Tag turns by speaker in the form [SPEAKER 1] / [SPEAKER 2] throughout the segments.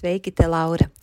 [SPEAKER 1] Sveiki, te Laura!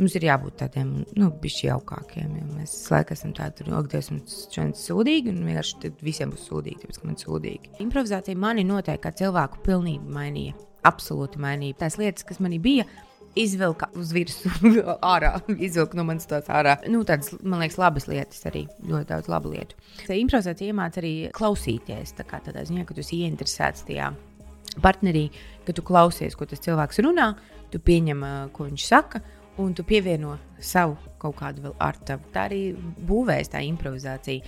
[SPEAKER 2] Mums ir jābūt tādiem, nu, bišķi jaukākiem. Ja mēs laikam esam tādi, nu, ak, Dievs, mums šodien sūdīgi, un vienkārši visiem būs sūdīgi, tāpēc, ka man sūdīgi. Improvizācija mani noteikti kā cilvēku pilnībā mainīja. Absolūti mainīja. Tās lietas, kas manī bija, izvilka uz virsmu, ārā, izvilka no manas tās ārā. Nu, tādas, man liekas, labas lietas arī. Ļoti daudz labu lietu. Improvizācija iemāca arī klausīties. Tā kā tādā ziņā, ka tu esi ieinteresēts tajā partnerī, ka tu klausies, ko tas cilvēks runā, tu pieņem, ko viņš saka un tu pievieno savu kaut kādu vēl ar tavu. Tā arī būvēs tā improvizācija.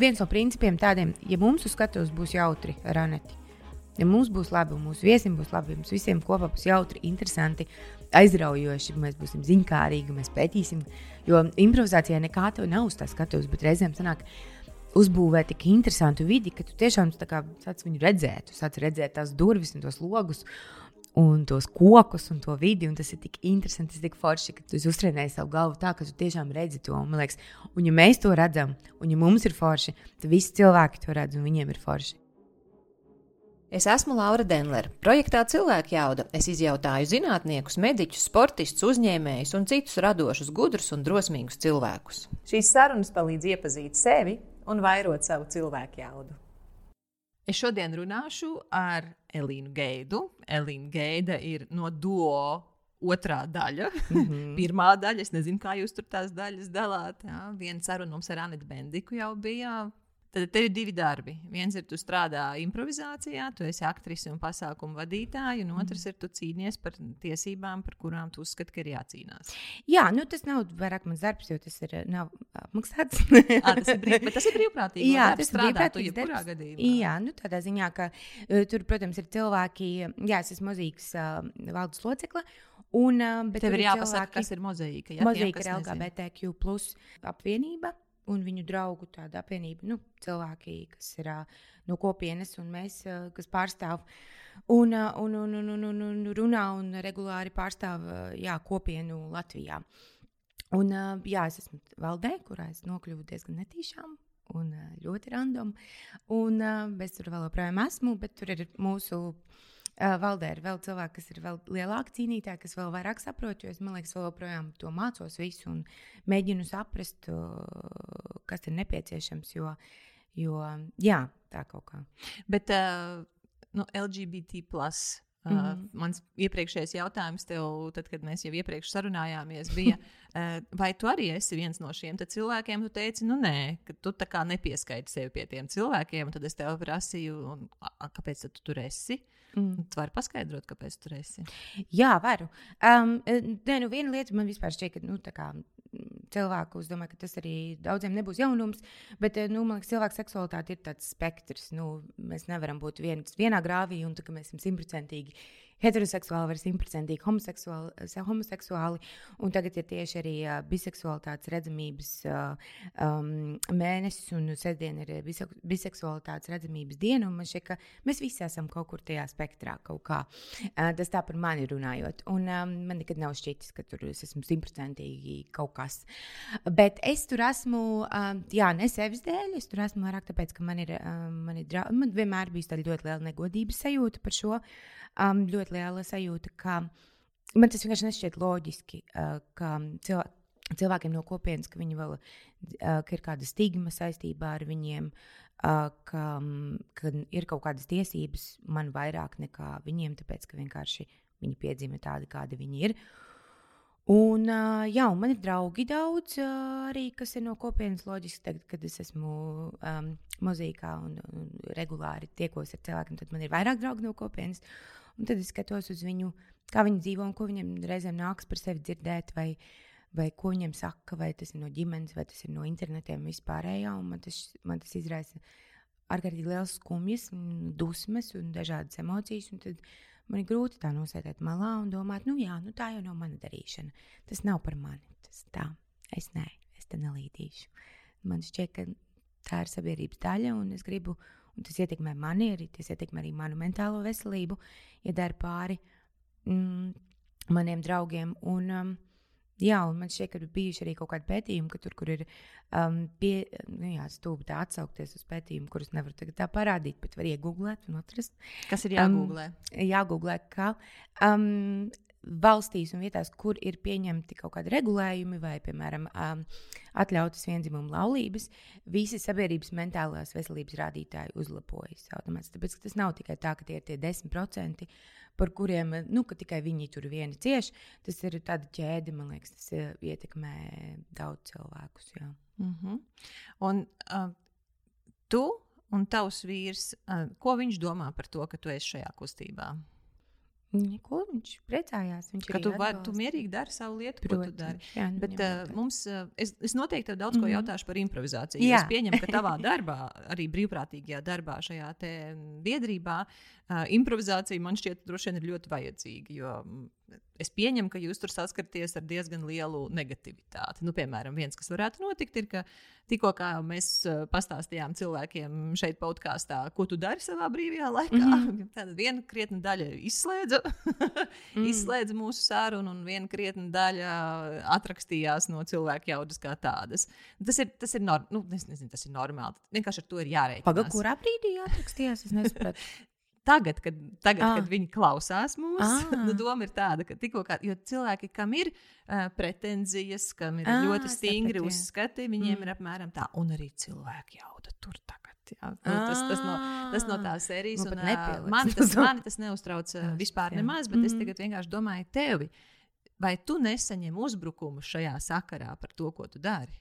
[SPEAKER 2] Viens no principiem tādiem, ja mums uz skatuves būs jautri raneti, ja mums būs labi, mūsu viesiem būs labi, mums visiem kopā būs jautri, interesanti, aizraujoši, mēs būsim ziņkārīgi, mēs pētīsim. Jo improvizācijā nekā tev nav uz tā skatuves, bet reizēm sanāk. Uzbūvēt tik interesantu vidi, ka tu tiešām sāc viņu redzēt, tu sāc redzēt tās durvis un tos logus un tos kokus un to vidi. Un tas ir tik interesanti, tas ir tik forši, ka tu uztrenēji savu galvu tā, ka tu tiešām redzi to. Un, liekas, un ja mēs to redzam, un ja mums ir forši, tad visi cilvēki to redz un viņiem ir forši.
[SPEAKER 1] Es esmu Laura Denlere. Projektā Cilvēka jauda es izjautāju zinātniekus, mediķus, sportistus, uzņēmējus un citus radošus, gudrus un drosmīgus cilvēkus. Šīs sarunas palīdz iepazīt sevi un vairot savu cilvēku jaudu. Es šodien runāšu ar Elīnu Geidu. Elīna Geida ir no duo otrā daļa. Mm -hmm. Pirmā daļa, es nezinu, kā jūs tur tās daļas dalāt. Jā. Viena saruna mums ar Anitu Bendiku jau bija Tad tev ir divi darbi. Viens ir, tu strādā improvizācijā, tu esi aktrise un pasākumu vadītāja, un otrs mm. ir, tu cīnies par tiesībām, par kurām tu uzskati, ka ir jācīnās.
[SPEAKER 2] Jā, nu, tas nav vairāk mans darbs, jo tas ir nav apmaksāts.
[SPEAKER 1] à, tas ir brīv, tas ir brīvprātīgi. Jā, tas ir brīvprātīgs darbs. Gadījumā.
[SPEAKER 2] Jā, nu, tādā ziņā, ka uh, tur, protams, ir cilvēki, jā, es esmu mozīgs uh, valdes locekle. Un, uh,
[SPEAKER 1] bet tev ir jāpasaka, cilvēki, kas ir mozaīka.
[SPEAKER 2] Ja, mozaīka ir LGBTQ plus apvienība un viņu draugu tāda apvienība, nu, cilvēki, kas ir no kopienas, un mēs, kas pārstāv un, un, un, un, un, un, un runā un regulāri pārstāv jā, kopienu Latvijā. Un, jā, es esmu valdē, kurā es nokļuvu diezgan netīšām. Un ļoti random. Un es tur vēl joprojām esmu, bet tur ir mūsu Uh, valdē ir vēl cilvēki, kas ir vēl lielāki cīnītāji, kas vēl vairāk saprot, jo es domāju, ka vēl joprojām to mācos visu un mēģinu saprast, uh, kas ir nepieciešams. Jo, jo jā, tā kaut kā.
[SPEAKER 1] Bet uh, no LGBT. Plus, Uh, mm -hmm. Mans iepriekšējais jautājums tev, tad, kad mēs jau iepriekš sarunājāmies, bija, uh, vai tu arī esi viens no šiem cilvēkiem? Tu teici, nu nē, ka tu tā kā nepieskaiti sevi pie tiem cilvēkiem. Tad es tev prasīju, un, a, kāpēc tu tur esi? Mm. Tu vari paskaidrot, kāpēc tur esi?
[SPEAKER 2] Jā, varu. Um, nē, nu viena lieta man vispār šķiet, ka nu, kā, cilvēku, es domāju, ka tas arī daudziem nebūs jaunums, bet nu, man liekas, cilvēka seksualitāte ir tāds spektrs. Nu, mēs nevaram būt viens, vienā grāvī un tā, mēs esam simtprocentīgi heteroseksuāli, var simtprocentīgi homoseksuāli, homoseksuāli. Un tagad ir tieši arī uh, biseksualitātes redzamības uh, um, mēnesis, un sestdien ir bise biseksualitātes redzamības diena. Man šķiet, ka mēs visi esam kaut kur tajā spektrā kaut kā. Uh, tas tā par mani runājot. Un um, man nekad nav šķitis, ka tur es esmu simtprocentīgi kaut kas. Bet es tur esmu, um, jā, ne sevis dēļ, es tur esmu vairāk tāpēc, ka man ir, um, man ir draugi. Man vienmēr bija tāda ļoti liela negodības sajūta par šo. Um, ļoti liela sajūta, ka man tas vienkārši nešķiet loģiski, uh, ka cilvēki. Cilvēkiem no kopienas, ka, vēl, uh, ka ir kāda stigma saistībā ar viņiem, uh, ka, ka ir kaut kādas tiesības man vairāk nekā viņiem, tāpēc ka vienkārši viņi piedzima tādi, kādi viņi ir. Un, uh, jā, un man ir draugi daudz, uh, arī kas ir no kopienas loģiski. Tagad, kad es esmu um, mūzikā un, un regulāri tiekos ar cilvēkiem, tad man ir vairāk draugu no kopienas. Un tad es skatos uz viņu, kā viņi dzīvo un ko viņiem reizēm nāks par sevi dzirdēt. Vai, vai ko viņiem saka, vai tas ir no ģimenes, vai tas ir no internetiem vispārējā. Man tas, man tas izraisa ārkārtīgi liels skumjas, dusmas un dažādas emocijas. Un tad man ir grūti tā nosēdēt malā un domāt, nu jā, nu tā jau nav mana darīšana. Tas nav par mani. Tas tā, es nē, es te nelīdīšu. Man šķiet, ka tā ir sabiedrības daļa, un es gribu un tas ietekmē mani, arī tas ietekmē arī manu mentālo veselību, ja dara pāri mm, maniem draugiem. Un, um, Jā, un man šķiet, ka ir bijuši arī kaut kādi pētījumi, ka tur, kur ir um, pie, nu jā, stūbi tā atsaukties uz pētījumu, kurus nevaru tagad tā parādīt, bet var iegūglēt un atrast.
[SPEAKER 3] Kas ir jāgooglē?
[SPEAKER 2] Um, jāgooglē, ka um, valstīs un vietās, kur ir pieņemti kaut kādi regulējumi vai, piemēram, um, atļautas vienzimuma laulības, visi sabiedrības mentālās veselības rādītāji uzlabojas automātiski. Tāpēc tas nav tikai tā, ka tie ir tie 10%, par kuriem nu, tikai viņi tur vieni cieš. Tas ir tāda ķēde, man liekas, tas uh, ietekmē daudz cilvēkus. Jā.
[SPEAKER 3] Mm -hmm. Un uh, tu un tavs vīrs, uh, ko viņš domā par to, ka tu esi šajā kustībā?
[SPEAKER 2] Neko, viņš priecājās. Viņš
[SPEAKER 3] ka tu, var, tu mierīgi dari savu lietu, Protams, ko tu dari. Jā, nu, Bet uh, mums, uh, es, es noteikti tev daudz ko mm -hmm. jautāšu par improvizāciju. Jā. Es pieņemu, ka tavā darbā, arī brīvprātīgajā darbā, šajā biedrībā, uh, improvizācija man šķiet droši vien ir ļoti vajadzīga. Jo es pieņemu, ka jūs tur saskaraties ar diezgan lielu negativitāti. Nu, piemēram, viens, kas varētu notikt, ir, ka tikko mēs uh, pastāstījām cilvēkiem šeit, podkāstā, ko tu dari savā brīvajā laikā, mm -hmm. tad viena krietna daļa izslēdza, mm. izslēdza mūsu sarunu, un viena krietna daļa atrakstījās no cilvēku jaudas kā tādas. Tas ir, tas ir, nor nu, nezinu, tas ir normāli. Vienkārši ar to ir jārēķinās.
[SPEAKER 2] Pagaidām, kurā brīdī atrakstījās? Es nesaprotu.
[SPEAKER 3] Tagad, kad, tagad, ah. kad viņi klausās mūsu, ah. nu, doma ir tāda, ka tikko kā, cilvēki, kam ir uh, pretenzijas, kam ir ah, ļoti stingri saprat, uzskati, viņiem mm. ir apmēram tā, un arī cilvēki jauda tur tagad. Jā, nu, tas, tas, no, tas no tās sērijas, nu, un uh, man, tas, mani tas neuztrauc uh, vispār jā. nemaz, bet mm. es tagad vienkārši domāju tevi, vai tu nesaņem uzbrukumu šajā sakarā par to, ko tu dari?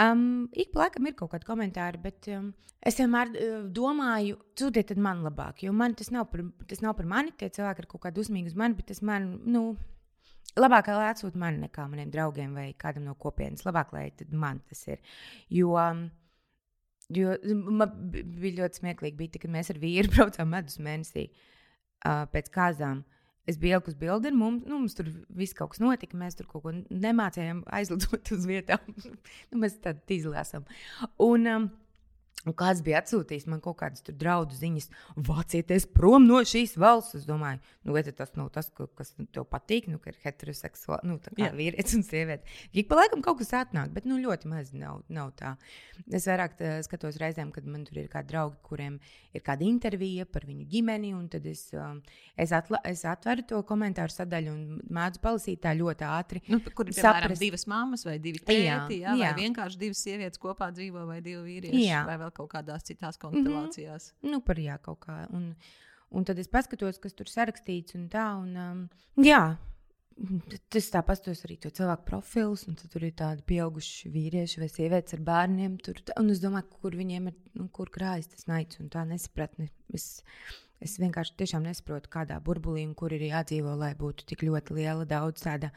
[SPEAKER 2] Um, ik pa laikam ir kaut kādi komentāri, bet um, es vienmēr uh, domāju, sūtiet man labāk, jo man tas nav, par, tas nav par mani. Tie cilvēki ir kaut kādi uzmīgi uz mani, bet tas man, nu, labāk, lai atsūta man nekā maniem draugiem vai kādam no kopienas. Labāk, lai man tas ir. Jo, um, jo man bija ļoti smieklīgi, bija, kad mēs ar vīru braucām medus mēnesī uh, pēc kāzām. Es biju uz bildi, un mums, nu, mums tur viss kaut kas notika. Mēs tur kaut ko nemācījām aizlidot uz vietām. nu, mēs tādi izlasām. Un, um, Un kāds bija atsūtījis man kaut kādas draudu ziņas, vācieties prom no šīs valsts. Es domāju, nu, vai tas nav tas, kas tev patīk, nu, ka ir heteroseksuāli, nu, tā kā Jā. vīrietis un sieviete. Ik pa laikam kaut kas atnāk, bet nu, ļoti maz nav, nav tā. Es vairāk tā, skatos reizēm, kad man tur ir kādi draugi, kuriem ir kāda intervija par viņu ģimeni, un tad es, um, es, atla, es atveru to komentāru sadaļu un mēdzu palasīt tā ļoti ātri.
[SPEAKER 3] Nu, kur ir saprast. divas mammas vai divi tēti, jā, jā, vai jā. vienkārši divas sievietes kopā dzīvo vai divi vīrieši. Jā kaut kādās citās konstelācijās.
[SPEAKER 2] Mm -hmm. Nu, par jā, kaut kā. Un, un tad es paskatos, kas tur sarakstīts un tā. Un, um, jā. Tas tā pastos arī to cilvēku profilus, un tur ir tādi pieauguši vīrieši vai sievietes ar bērniem. Tur, un es domāju, kur viņiem ir, nu, kur krājas tas naids un tā nesapratne. Es, es vienkārši tiešām nesaprotu, kādā burbulī un kur ir jādzīvo, lai būtu tik ļoti liela daudz tāda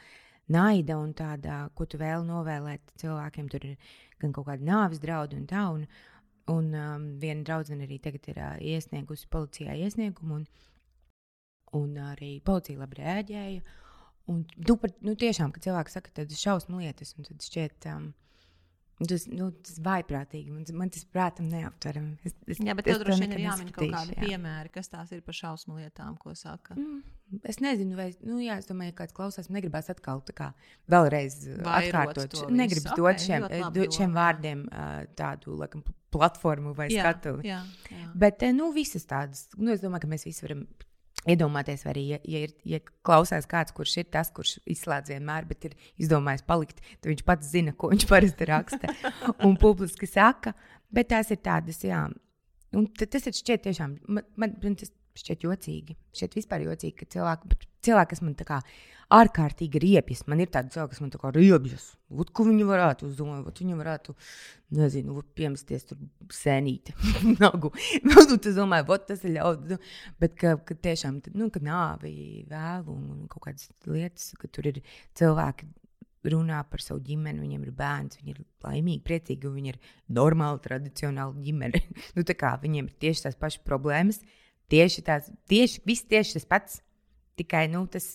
[SPEAKER 2] naida un tāda, ko tu vēl novēlēt cilvēkiem. Tur ir gan kaut kāda nāves draudi un tā. Un, Un um, viena draudzene arī tagad ir uh, iesniegusi policijā iesniegumu. Un, Un arī policija labi reaģēja. Un, nu, par, nu, tiešām, kad cilvēks saka, ir šausmu lietas, un tad šķiet, um, Tas, nu, tas vaiprātīgi. Man, man tas, prātam, neaptverami. Es,
[SPEAKER 3] es, jā, bet tev droši vien ir jāmin kaut kādi jā. piemēri, kas tās ir par šausmu lietām, ko saka. Mm,
[SPEAKER 2] es nezinu, vai, nu, jā, es domāju, ka kāds klausās, negribās atkal tā kā vēlreiz Vairot atkārtot. Negribas okay, dot šiem, dot šiem vārdiem uh, tādu, laikam, platformu vai jā, skatu. Jā, jā. Bet, nu, visas tādas, nu, es domāju, ka mēs visi varam Iedomājieties, arī, ja, ja, ir, ja klausās kāds, kurš ir tas, kurš izslēdz vienmēr, bet ir izdomājis palikt, tad viņš pats zina, ko viņš parasti raksta un publiski saka. Bet tās ir tādas, jā. Un tas ir šķiet tiešām, man, man tas šķiet jocīgi. Šķiet vispār jocīgi, ka cilvēki, cilvēki kas man tā kā ārkārtīgi riebjas, man ir tādi cilvēki, kas man tā kā riebjas. Ot, ko viņi varētu uzdomāt, ot, viņi varētu, nezinu, piemesties tur sēnīti, nagu. nu, tu domā, ot, tas ir ļaudis. Nu, bet, ka, ka tiešām, nu, ka nāvi vēlu un kaut kādas lietas, ka tur ir cilvēki runā par savu ģimeni, viņiem ir bērns, viņi ir laimīgi, priecīgi, un viņi ir normāli, tradicionāli ģimene. nu, kā, viņiem ir tieši tās pašas problēmas, tieši tās, tieši, viss tieši tas pats. Tikai nu, tas,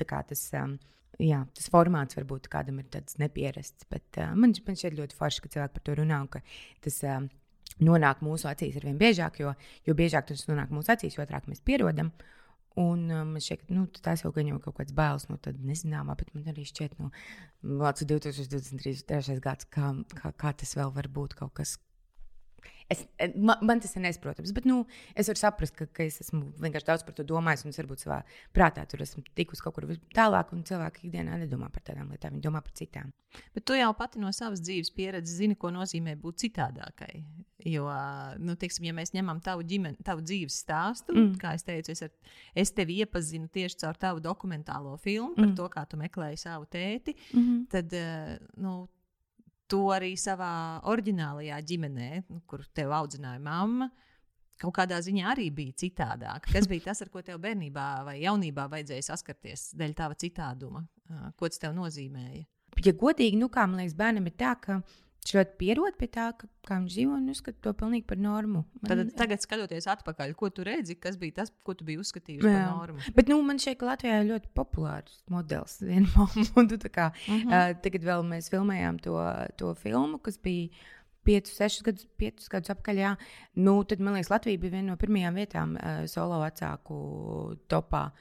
[SPEAKER 2] kā, tas, um, jā, tas formāts varbūt kādam ir nepierasts. Bet uh, man, man šķiet ļoti forši, ka cilvēki par to runā un ka tas um, nonāk mūsu acīs ar vien biežāk, jo, jo biežāk tas nonāk mūsu acīs, jo ātrāk mēs pierodam. Un um, man šķiet, ka nu, tas jau gan jau kaut kāds bailes no tāda nezināmā, bet man arī šķiet, nu, 2023. gads, kā, kā, kā tas vēl var būt kaut kas, Es, eh, man, man tas ir nesaprotams, bet nu, es varu saprast, ka, ka es esmu vienkārši daudz par to domājis, un es varbūt savā prātā tur esmu tikus kaut kur tālāk, un cilvēki ikdienā nedomā par tādām lietām, viņi domā par citām.
[SPEAKER 3] Bet tu jau pati no savas dzīves pieredzes zini, ko nozīmē būt citādākai. Jo, nu, teiksim, ja mēs ņemam tavu, ģimeni, tavu dzīves stāstu, mm. kā es teicu, es, ar, es tevi iepazinu tieši caur tavu dokumentālo filmu par mm. to, kā tu meklēji savu tēti, mm tad eh, nu, to arī savā oriģinālajā ģimenē, nu, kur tev audzināja mamma. Kaut kādā ziņā arī bija citādāk. Kas bija tas, ar ko tev bērnībā vai jaunībā vajadzēja saskarties dēļ tava citāduma? Ko tas tev nozīmēja?
[SPEAKER 2] Ja godīgi, nu kā man liekas, bērnam ir tā, ka Viņš ļoti pierod pie tā, ka, kā viņš dzīvo, un uzskata to pilnīgi par normu.
[SPEAKER 3] Man, Tad, tagad, skatoties atpakaļ, ko tu redzi, kas bija tas, ko tu biji uzskatījis par normu?
[SPEAKER 2] Bet nu, man šeit Latvijā ir ļoti populārs modelis. kā, uh -huh. uh, tagad vēl mēs filmējām to, to filmu, kas bija. 5, 6 gadus, 5 gadus atpakaļ. Jā. Nu, tad, man liekas, Latvija bija viena no pirmajām vietām uh, solo vecāku topā.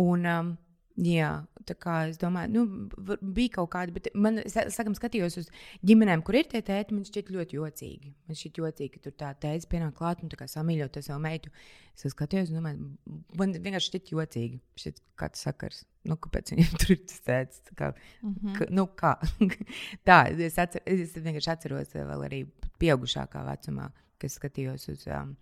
[SPEAKER 2] Un, um, Jā, tā kā es domāju, nu, bija kaut kāda, bet man, sakam, skatījos uz ģimenēm, kur ir tie tēti, man šķiet ļoti jocīgi. Man šķiet jocīgi, ka tur tā tēta pienāk klāt un tā kā samīļot to savu meitu. Es skatījos, domāju, man vienkārši šķiet jocīgi. Šķiet, kāds sakars. Nu, kāpēc viņam tur ir tas tēts? Kā, mm -hmm. ka, nu, kā? tā, es, atcer, es vienkārši atceros vēl arī pieaugušākā vecumā, kas skatījos uz. Um,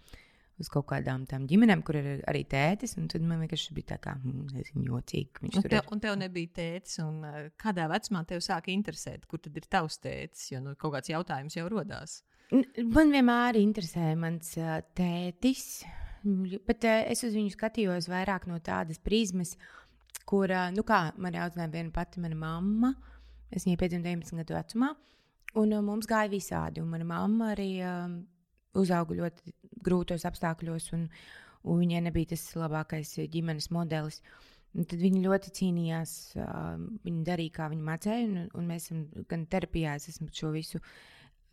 [SPEAKER 2] uz kaut kādām tām ģimenēm, kur ir arī tētis. Tad man vienkārši bija tā, kā, mm, nezinu, jocīgi.
[SPEAKER 3] Un, te, ir. un tev nebija tētis, un uh, kādā vecumā tev sāka interesēt, kur tad ir tavs tētis? Jo nu, kaut kāds jautājums jau rodās.
[SPEAKER 2] Man vienmēr interesēja mans uh, tētis, bet uh, es uz viņu skatījos vairāk no tādas prizmas, kur, nu kā man audzināja viena pati mana mamma. Es viņai piedzimu 19 gadu vecumā, un mums gāja visādi. Un mana mamma arī uzauga ļoti grūtos apstākļos, un, un viņai nebija tas labākais ģimenes modelis. Un tad viņa ļoti cīnījās. Viņa darīja, kā viņa mācīja, un, un mēs esam gan terapijā, es esmu šo visu.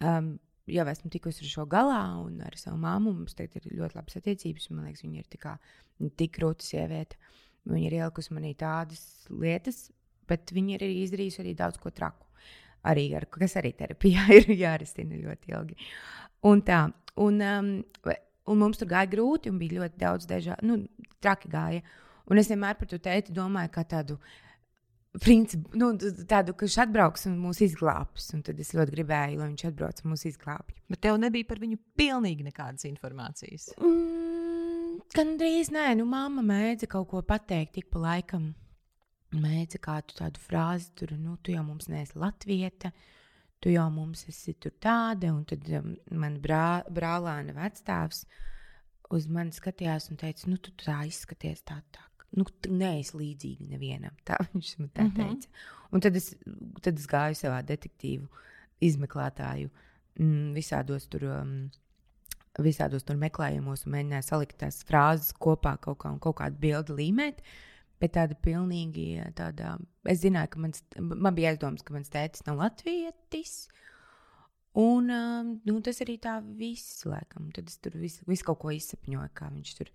[SPEAKER 2] Um, jau esmu tikusi ar šo galā, un ar savu māmu mums tagad ir ļoti labas attiecības. Man liekas, viņa ir tikā, tik krūta sieviete. Viņa ir ielikusi manī tādas lietas, bet viņa ir arī izdarījusi arī daudz ko traku. Arī ar, kas arī terapijā ir jārisina ļoti ilgi. Un tā, Un, um, un mums tur gāja grūti, un bija ļoti daudz dažādu, nu, traki gāja. Un es vienmēr par to tēti domāju, kā tādu principu, nu, tādu, ka viņš atbrauks un mūs izglābs. Un tad es ļoti gribēju, lai viņš atbrauc un mūs izglābj.
[SPEAKER 3] Bet tev nebija par viņu pilnīgi nekādas informācijas.
[SPEAKER 2] Mm, Gan drīz nē, nu, mamma mēdza kaut ko pateikt, tik pa laikam. Mēdza kādu tādu frāzi, tur, nu, tu jau mums neesi latvieta. Uh, tu jau mums esi tur tāda, un tad um, man brā, brālēna vecstāvs uz mani skatījās un teica, nu, tu tā izskaties tā, tā. Nu, tu neesi līdzīga nevienam. Tā viņš man tā mhm. teica. Mm -hmm. Un tad es, tad es gāju savā detektīvu izmeklētāju mm, visādos tur. Um, visādos tur meklējumos mēģināju salikt tās frāzes kopā kaut, kā, kaut kādu bildi līmēt. Bet tāda pilnīgi tāda. Es zināju, ka mans, man bija aizdoms, ka mans tētis nav latvietis. Un um, nu, tas arī tā viss, laikam. Tad es tur visu, visu kaut ko izsapņoju, kā viņš tur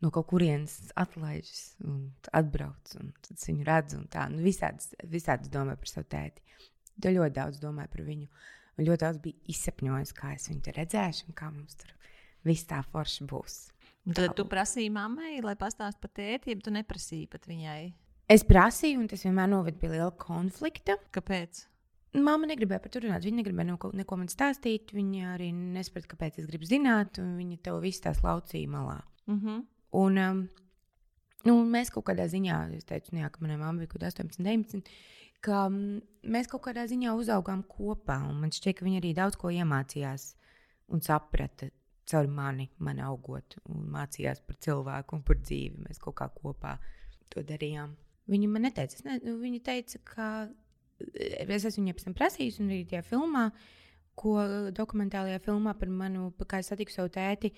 [SPEAKER 2] no kaut kurienes atlaižas un atbrauc. Un tad es viņu redzu un tā. Nu, visādas, visādas domāju par savu tēti. Tā ļoti daudz domāju par viņu. Un ļoti daudz bija izsapņojis, kā es viņu redzēšu un kā mums tur viss tā forši būs.
[SPEAKER 1] Un tad tu prasīji mammai, lai pastāstītu par tēti, ja tu neprasīji pat viņai.
[SPEAKER 2] Es prasīju, un tas vienmēr noved pie liela konflikta.
[SPEAKER 1] Kāpēc?
[SPEAKER 2] Māma negribēja par to runāt. Viņa negribēja neko, neko man stāstīt. Viņa arī nesaprata, kāpēc es gribu zināt. Viņa to visu tās laucīja malā.
[SPEAKER 1] Mm -hmm.
[SPEAKER 2] Un, um, nu, mēs kaut kādā ziņā, es teicu, jā, ka manai mammai bija kaut kāda 18, 19, ka um, mēs kaut kādā ziņā uzaugām kopā. Man šķiet, ka viņa arī daudz ko iemācījās un saprata caur mani, man augot, un mācījās par cilvēku un par dzīvi. Mēs kaut kā kopā to darījām. Viņa man neteica, ne, nu, viņa teica, ka es esmu viņai pēc tam prasījis, un arī tajā filmā, ko dokumentālajā filmā par manu, kā es satiku savu tēti,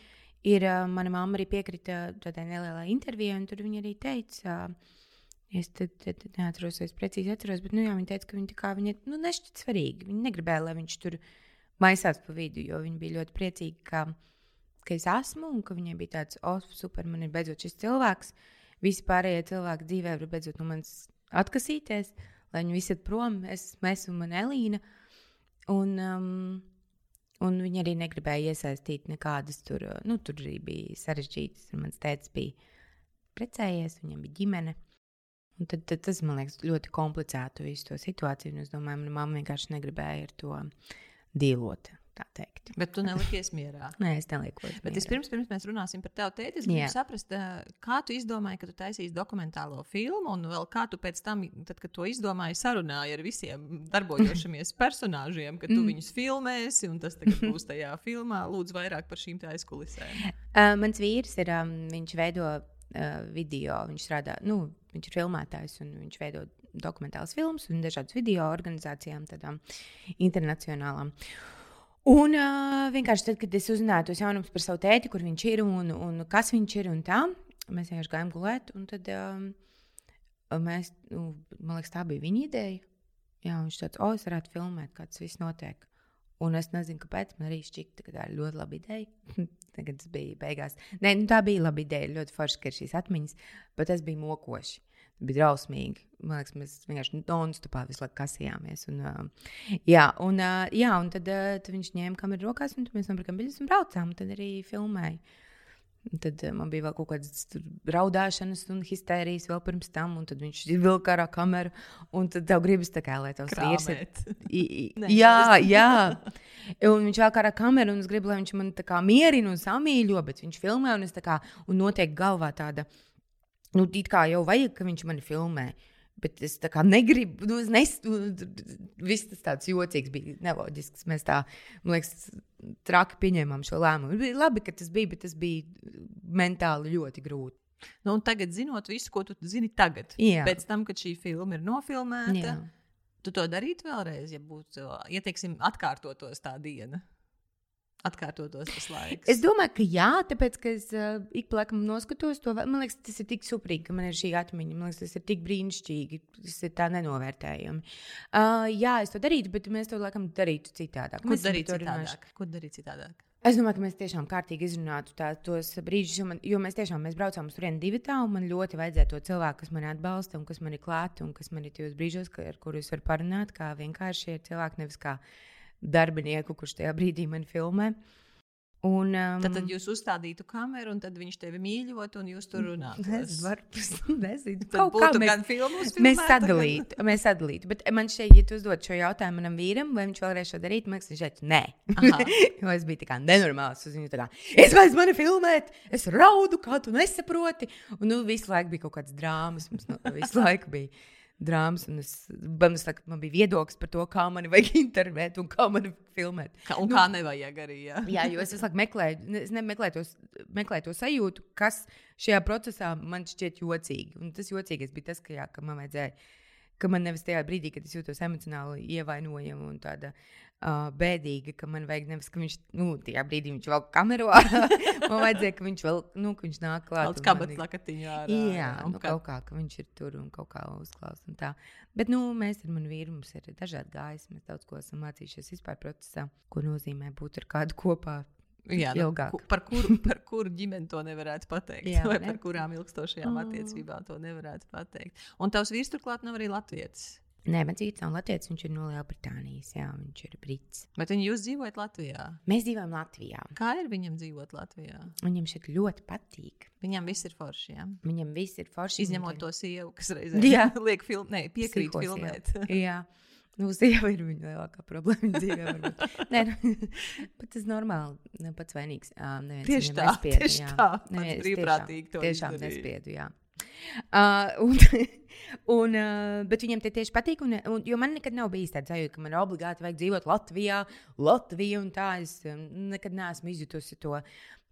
[SPEAKER 2] ir mana mamma arī piekrita tādai nelielai intervijai, un tur viņa arī teica. Es tad, tad neatceros, vai es precīzi atceros, bet nu, jā, viņa teica, ka viņa, kā, viņa nu, nešķiet svarīgi. Viņa negribēja, lai viņš tur maisās pa vidu, jo viņa bija ļoti priecīga, ka ka es esmu un ka viņai bija tāds, oh, super, man ir beidzot šis cilvēks. Visi pārējie cilvēki dzīvē var beidzot no manis atkasīties, lai viņi visi ir prom, es, mēs un man Elīna. Un, um, un viņa arī negribēja iesaistīt nekādas tur, nu, tur arī bija sarežģītas. Mans tēvs bija precējies, viņam bija ģimene. Un tad, tad tas man liekas ļoti komplicētu visu to situāciju. Es domāju, mana mamma vienkārši negribēja ar to dīlot tā teikt.
[SPEAKER 1] Bet tu nelikies mierā.
[SPEAKER 2] Nē, es nelieku.
[SPEAKER 1] Bet vispirms, pirms mēs runāsim par tevi, tēti, es gribu Jā. saprast, kā tu izdomāji, ka tu taisīsi dokumentālo filmu, un vēl kā tu pēc tam, tad, kad to izdomāji, sarunāji ar visiem darbojošamies personāžiem, ka tu mm. viņus filmēsi, un tas būs tajā filmā. Lūdzu, vairāk par šīm aizkulisēm.
[SPEAKER 2] Uh, mans vīrs ir, um, viņš veido uh, video, viņš strādā, nu, viņš ir filmētājs un viņš veido dokumentālas filmas un dažādas video organizācijām, tādām internacionālām. Uh, Un uh, vienkārši tad, kad es uzzināju tos jaunumus par savu tēti, kur viņš ir un, un kas viņš ir un tā, mēs vienkārši gājām gulēt. Un tad um, mēs, nu, man liekas, tā bija viņa ideja. Jā, viņš tāds, o, es varētu filmēt, kā tas viss notiek. Un es nezinu, kāpēc man arī šķita, ka tā ir ļoti laba ideja. Tagad tas bija beigās. Nē, nu, tā bija laba ideja. Ļoti forši, ka ir šīs atmiņas, bet tas bija mokoši bija drausmīgi. Man liekas, mēs vienkārši non-stopā visu laiku kasījāmies. Un, uh, jā, un, uh, jā, un tad, uh, tad viņš ņēma kameru rokās, un mēs nopirkām biļetes un braucām. Tad arī filmēja. Un tad uh, man bija vēl kaut kādas raudāšanas un histērijas vēl pirms tam, un tad viņš vilka ārā kameru. Un tad tev gribas tā kā, lai tavs vīrs ir. I, i, ne, jā, jā. Un viņš vēl kā ar kameru, un es gribu, lai viņš man tā kā mierina un samīļo, bet viņš filmē, un es tā kā, un notiek galvā tāda nu, it kā jau vajag, ka viņš mani filmē. Bet es tā kā negribu, nu, es nesu, viss tas tāds jocīgs bija, neloģisks. Mēs tā, man liekas, traki pieņēmām šo lēmumu. Bija labi, ka tas bija, bet tas bija mentāli ļoti grūti.
[SPEAKER 1] Nu, tagad, zinot visu, ko tu zini tagad, Jā. pēc tam, kad šī filma ir nofilmēta, Jā. tu to darītu vēlreiz, ja būtu, ja teiksim, atkārtotos tā diena atkārtotos tas laiks.
[SPEAKER 2] Es domāju, ka jā, tāpēc, ka es uh, ik pa laikam noskatos to. Man liekas, tas ir tik superīgi, ka man ir šī atmiņa. Man liekas, tas ir tik brīnišķīgi. Tas ir tā nenovērtējami. Uh, jā, es to darītu, bet mēs to laikam darītu citādāk.
[SPEAKER 1] Ko darīt citādāk? Ko darīt citādāk?
[SPEAKER 2] Es domāju, ka mēs tiešām kārtīgi izrunātu tā, tos brīžus, jo, man, jo mēs tiešām mēs braucām uz turieni divi tā, un man ļoti vajadzēja to cilvēku, kas mani atbalsta un kas man ir klāta un kas man ir tajos brīžos, ka, ar kuriem var parunāt, kā vienkārši ir cilvēki, nevis kā darbinieku, kurš tajā brīdī man filmē. Un, um,
[SPEAKER 1] tad, tad jūs uzstādītu kameru, un tad viņš tevi mīļot, un jūs tur runājat.
[SPEAKER 2] Es varu nezinu,
[SPEAKER 1] kaut kā mēs, gan filmus
[SPEAKER 2] mēs sadalītu. Gan... Mēs sadalītu. Bet man šeit, ja tu uzdod šo jautājumu manam vīram, vai viņš vēlreiz šo darīt, man liekas, teica, nē. jo es biju tā kā nenormāls uz viņu. Kā, es vairs mani filmēt, es raudu, kā tu nesaproti. Un nu, visu laiku bija kaut kāds drāmas. Mums nu, visu laiku bija drāmas. Es, man, es, man bija viedoklis par to, kā man vajag intervēt un kā man filmēt.
[SPEAKER 1] Kā, un nu, kā nevajag arī. Jā,
[SPEAKER 2] jā jo es laiku meklēju, es meklēju, tos, meklēju to sajūtu, kas šajā procesā man šķiet jocīgi. Un tas jocīgais bija tas, ka, jā, ka man vajadzēja ka man nevis tajā brīdī, kad es jūtos emocionāli ievainojama un tāda uh, bēdīga, ka man vajag nevis, ka viņš, nu, tajā brīdī viņš vēl kamerā, man vajadzēja, ka viņš vēl, nu, ka viņš nāk klāt.
[SPEAKER 3] Tāds kabats lakatiņā.
[SPEAKER 2] Jā, jā nu, kaut kā, ka viņš ir tur un kaut kā uzklaus un tā. Bet, nu, mēs ar manu vīru mums ir dažādi gājumi, mēs daudz ko esam mācījušies vispār procesā, ko nozīmē būt ar kādu kopā
[SPEAKER 3] Jā, nu, ku, par, kuru, par kuru ģimeni to nevarētu pateikt. Jā, vai ne? par kurām ilgstošajām oh. attiecībām to nevarētu pateikt. Un tavs vīrs turklāt nav arī latvietis.
[SPEAKER 2] Nē, man dzīvo nav Latvijas, viņš ir no Lielbritānijas, jā, viņš ir brits.
[SPEAKER 3] Bet jūs dzīvojat Latvijā?
[SPEAKER 2] Mēs dzīvojam Latvijā.
[SPEAKER 3] Kā ir viņam dzīvot Latvijā?
[SPEAKER 2] Viņam šeit ļoti patīk.
[SPEAKER 3] Viņam viss ir forši. Jā?
[SPEAKER 2] Viņam viss ir forši.
[SPEAKER 3] Izņemot viņam... to sievu, kas reizē liek film... Nē, piekrīt Psihos, filmēt.
[SPEAKER 2] Jā. Nu, sieva ir viņa lielākā problēma dzīvē. Nē, nu, tas ir normāli. Nu, pats vainīgs. Um,
[SPEAKER 3] tieši tā, nespiedu, tieši jā. tā. Neviens brīvprātīgi
[SPEAKER 2] to Tiešām izdarīja. nespiedu, jā. Uh, un, un, uh, bet viņam tie tieši patīk. Un, un, jo man nekad nav bijis tāds sajūta, ka man obligāti vajag dzīvot Latvijā, Latvijā un tā. Es um, nekad neesmu izjutusi to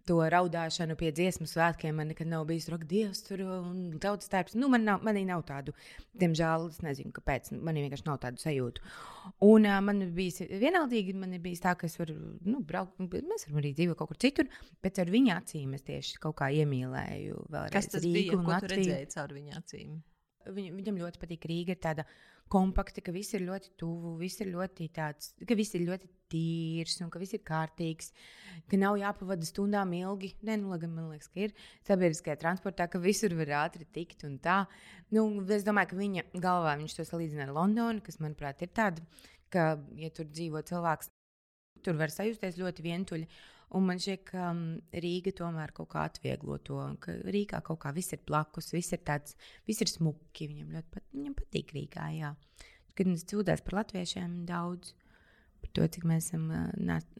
[SPEAKER 2] to raudāšanu pie dziesmu svētkiem. Man nekad nav bijis roka dievs, tur un tautas tērps. Nu, man nav, manī nav tādu, diemžēl, es nezinu, kāpēc. Man vienkārši nav tādu sajūtu. Un uh, man bija vienaldīgi, man bija tā, ka es varu, nu, braukt, mēs varam arī dzīvot kaut kur citur, bet ar viņa acīm es tieši kaut kā iemīlēju.
[SPEAKER 3] Kas tas Rīgu bija? Ko tu redzēji caur viņa acīm?
[SPEAKER 2] Viņ, viņam ļoti patīk Rīga. Ir tāda kompakta, ka viss ir ļoti tuvu, viss ir ļoti tāds, ka viss ir ļoti tīrs un ka viss ir kārtīgs, ka nav jāpavada stundām ilgi. Nē, nu, gan man liekas, ka ir sabiedriskajā transportā, ka visur var ātri tikt un tā. Nu, es domāju, ka viņa galvā viņš to salīdzina ar Londonu, kas, manuprāt, ir tāda, ka, ja tur dzīvo cilvēks, tur var sajusties ļoti vientuļi. Un man šķiet, ka um, Rīga tomēr kaut kā atvieglo to, ka Rīgā kaut kā viss ir blakus, viss ir tāds, viss ir smuki. Viņam ļoti pat, viņam patīk Rīgā. Jā. Kad mēs cūdās par latviešiem daudz, par to, cik mēs esam,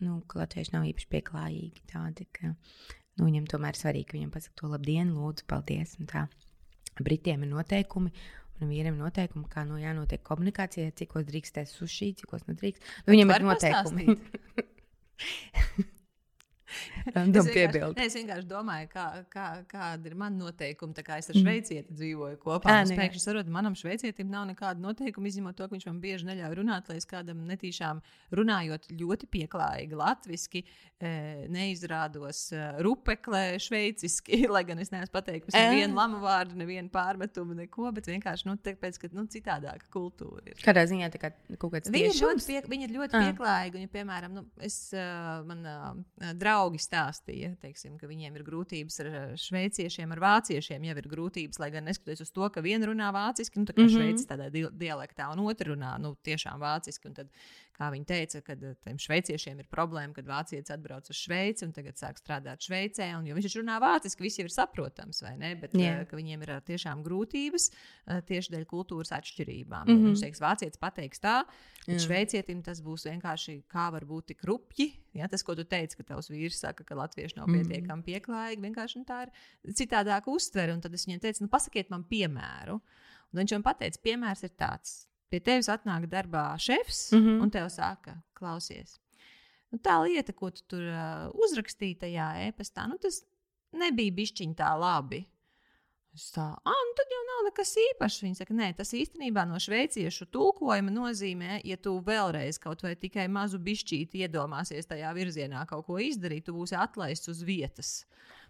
[SPEAKER 2] nu, ka latvieši nav īpaši pieklājīgi tādi, ka nu, viņam tomēr svarīgi, ka viņam pasaka to labdien, lūdzu, paldies. Britiem ir noteikumi, un vīram ir noteikumi, kā no jānotiek komunikācijai, cikos drīkstēs sushi, cikos nedrīkst. Nu, viņam ir noteikumi.
[SPEAKER 3] Random es, vienkārši, es vienkārši domāju, kā, kā, kāda ir mana noteikuma. Tā kā es ar mm. šveicieti dzīvoju kopā, es pēkšņi saprotu, manam šveicietim nav nekāda noteikuma, izņemot to, ka viņš man bieži neļauj runāt, lai es kādam netīšām runājot ļoti pieklājīgi, latviešu, e, neizrādos e, rupeklē, šveiciski, lai gan es neesmu pateikusi nevienu lamu vārdu, nevienu pārmetumu, neko, bet vienkārši nu, tāpēc, ka nu, citādāka kultūra ir.
[SPEAKER 2] Kādā ziņā tā kā kaut kāds
[SPEAKER 3] viņi ir ļoti, pie, viņi ir ļoti pieklājīgi, un, ja, piemēram, nu, es, uh, man uh, draugi stāstīja, teiksim, ka viņiem ir grūtības ar šveiciešiem, ar vāciešiem jau ir grūtības, lai gan neskatoties uz to, ka viena runā vāciski, nu, tā kā mm -hmm. šveicis tādā dialektā, un otra runā nu, tiešām vāciski. Un tad kā viņi teica, ka eh, tiem šveiciešiem ir problēma, kad vācietis atbrauc uz Šveici un tagad sāk strādāt Šveicē. Un, jo viņš runā vāciski, viss jau ir saprotams, vai ne? Bet yeah. viņiem ir tiešām grūtības tieši dēļ kultūras atšķirībām. Mm -hmm. Viņš teiks, vācietis pateiks tā, bet mm. šveicietim tas būs vienkārši kā var būt tik rupji. Ja, tas, ko tu teici, ka tavs vīrs saka, ka latvieši nav mhm. pietiekami pieklājīgi, vienkārši nu, tā ir citādāka uztvere. Un tad es viņam teicu, nu, pasakiet man piemēru. Un viņš man teica, piemērs ir tāds pie tevis atnāk darbā šefs mm -hmm. un te saka, klausies. Nu, tā lieta, ko tu tur uh, uzrakstīji tajā e-pastā, nu, tas nebija bišķiņā tā labi. Es tā, ah, nu tad jau nav nekas īpašs. Viņa saka, nē, tas īstenībā no šveiciešu tulkojuma nozīmē, ja tu vēlreiz kaut vai tikai mazu bišķīti iedomāsies tajā virzienā kaut ko izdarīt, tu būsi atlaists uz vietas.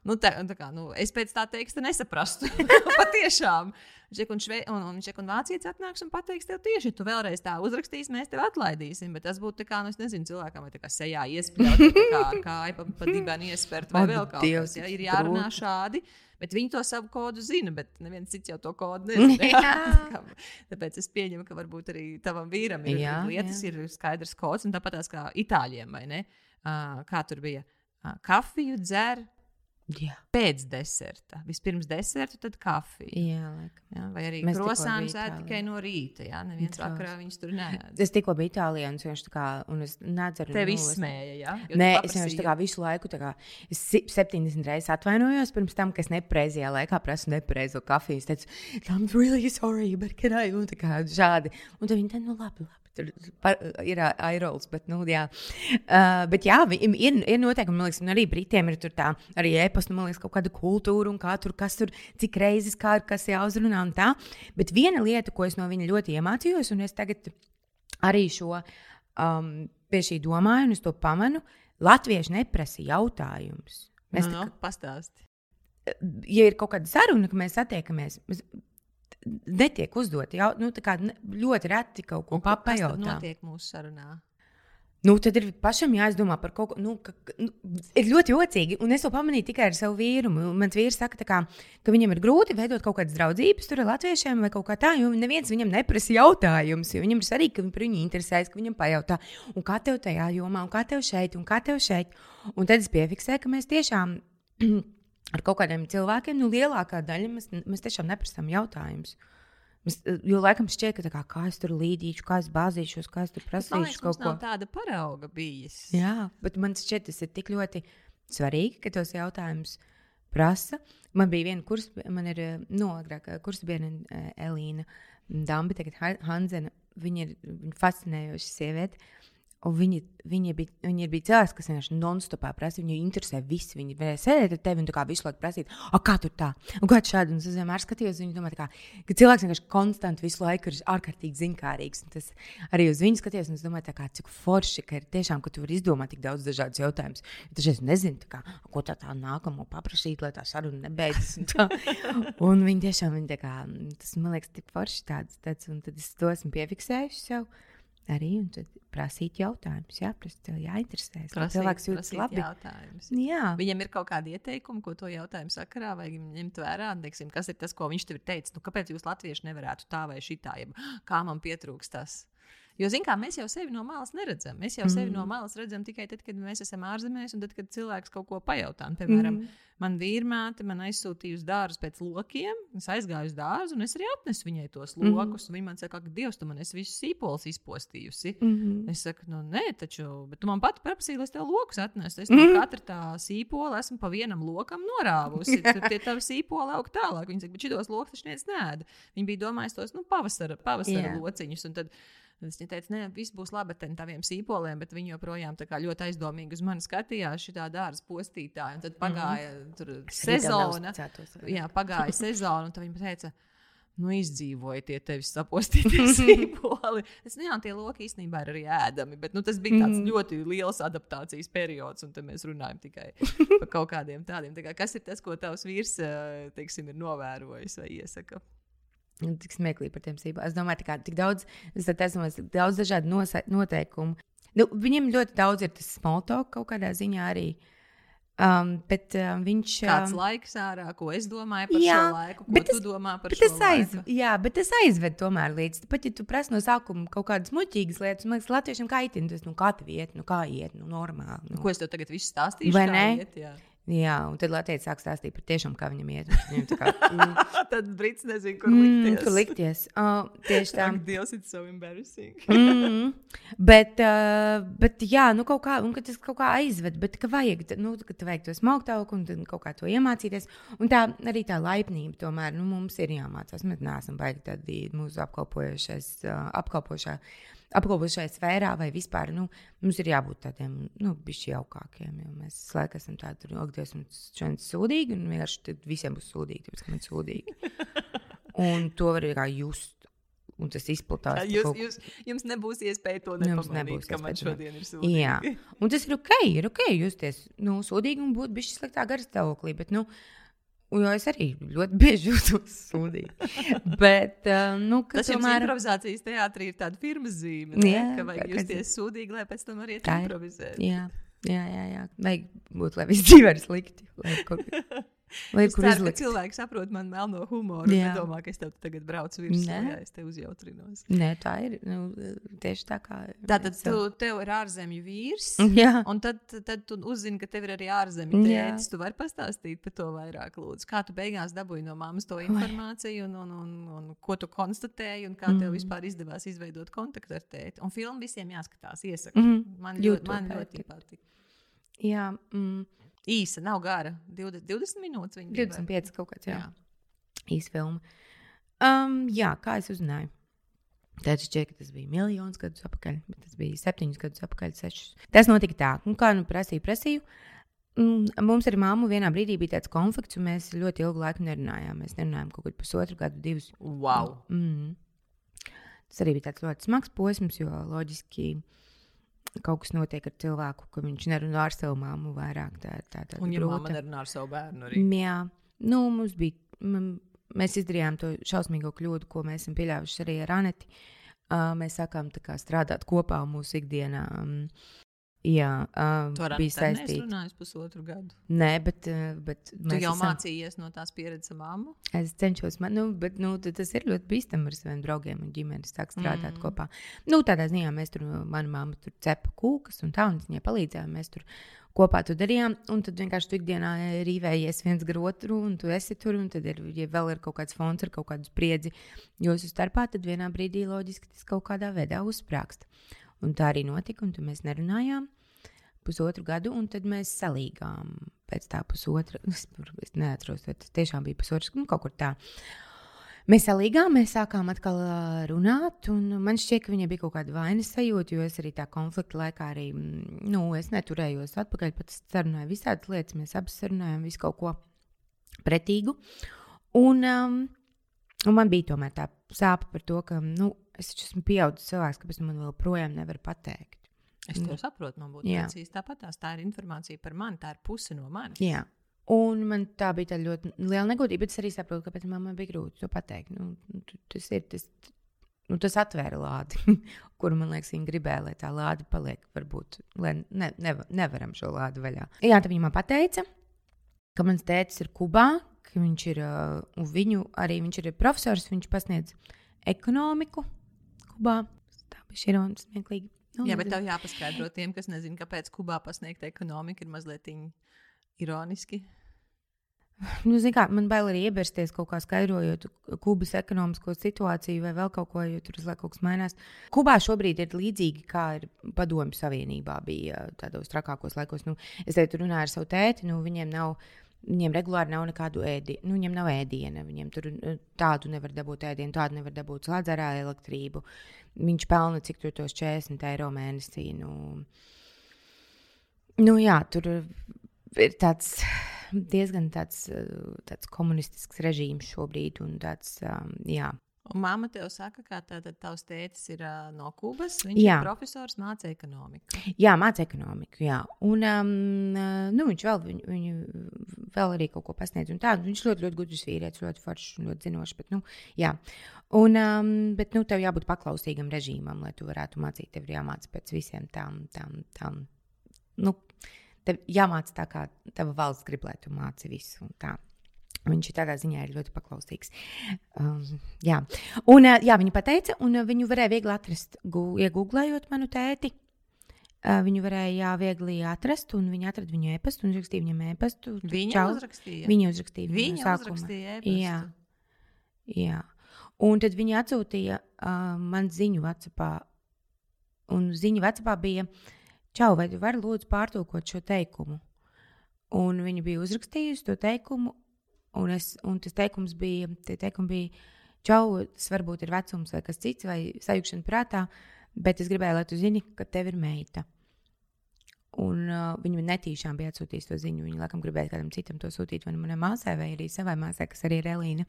[SPEAKER 3] Nu, tā, tā kā, nu, es pēc tā teksta nesaprastu. Patiešām. Viņš un, šve, un, un, un vācietis atnāks un pateiks, tev tieši tu vēlreiz tā uzrakstīsi, mēs tevi atlaidīsim. Bet tas būtu kā, nu, nezinu, cilvēkam vai tā kā sejā iespļaut, kā kāja pa, pa dibēnu iespērt vai vēl kaut kas. Ja, ir jārunā šādi. Bet viņi to savu kodu zina, bet neviens cits jau to kodu nezina. Tāpēc es pieņemu, ka varbūt arī tavam vīram ir jā, lietas, jā. ir skaidrs kods, un tāpat kā itāļiem, vai ne? Uh, kā tur bija? Uh, kafiju dzer
[SPEAKER 2] Jā.
[SPEAKER 3] Pēc deserta. Vispirms deserta, tad kafija.
[SPEAKER 2] Jā, laikam.
[SPEAKER 3] jā, vai arī krosāns ēd tikai no rīta. Jā, neviens Trās. vakarā viņus tur nē.
[SPEAKER 2] Es tikko biju Itālijā, un viņš tā kā, un es nedzeru.
[SPEAKER 3] Tev izsmēja, jā?
[SPEAKER 2] Jo Nē, es vienkārši tā kā visu laiku, tā kā, es 70 reizes atvainojos pirms tam, ka es nepreizajā laikā prasu nepareizo kafiju. Es teicu, I'm really sorry, but can I? Un tā kā šādi. Un tad viņi teica, nu labi, labi. Tur par, ir airols, bet, nu, jā. Uh, bet jā, ir, ir, noteikumi, man liekas, un arī Britiem ir tur tā, arī e-pasta, man liekas, kaut kāda kultūra un kā tur, kas tur, cik reizes kā ir, kas jāuzrunā un tā. Bet viena lieta, ko es no viņa ļoti iemācījos, un es tagad arī šo um, pie šī domāju, un es to pamanu, latvieši neprasa jautājumus.
[SPEAKER 3] Mēs no, nu, no, pastāsti.
[SPEAKER 2] Ja ir kaut kāda saruna, ka mēs satiekamies, mēs netiek uzdot jau, nu, ļoti reti kaut ko pajautāt.
[SPEAKER 3] Tas notiek mūsu sarunā.
[SPEAKER 2] Nu, tad ir pašam jāizdomā par kaut ko. Nu, ka, nu, ir ļoti jocīgi, un es to pamanīju tikai ar savu vīru. Mans vīrs saka, kā, ka viņam ir grūti veidot kaut kādas draudzības tur ar latviešiem vai kaut kā tā, jo neviens viņam neprasa jautājumus. Viņam ir svarīgi, ka viņi par viņu interesējas, ka viņam pajautā, un kā tev tajā jomā, un kā tev šeit, un kā tev šeit. Un tad es piefiksēju, ka mēs tiešām ar kaut kādiem cilvēkiem, nu, lielākā daļa mēs, mēs tiešām neprasām jautājumus. Mēs, jo laikam šķiet, ka kā, kā es tur līdīšu, kā es bāzīšos, kā es tur prasīšu liekas, kaut ko
[SPEAKER 3] tādu. Parauga bijis.
[SPEAKER 2] Jā, bet man šķiet, tas ir tik ļoti svarīgi, ka tos jautājumus prasa. Man bija viena kurs, man ir no agrāk kursbiedra Elīna Dambi, tagad Hanzena. Viņa ir viņa fascinējoša sieviete. Un viņi, viņi, bija, viņi bija cilvēki, kas vienkārši non-stopā prasa. Viņu interesē viss. Viņi varēja sēdēt ar tevi un visu laiku prasīt, kā tur tā, un kā šādi. Un es vienmēr skatījos, viņi domā, kā, ka cilvēks vienkārši konstanti visu laiku ir ārkārtīgi zinkārīgs. Un tas arī uz viņu skatījos, un es domāju, kā, cik forši, ka ir tiešām, ka tu vari izdomāt tik daudz dažādus jautājumus. Taču es nezinu, kā, ko tā, tā nākamo paprasīt, lai tā saruna nebeidzas. Un, un viņi tiešām, viņi kā, tas man liekas, tik forši tāds, tāds un tad es to esmu piefiksējuši sev arī prasīt jautājumus. Jā, prasīt, tev jāinteresēs.
[SPEAKER 3] Prasīt, cilvēks jūtas labi. Jautājumus.
[SPEAKER 2] Jā.
[SPEAKER 3] Viņam ir kaut kādi ieteikumi, ko to jautājumu sakarā vajag ņemt vērā. Teiksim, kas ir tas, ko viņš tev ir teicis? Nu, kāpēc jūs latvieši nevarētu tā vai šitā, ja kā man pietrūkst tas? Jo, zināmā mērā, mēs jau sevi no malas neredzam. Mēs jau mm. sevi no malas redzam tikai tad, kad mēs esam ārzemēs un tad, kad cilvēks kaut ko pajautā. Piemēram, mm. man vīrmāte man aizsūtīja uz dārzu pēc lokiem. Es aizgāju uz dārzu un es arī atnesu viņai tos mhm. lokus. Mm. Viņa man saka, ka Dievs, tu man esi visus sīpolus izpostījusi. Mm -hmm. Es saku, nu, nē, taču, bet tu man pati prasīji, lai es tev lokus atnesu. Es mm. katra tā sīpola esmu pa vienam lokam norāvusi. Tad tie tavi sīpoli aug tālāk. Viņa saka, bet šitos lokus taču neviens nēda. Viņa bija domājusi tos nu, pavasara, pavasara yeah. lociņus. Un Tad viņa teica, nē, viss būs labi ar taviem sīpoliem, bet viņi joprojām ļoti aizdomīgi uz mani skatījās, šī dārza postītāja. Un tad pagāja mm -hmm. sezona. Jā, pagāja sezona, un viņi teica, nu, izdzīvoja tie tevis sapostītie sīpoli. Es nezinu, nu tie loki īstenībā ir arī ēdami, bet nu, tas bija tāds mm. ļoti liels adaptācijas periods, un mēs runājam tikai par kaut kādiem tādiem. Tā kā, kas ir tas, ko tavs vīrs teiksim, ir novērojis vai iesaka?
[SPEAKER 2] Nu, tik smieklīgi par tiem sīkām. Es domāju, ka tik daudz, es esmu daudz dažādu noteikumu. Nu, viņam ļoti daudz ir tas smalltalk kaut kādā ziņā arī. Um, bet um, viņš
[SPEAKER 3] ir. Kāds um, laiks ārā, ko es domāju par jā, šo laiku, ko tu tas, domā par šo
[SPEAKER 2] aiz,
[SPEAKER 3] laiku?
[SPEAKER 2] Jā, bet tas aizved tomēr līdz. Pat ja tu prasi no sākuma kaut kādas muļķīgas lietas, man liekas, latviešiem kaitina tas, nu kā tev iet, nu kā iet, nu normāli. Nu.
[SPEAKER 3] Ko es tev tagad visu stāstīšu? Vai ne? Iet, jā.
[SPEAKER 2] Jā, un tad Latvijas sāk stāstīt par tiešām, kā viņam iet. Viņam kā,
[SPEAKER 3] mm. tad Brits nezina, kur likties.
[SPEAKER 2] Mm, kur likties. Oh, tieši tā.
[SPEAKER 3] Ak, Dievs, it's so embarrassing.
[SPEAKER 2] mm, bet, uh, bet, jā, nu kaut kā, un tas kaut kā aizved, bet ka vajag, nu, ka tu vajag to smaugtauku un kaut kā to iemācīties. Un tā arī tā laipnība tomēr, nu, mums ir jāmācās. Mēs neesam baigi tādi mūsu apkalpojušais, uh, apkalpošā apkopošajā sfērā, vai vispār nu, mums ir jābūt tādiem nu, bišķi jaukākiem. Mēs laikam esam tādi, ka Dievs mums šodien sūdīgi, un vienkārši visiem būs sūdīgi, tāpēc, ka mēs sūdīgi. Un to var arī just. Un tas izplatās.
[SPEAKER 3] Jūs, kaut... jūs, jums nebūs iespēja to nepamanīt, ka man šodien ir sūdīgi.
[SPEAKER 2] Jā, un tas ir ok, ir ok justies nu, sūdīgi un būt bišķi sliktā garstāvoklī, bet, nu, Jo es arī ļoti bieži jūtos sūdīgi. Bet, uh, nu,
[SPEAKER 3] tas tomēr... improvizācijas teātrī ir tāda firmas zīme. Ne? Jā, ka vajag justies sūdīgi, lai pēc tam arī improvizētu.
[SPEAKER 2] Jā, jā, jā, jā. Vajag būt, lai viss dzīvē ir slikti. Lai, kur...
[SPEAKER 3] Ceru, ka cilvēki saprot man melno humoru. Jā. Nedomā, ka es tev tagad braucu virsū, ja es te uzjautrinos.
[SPEAKER 2] Nē, tā ir nu, tieši tā kā.
[SPEAKER 3] Tātad tu, tev ir ārzemju vīrs.
[SPEAKER 2] Jā.
[SPEAKER 3] Un tad, tad tu uzzini, ka tev ir arī ārzemju tētis. Tu vari pastāstīt par to vairāk, lūdzu. Kā tu beigās dabūji no mammas to informāciju un, un, un, un ko tu konstatēji un kā mm. tev vispār izdevās izveidot kontaktu ar tēti. Un filmu visiem jāskatās, iesaku. Mm. Man, ļoti, man ļoti patīk.
[SPEAKER 2] Jā. Mm.
[SPEAKER 3] Īsa, nav gara. 20, 20 minūtes.
[SPEAKER 2] 25 kaut kāds, jā. jā. Īsa filma. Um, jā, kā es uzzināju? Tad šķiet, ka tas bija miljonus gadus atpakaļ, bet tas bija septiņus gadus atpakaļ, sešus. Tas notika tā, un kā nu prasīju, prasīju. Mm, Mums ar māmu vienā brīdī bija tāds konflikts, un mēs ļoti ilgu laiku nerunājām. Mēs nerunājām kaut kādu pusotru gadu, divus.
[SPEAKER 3] Wow!
[SPEAKER 2] Mm. Tas arī bija tāds ļoti smags posms, jo loģiski kaut kas notiek ar cilvēku, ka viņš nerunā ar savu māmu vairāk. Tā, tā, tā,
[SPEAKER 3] Un ja mamma nerunā ar savu bērnu arī.
[SPEAKER 2] Jā, nu, mums bija. m- Mēs izdarījām to šausmīgo kļūdu, ko mēs esam pieļāvuši arī ar Aneti. Uh, mēs sākām kā strādāt kopā mūsu ikdienā. Um, jā, uh,
[SPEAKER 3] Tu ar
[SPEAKER 2] bija saistīta.
[SPEAKER 3] runājis pusotru gadu.
[SPEAKER 2] Nē, bet, uh, bet
[SPEAKER 3] Tu jau
[SPEAKER 2] esam-
[SPEAKER 3] mācījies no tās pieredzes ar mammu.
[SPEAKER 2] Es cenšos, man, nu, bet nu, tas ir ļoti bīstami ar saviem draugiem un ģimeni sākt strādāt
[SPEAKER 3] Mm.
[SPEAKER 2] kopā. Nu, tādā ziņā mēs tur, mana mamma tur cepa kūkas un tā, un es viņai palīdzēju. Mēs tur kopā to darījām, un tad vienkārši tu ikdienā rīvējies viens gar otru, un tu esi tur, un tad, ir, ja vēl ir kaut kāds fons ar kaut kādu spriedzi jūsu starpā, tad vienā brīdī loģiski tas kaut kādā veidā uzsprāgst. Un tā arī notika, un tad mēs nerunājām pusotru gadu, un tad mēs salīgām pēc tā pusotra. Es, es neatceros, vai tas tiešām bija pusotrs, nu, kaut kur tā. Mēs salīgām, mēs sākām atkal runāt, un man šķiet, ka viņai bija kaut kāda vainas sajūta, jo es arī tā konflikta laikā arī, nu, es neturējos atpakaļ, pat sarunāju visādas lietas, mēs abi sarunājām visu kaut ko pretīgu. Un, um, un man bija tomēr tā sāpe par to, ka, nu, es taču esmu pieaudzis cilvēks, kāpēc man vēl projām nevar pateikt.
[SPEAKER 3] Es to saprotu, man būtu precīzi tāpat. Tā ir informācija par mani, tā ir puse no manis.
[SPEAKER 2] Jā. Un man tā bija tā ļoti liela negodība, bet es arī saprotu, kāpēc man bija grūti to pateikt. Nu, tu- tas ir tas, nu, tas atvēra lādi, kur man liekas, viņa gribēja, lai tā lāde paliek. Varbūt, lai ne, nev, nevaram šo lādi vaļā. Jā, tad viņa man pateica, ka mans tēvs ir Kubā, ka viņš ir, uh, un viņu arī viņš ir profesors, viņš pasniedz ekonomiku Kubā. Tā bija ironiski, smieklīgi. Nu,
[SPEAKER 3] Jā, bet tev jāpaskaidro tiem, kas nezina, kāpēc Kubā pasniegt ekonomiku ir mazliet ironiski.
[SPEAKER 2] Nu, kā, man bail arī iebirsties kaut kā skaidrojot Kubas ekonomisko situāciju vai vēl kaut ko, jo tur uzliek kaut kas mainās. Kubā šobrīd ir līdzīgi kā ir Padomju Savienībā bija tādos trakākos laikos. Nu, es te tur runāju ar savu tēti, nu, viņiem nav. Viņiem regulāri nav nekādu ēdienu, nu, viņiem nav ēdiena. Viņiem tur eh, tādu nevar dabūt ēdienu, tādu nevar dabūt slēdzarā elektrību. Viņš pelna cik tur tos 40 eiro mēnesī. Nu, nu jā, tur ir tāds diezgan tāds, eh, tāds komunistisks režīms šobrīd. un Tāds, um, jā.
[SPEAKER 3] Un mamma tev saka, ka tātad tavs tētis ir uh, no Kubas. Viņš
[SPEAKER 2] Jā.
[SPEAKER 3] ir profesors, māca ekonomiku.
[SPEAKER 2] Jā, mācīja ekonomiku. Jā. Un um, nu, viņš vēl, viņu, viņu vēl arī kaut ko pasniedz. un tā. Viņš ļoti, ļoti gudrs vīrietis, ļoti foršs un ļoti zinošs. Bet, nu, jā. un, um, bet nu, tev jābūt paklausīgam režīmam, lai tu varētu mācīt. Tev ir jāmācās pēc visiem tām. tām, tām nu, tev jāmācās tā, kā tava valsts grib, lai tu māci visu. un tā. Viņš ir tādā ziņā ir ļoti paklausīgs. Um, jā, un, uh, jā viņa pateica, un uh, viņu varēja viegli atrast, iegūglējot manu tēti. Uh, viņu varēja jā, viegli atrast, un viņi atrada viņu e-pastu un uzrakstīja viņam e-pastu.
[SPEAKER 3] Viņa
[SPEAKER 2] čau.
[SPEAKER 3] uzrakstīja.
[SPEAKER 2] Viņa uzrakstīja.
[SPEAKER 3] Viņa
[SPEAKER 2] sākuma.
[SPEAKER 3] uzrakstīja e-pastu.
[SPEAKER 2] Jā. Jā. Un tad viņi atsūtīja uh, man ziņu Vācijā. Un ziņa Vācijā bija, čau, vai tu vari lūdzu pārtulkot šo teikumu? Un viņa bija uzrakstījusi to teikumu, un, es, un tas teikums bija, tie teikumi bija, čau, tas varbūt ir vecums vai kas cits, vai sajūgšana prātā, bet es gribēju, lai tu zini, ka tev ir meita. Un uh, viņa netīšām bija atsūtījusi to ziņu. Viņa laikam gribēja kādam citam to sūtīt, vai manai māsai, vai arī savai māsai, kas arī ir Elīna.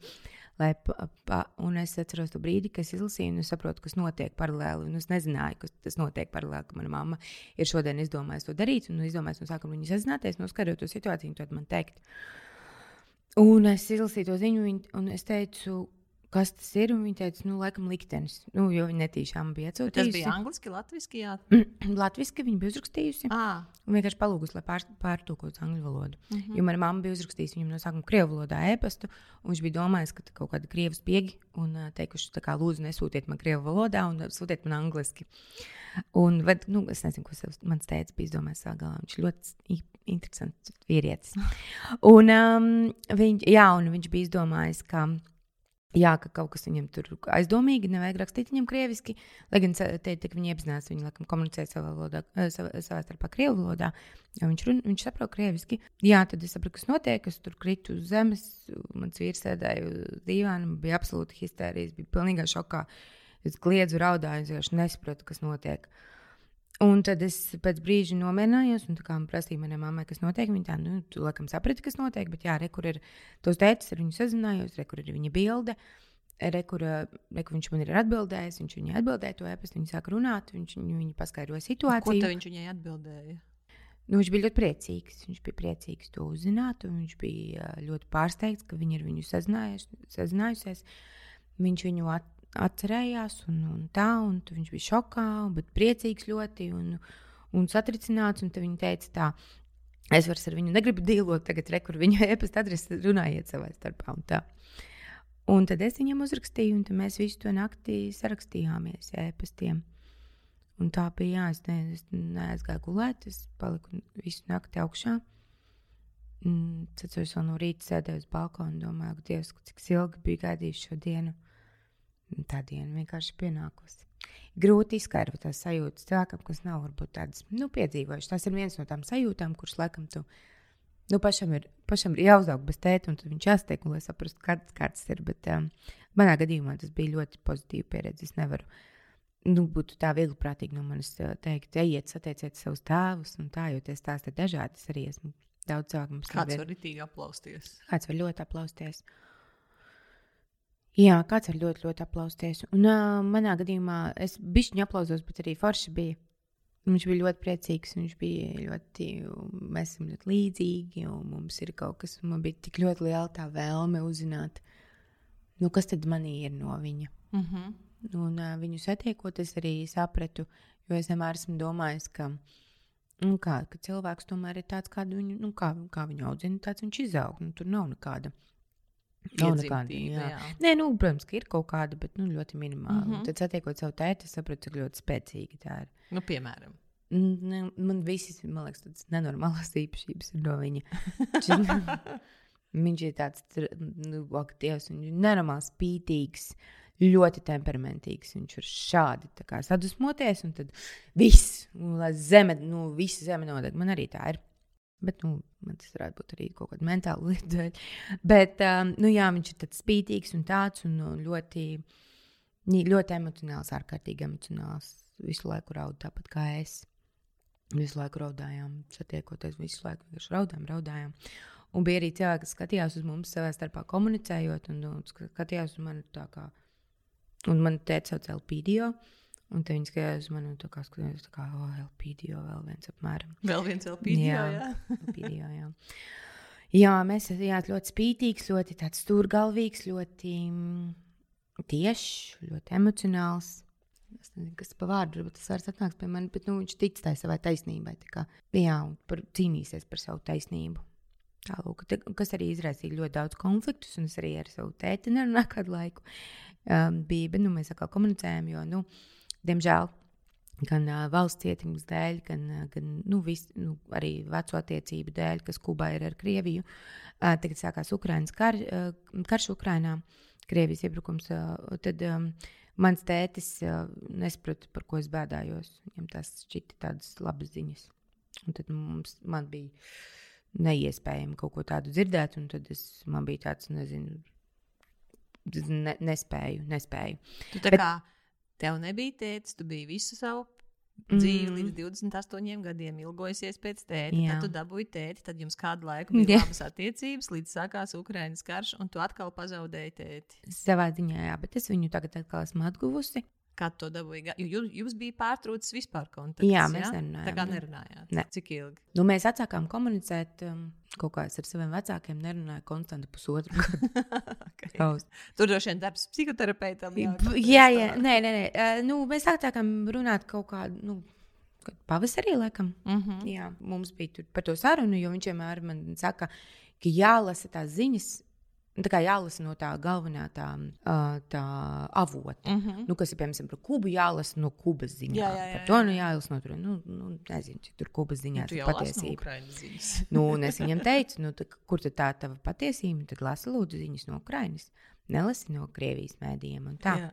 [SPEAKER 2] Lai, pa, pa, un es atceros to brīdi, kad es izlasīju, un es saprotu, kas notiek paralēli. Un es nezināju, ka tas notiek paralēli, ka mana mamma ir šodien izdomājusi to darīt, un izdomājusi no sākuma viņu sazināties, noskaidrot to situāciju, un to man teikt. Un es izlasīju to ziņu, un es teicu, kas tas ir. un Viņa teica, nu, laikam, liktenis. Nu, jo viņa netīšām bija
[SPEAKER 3] Bet Tas
[SPEAKER 2] atsūtījusi.
[SPEAKER 3] bija angliski, latviešu. Jā,
[SPEAKER 2] Latvijas viņa bija uzrakstījusi.
[SPEAKER 3] ah,
[SPEAKER 2] Un vienkārši palūgusi, lai pār, pārtulkotu angļu valodu. Mm. -hmm. Jo mana mamma bija uzrakstījusi viņam no sākuma krievu valodā e-pastu, viņš bija domājis, ka kaut kāda krievu spiegi un teikuši, kā lūdzu, nesūtiet man krievu valodā un sūtiet man angliski. Un, bet, nu, es nezinu, ko mans tēvs bija domājis savā galā. Viņš ļoti interesants vīrietis. Un, um, viņ, jā, un viņš bija izdomājis, ka. Jā, ka kaut kas viņam tur aizdomīgi, nevajag rakstīt viņam krieviski. Lai gan te, te, viņi apzinās, viņi laikam komunicē savā, valodā, eh, savā, savā starpā krievu valodā. jo Viņš, run, viņš saprot krieviski. Jā, tad es sapratu, kas notiek. Es tur kritu uz zemes, mans vīrs sēdēja uz dīvāna, bija absolūti histērijas, bija pilnīgā šokā. Es kliedzu, raudāju, es vienkārši nesaprotu, kas notiek. Un tad es pēc brīža nomierinājos, un tā kā man prasīja manai mammai, kas notiek, viņa tā, nu, tu laikam saprati, kas notiek, bet jā, re, kur ir tos tētis, ar viņu sazinājos, re, kur ir viņa bilde. Re, kur, re, kur viņš man ir atbildējis, viņš viņai atbildēja to e-pastu, viņa sāk runāt, viņš viņa paskaidroja situāciju.
[SPEAKER 3] Ko viņš viņai atbildēja?
[SPEAKER 2] Nu, viņš bija ļoti priecīgs. Viņš bija priecīgs to uzzināt, un viņš bija ļoti pārsteigts, ka viņi ir viņu sazinājusies. Viņš viņu at, atcerējās, un, un tā, un viņš bija šokā, bet priecīgs ļoti un, un satricināts. Un viņa teica, tā, es vairs ar viņu negribu dīlot, tagad rekur viņa e-pasta adrese, runājiet savā starpā. Un, tā. un tad es viņam uzrakstīju, un mēs visu to naktī sarakstījāmies e-pastiem. Un tā bija, jā, es, ne, es neaizgāju gulēt, es paliku visu nakti augšā. Es vēl no rīta sēdēju uz balkona un domāju, ka Dievs, cik ilgi bija gaidījis šo dienu. Tā diena vienkārši pienākusi. Grūti izskaidrot tās sajūtas cilvēkam, kas nav varbūt tādas nu, piedzīvojušas. Tas ir viens no tām sajūtām, kuras laikam tu nu, pašam, ir, pašam ir jāuzaug bez tēta, un viņš jāsteik, lai saprastu, kāds, kāds ir. Bet um, manā gadījumā tas bija ļoti pozitīva pieredze. Es nevaru uh, nu, būtu tā viegli prātīgi no manis teikt, ejiet, satieciet savus tēvus, un tā, jo tie stāsti ir dažādi. Es arī esmu daudz cilvēku.
[SPEAKER 3] Kāds var ritīgi aplausties?
[SPEAKER 2] Kāds var ļoti aplausties. Jā, kāds var ļoti, ļoti aplausties. Un uh, manā gadījumā es bišķiņu aplausos, bet arī forši bija. Viņš bija ļoti priecīgs, viņš bija ļoti, mēs esam ļoti līdzīgi, un mums ir kaut kas, man bija tik ļoti liela tā vēlme uzzināt, nu, kas tad manī ir no viņa. Mm -hmm. Un uh, viņu satiekot, es arī sapratu, jo es vienmēr esmu domājis, ka, nu, kā, ka cilvēks tomēr ir tāds, kādu viņu, nu, kā, kā viņu audzina, tāds viņš izaug. Nu, tur nav nekāda. Nav nekāda. Jā. Jā. Nē, nu, protams, ka ir kaut kāda, bet nu, ļoti minimāla. Mm -hmm. Tad, satiekot savu tēti, es sapratu, cik ļoti spēcīga tā ir.
[SPEAKER 3] Nu, piemēram.
[SPEAKER 2] Ne, man visas, man liekas, tādas nenormālas īpašības ir no viņa. viņš ir tāds, nu, ak, Dievs, viņš ir nenormāli spītīgs. Ļoti temperamentīgs. Viņš ir šādi sadusmoties, un tad viss, nu, lai zeme, nu, visa zeme nodeg. Man arī tā ir. Bet, nu, man tas varētu būt arī kaut kāda mentāla lieta. Bet, um, nu, jā, viņš ir tāds spītīgs un tāds, un nu, ļoti, ļoti emocionāls, ārkārtīgi emocionāls. Visu laiku raud tāpat kā es. Visu laiku raudājām, satiekoties, visu laiku vienkārši raudājām, raudājām. Un bija arī cilvēki, kas skatījās uz mums savā starpā komunicējot, un, un skatījās uz mani tā kā Un man teica, sauc LPDO. Un te viņi skatījās uz mani, un tā kā skatījās, tā kā, oh, LPDO vēl viens apmēram.
[SPEAKER 3] Vēl viens LPDO, jā. jā.
[SPEAKER 2] LPDO, jā. jā, mēs esam ļoti spītīgs, ļoti tāds stūrgalvīgs, ļoti mm, tiešs, ļoti emocionāls. Es nezinu, kas par vārdu, varbūt tas vairs atnāks pie manis, bet nu, viņš tic tai savai taisnībai. Kā, jā, un par, cīnīsies par savu taisnību. Tālūk, kas arī izraisīja ļoti daudz konfliktus, un es arī ar savu tēti nerunāju kādu laiku um, bija, bet nu, mēs atkal komunicējam, jo, nu, diemžēl, gan uh, valsts ietekmes dēļ, gan, gan nu, vis, nu, arī veco attiecību dēļ, kas Kubā ir ar Krieviju. Uh, tagad sākās Ukraiņas kar, uh, karš Ukrainā, Krievijas iebrukums. Uh, tad, um, mans tētis uh, nesaprata, par ko es bēdājos. Viņam tas šķita tādas labas ziņas. Un tad mums, man bija neiespējami kaut ko tādu dzirdēt, un tad es, man bija tāds, nezinu, ne, nespēju. nespēju.
[SPEAKER 3] Tu tā Bet, kā tev nebija tēvs, tu biji visu savu dzīvi mm. līdz 28 gadiem, ilgojusies pēc tēta. Jā. Tad tu dabūji tēti, tad jums kādu laiku bija jā. labas attiecības, līdz sākās Ukraiņas karš, un tu atkal pazaudēji tēti.
[SPEAKER 2] Savā ziņā, jā, bet es viņu tagad atkal esmu atguvusi.
[SPEAKER 3] Kā to dabūja? Jums, jums bija pārtraucis vispār kontakts.
[SPEAKER 2] Jā, mēs ja? nerunājām.
[SPEAKER 3] Tā kā nerunājāt.
[SPEAKER 2] Ne.
[SPEAKER 3] Cik ilgi?
[SPEAKER 2] Nu, mēs atsākām komunicēt. Um, kaut kā es ar saviem vecākiem nerunāju konstantu pusotru gadu.
[SPEAKER 3] okay. Tur droši vien darbs psihoterapeitam. Jā,
[SPEAKER 2] jā, jā. Nē, nē, nē. Uh, nu, mēs sākām runāt kaut kādu. Nu, Pavasarī, laikam. Mm -hmm. Jā, mums bija par to sarunu, jo viņš vienmēr man saka, ka jālasa tās ziņas Tā kā jālasa no tā galvenā tā, tā avota, mm -hmm. nu, kas ir piemēram par kubu, jālasa no kubas ziņām. Jā, jā, jā, par to nu, jālasa no tur, nu, nu, nezinu, cik tur kubas ziņās ir patiesība. Nu, nu, es viņam teicu, nu, tā, kur tad tā tava patiesība, tad lasi lūdzu ziņas no Ukrainas, nelasi no Krievijas mēdījiem. Jā.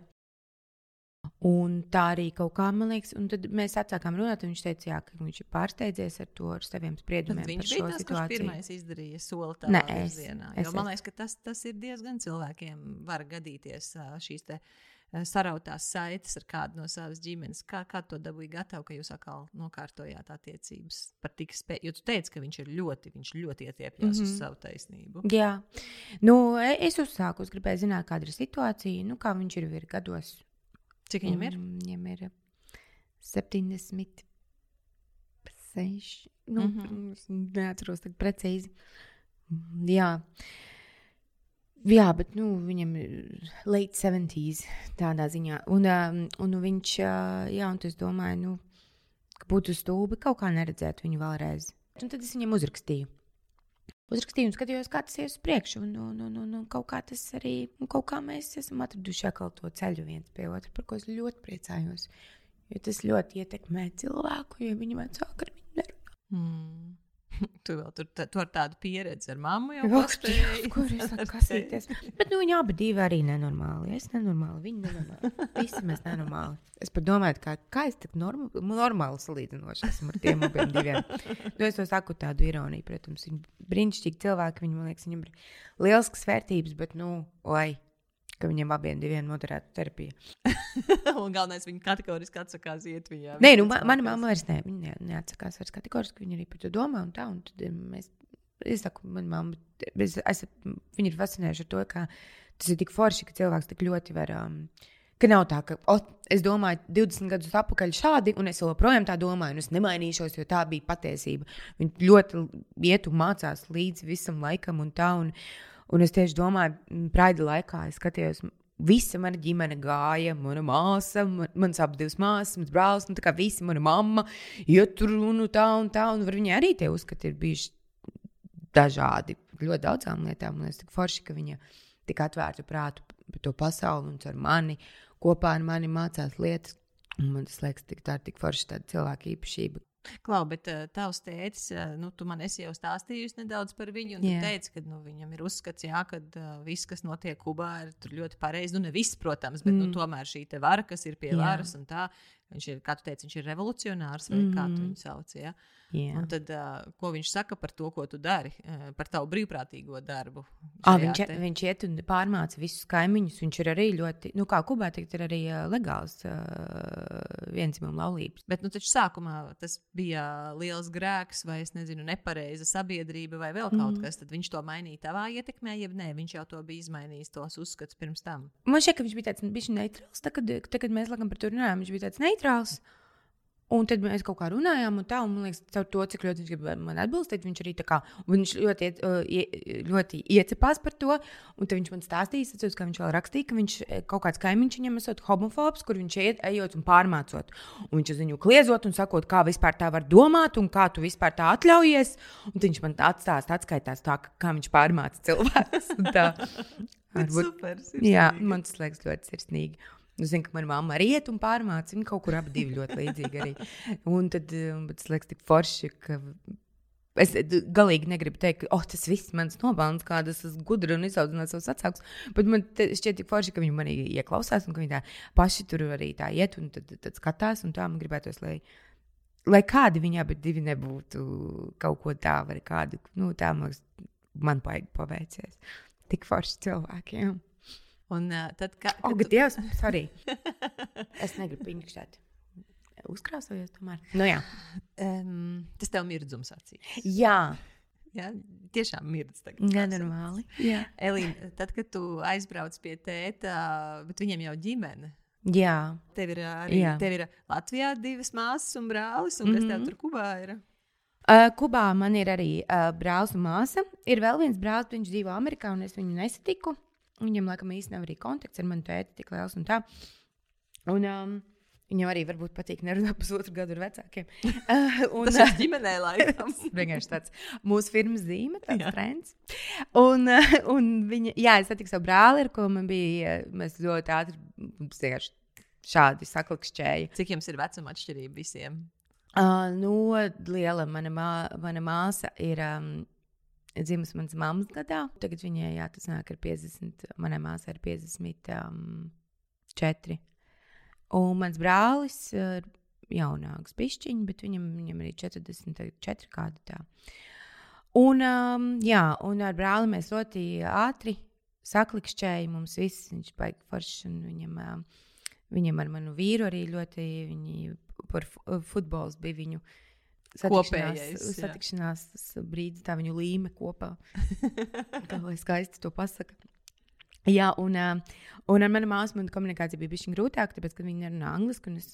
[SPEAKER 2] Un tā arī kaut kā, man liekas, un tad mēs atsākām runāt, un viņš teica, jā, ka viņš ir pārsteidzies ar to, ar saviem spriedumiem.
[SPEAKER 3] Tad viņš
[SPEAKER 2] bija
[SPEAKER 3] tas, situāciju. kurš pirmais izdarīja soli tādā virzienā. Jo man liekas, ka tas, tas ir diezgan cilvēkiem var gadīties šīs te sarautās saites ar kādu no savas ģimenes. Kā, kā to dabūja gatavu, ka jūs atkal nokārtojāt attiecības par tik spēju? Jo tu teici, ka viņš ir ļoti, viņš ļoti ietiepjas mm -hmm. uz
[SPEAKER 2] Mhm.
[SPEAKER 3] savu taisnību.
[SPEAKER 2] Jā, nu, e- es uzsāku, es gribēju zināt, kāda ir situācija, nu, kā viņš ir gados.
[SPEAKER 3] Cik viņam ir?
[SPEAKER 2] Viņam ir 76. Nu,
[SPEAKER 3] Mhm.
[SPEAKER 2] mm -hmm. Neatceros tagad precīzi. Jā. Jā, bet nu, viņam ir late 70s tādā ziņā. Un, um, un viņš, uh, jā, un es domāju, nu, ka būtu stulbi kaut kā neredzēt viņu vēlreiz. Un tad es viņam uzrakstīju. Uzrakstīju un skatījos, kā tas iet uz priekšu. Un, un, un, un, un kaut kā tas arī, un kaut kā mēs esam atraduši atkal to ceļu viens pie otra, par ko es ļoti priecājos. Jo tas ļoti ietekmē cilvēku, jo viņi vecāki ar viņu nerunā.
[SPEAKER 3] Mm. Tu vēl tur tā, tu ar tādu pieredzi ar mammu jau paspēji.
[SPEAKER 2] Kur es varu kasīties? Bet nu, viņi abi divi arī nenormāli. Es nenormāli, viņi nenormāli. Visi mēs nenormāli. Es pat domāju, kā, kā es tik norm, normāli salīdzinoši esmu ar tiem abiem diviem. Nu, es to saku tādu ironiju, protams. Viņi brīnišķīgi cilvēki, viņi man liekas, viņiem ir lielisks vērtības, bet, nu, oi, ka viņiem abiem diviem noderētu terapija.
[SPEAKER 3] Un galvenais, viņi kategoriski atsakās iet viņā.
[SPEAKER 2] Nē, nu, ma, mana mamma vairs ne, viņa ne, neatsakās vairs kategoriski. Viņa arī par to domā un tā. Un tad eh, mēs, es saku, man mamma, es, es, viņa ir fascinējuši ar to, ka tas ir tik forši, ka cilvēks tik ļoti var. Um, Ka nav tā, ka o, es domāju, 20 gadus atpakaļ šādi, un es joprojām tā domāju, un es nemainīšos, jo tā bija patiesība. Viņa ļoti iet un mācās līdzi visam laikam, un tā. Un, un es tieši domāju, Praida laikā es skatījos, Visa mana ģimene gāja, mana māsa, man, manas abas divas māsas, mans brālis, nu, tā kā visi mana mamma, iet tur un tā un tā. Un viņi arī tie uzskati ir bijuši dažādi. Ļoti daudzām lietām. Man liekas, tik forši, ka viņa tik atvērta prātu par to pasauli un ar mani kopā ar mani mācās lietas. Un man tas liekas, tik, tā ir tik forša cilvēka īpašība.
[SPEAKER 3] Klau, bet uh, tavs tētis, uh, nu, tu man esi jau stāstījusi nedaudz par viņu.
[SPEAKER 2] Jā.
[SPEAKER 3] teici, ka nu, viņam ir uzskats, jā, ka uh, viss, kas notiek Kubā, ir ļoti pareizi. Nu, ne viss, protams, bet mm. nu, tomēr šī vara, kas ir pie
[SPEAKER 2] Jā.
[SPEAKER 3] varas, un tā, viņš ir, kā tu teici, viņš ir revolucionārs vai mm. kā tu
[SPEAKER 2] Mhm.
[SPEAKER 3] viņu sauc. Ja?
[SPEAKER 2] Jā.
[SPEAKER 3] Un tad, uh, ko viņš saka par to, ko tu dari, uh, par tavu brīvprātīgo darbu? Šajā
[SPEAKER 2] viņš,
[SPEAKER 3] te-
[SPEAKER 2] viņš iet un pārmāca visus kaimiņus. Viņš ir arī ļoti, nu, kā Kubā teikt, ir arī uh, legāls uh, vienzimuma laulības.
[SPEAKER 3] Bet nu, taču sākumā tas bija liels grēks, vai es nezinu, nepareiza sabiedrība, vai vēl kaut mm. kas. Tad viņš to mainīja tavā ietekmē, jeb nē, viņš jau to bija izmainījis, tos uzskats pirms tam.
[SPEAKER 2] Man šķiet, ka viņš bija tāds bijis neitrāls. Tad, kad, tad, kad mēs laikam par to runājām, viņš bija tāds neitrāls. Un tad mēs kaut kā runājām, un tā, un man liekas, caur to, cik ļoti viņš grib man atbalstīt, viņš arī tā kā, viņš ļoti, uh, ļoti iecepās par to. Un tad viņš man stāstīja, atceros, ka viņš vēl rakstīja, ka viņš eh, kaut kāds kaimiņš viņam esot homofobs, kur viņš iet, ejot un pārmācot. Un viņš uz viņu kliedzot un sakot, kā vispār tā var domāt, un kā tu vispār tā atļaujies. Un viņš man atstāsta, atskaitās tā, kā viņš pārmāca cilvēkus. Varbūt-
[SPEAKER 3] Super,
[SPEAKER 2] Jā, man tas liekas ļoti sirsnīgi. Es zinu, ka manā mamā arī iet un pārmāca. Viņa kaut kur abi divi ļoti līdzīgi arī. Un tad um, tas liekas tik forši, ka es galīgi negribu teikt, ka oh, tas viss mans nopelns, kādas es gudri un izaudzināju savus vecākus. Bet man šķiet tik forši, ka viņi manī ieklausās un ka viņi tā paši tur arī tā iet un tad, tad skatās. Un tā man gribētos, lai, lai kādi viņi abi divi nebūtu kaut ko tādu vai kādu. Nu, tā man, man paveicies. Tik forši cilvēkiem.
[SPEAKER 3] Un uh, tad, kā, kad
[SPEAKER 2] bet Dievs, sorry. Es negribu piņķēt. Uzkrāsojos tomēr. Nu, jā.
[SPEAKER 3] um, tas tev mirdzums acīs.
[SPEAKER 2] jā,
[SPEAKER 3] Jā, tiešām mirdz
[SPEAKER 2] nenormāli. Jā.
[SPEAKER 3] Elīna, tad, kad tu aizbrauc pie tēta, bet viņam jau ģimene.
[SPEAKER 2] jā.
[SPEAKER 3] Tev ir arī
[SPEAKER 2] Jā.
[SPEAKER 3] tev ir Latvijā divas māsas un brālis, un kas
[SPEAKER 2] Mhm.
[SPEAKER 3] tev tur Kubā ir?
[SPEAKER 2] Uh, Kubā man ir arī uh, brālis un māsa. Ir vēl viens brālis, viņš dzīvo Amerikā, un es viņu nesatiku. Viņam, laikam, īstenībā nav arī kontakts ar mani tēti tik liels un tā. Un, um, Viņam arī varbūt patīk nerunāt pusotru gadu ar vecākiem. Uh, un,
[SPEAKER 3] Tas ir ģimenē laikam.
[SPEAKER 2] vienkārši tāds mūsu firmas zīme, tāds jā. trends. Un, uh, un viņa, jā, es satiku savu brāli, ar ko man bija, mēs ļoti ātri vienkārši šādi saklikšķēja.
[SPEAKER 3] Cik jums ir vecuma atšķirība visiem?
[SPEAKER 2] Uh, no liela mana, mā, mana māsa ir. Um, Dzimusi manas mammas gadā. Tagad viņai, jā, tas nāk ar 50, manai māsai ir 54. Un mans brālis ir jaunāks, pišķiņš, bet viņam, viņam arī 44 kādi tā. Un, um, jā, un ar brāli mēs ļoti ātri saklikšķēja mums viss. Viņš baigi foršs un viņam, uh, viņam ar manu vīru arī ļoti, viņi par futbols bija viņu satikšanās, satikšanās brīdis, tā viņu līme kopā. Tā lai skaisti to pasaka. Jā, un, un ar manu māsu man komunikācija bija bijusi grūtāka, tāpēc, ka viņi nerunā angliski, un es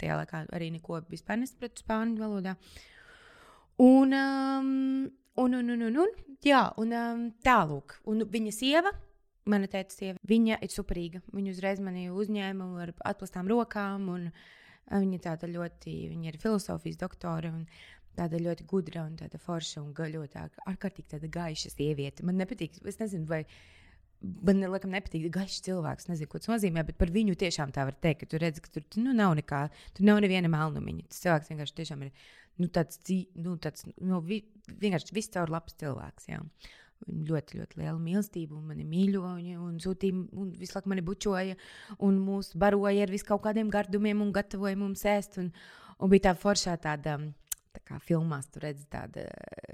[SPEAKER 2] tajā laikā arī neko vispār nesapratu spāņu valodā. Un, um, un, un, un, un, un, jā, un um, tālūk. Un viņa sieva, mana tēta sieva, viņa ir superīga. Viņa uzreiz mani uzņēma ar atklātām rokām, un viņa tāda ļoti, viņa ir filozofijas doktore. Un, Tāda ļoti gudra un tāda forša un ga- ļoti ār- ārkārtīgi tāda gaiša sieviete. Man nepatīk, es nezinu, vai Man liekas, nepatīk gaišs cilvēks. Nezinu, ko tas nozīmē, bet par viņu tiešām tā var teikt. Ka tu redzi, ka tur nu, nav nekā, tur nav neviena melnumiņa. Tas cilvēks vienkārši ir nu, tāds, nu, tāds nu, vi, vienkārši viscaur labs cilvēks. Jā. Viņa ļoti, ļoti liela mīlestība, un mani mīļoja, un sūtīja, un visu laiku mani bučoja, un mūs baroja ar vis kaut kādiem gardumiem, un gatavoja mums ēst. Un, un bija tā foršā tāda. Tā kā filmās tur redzat, tāda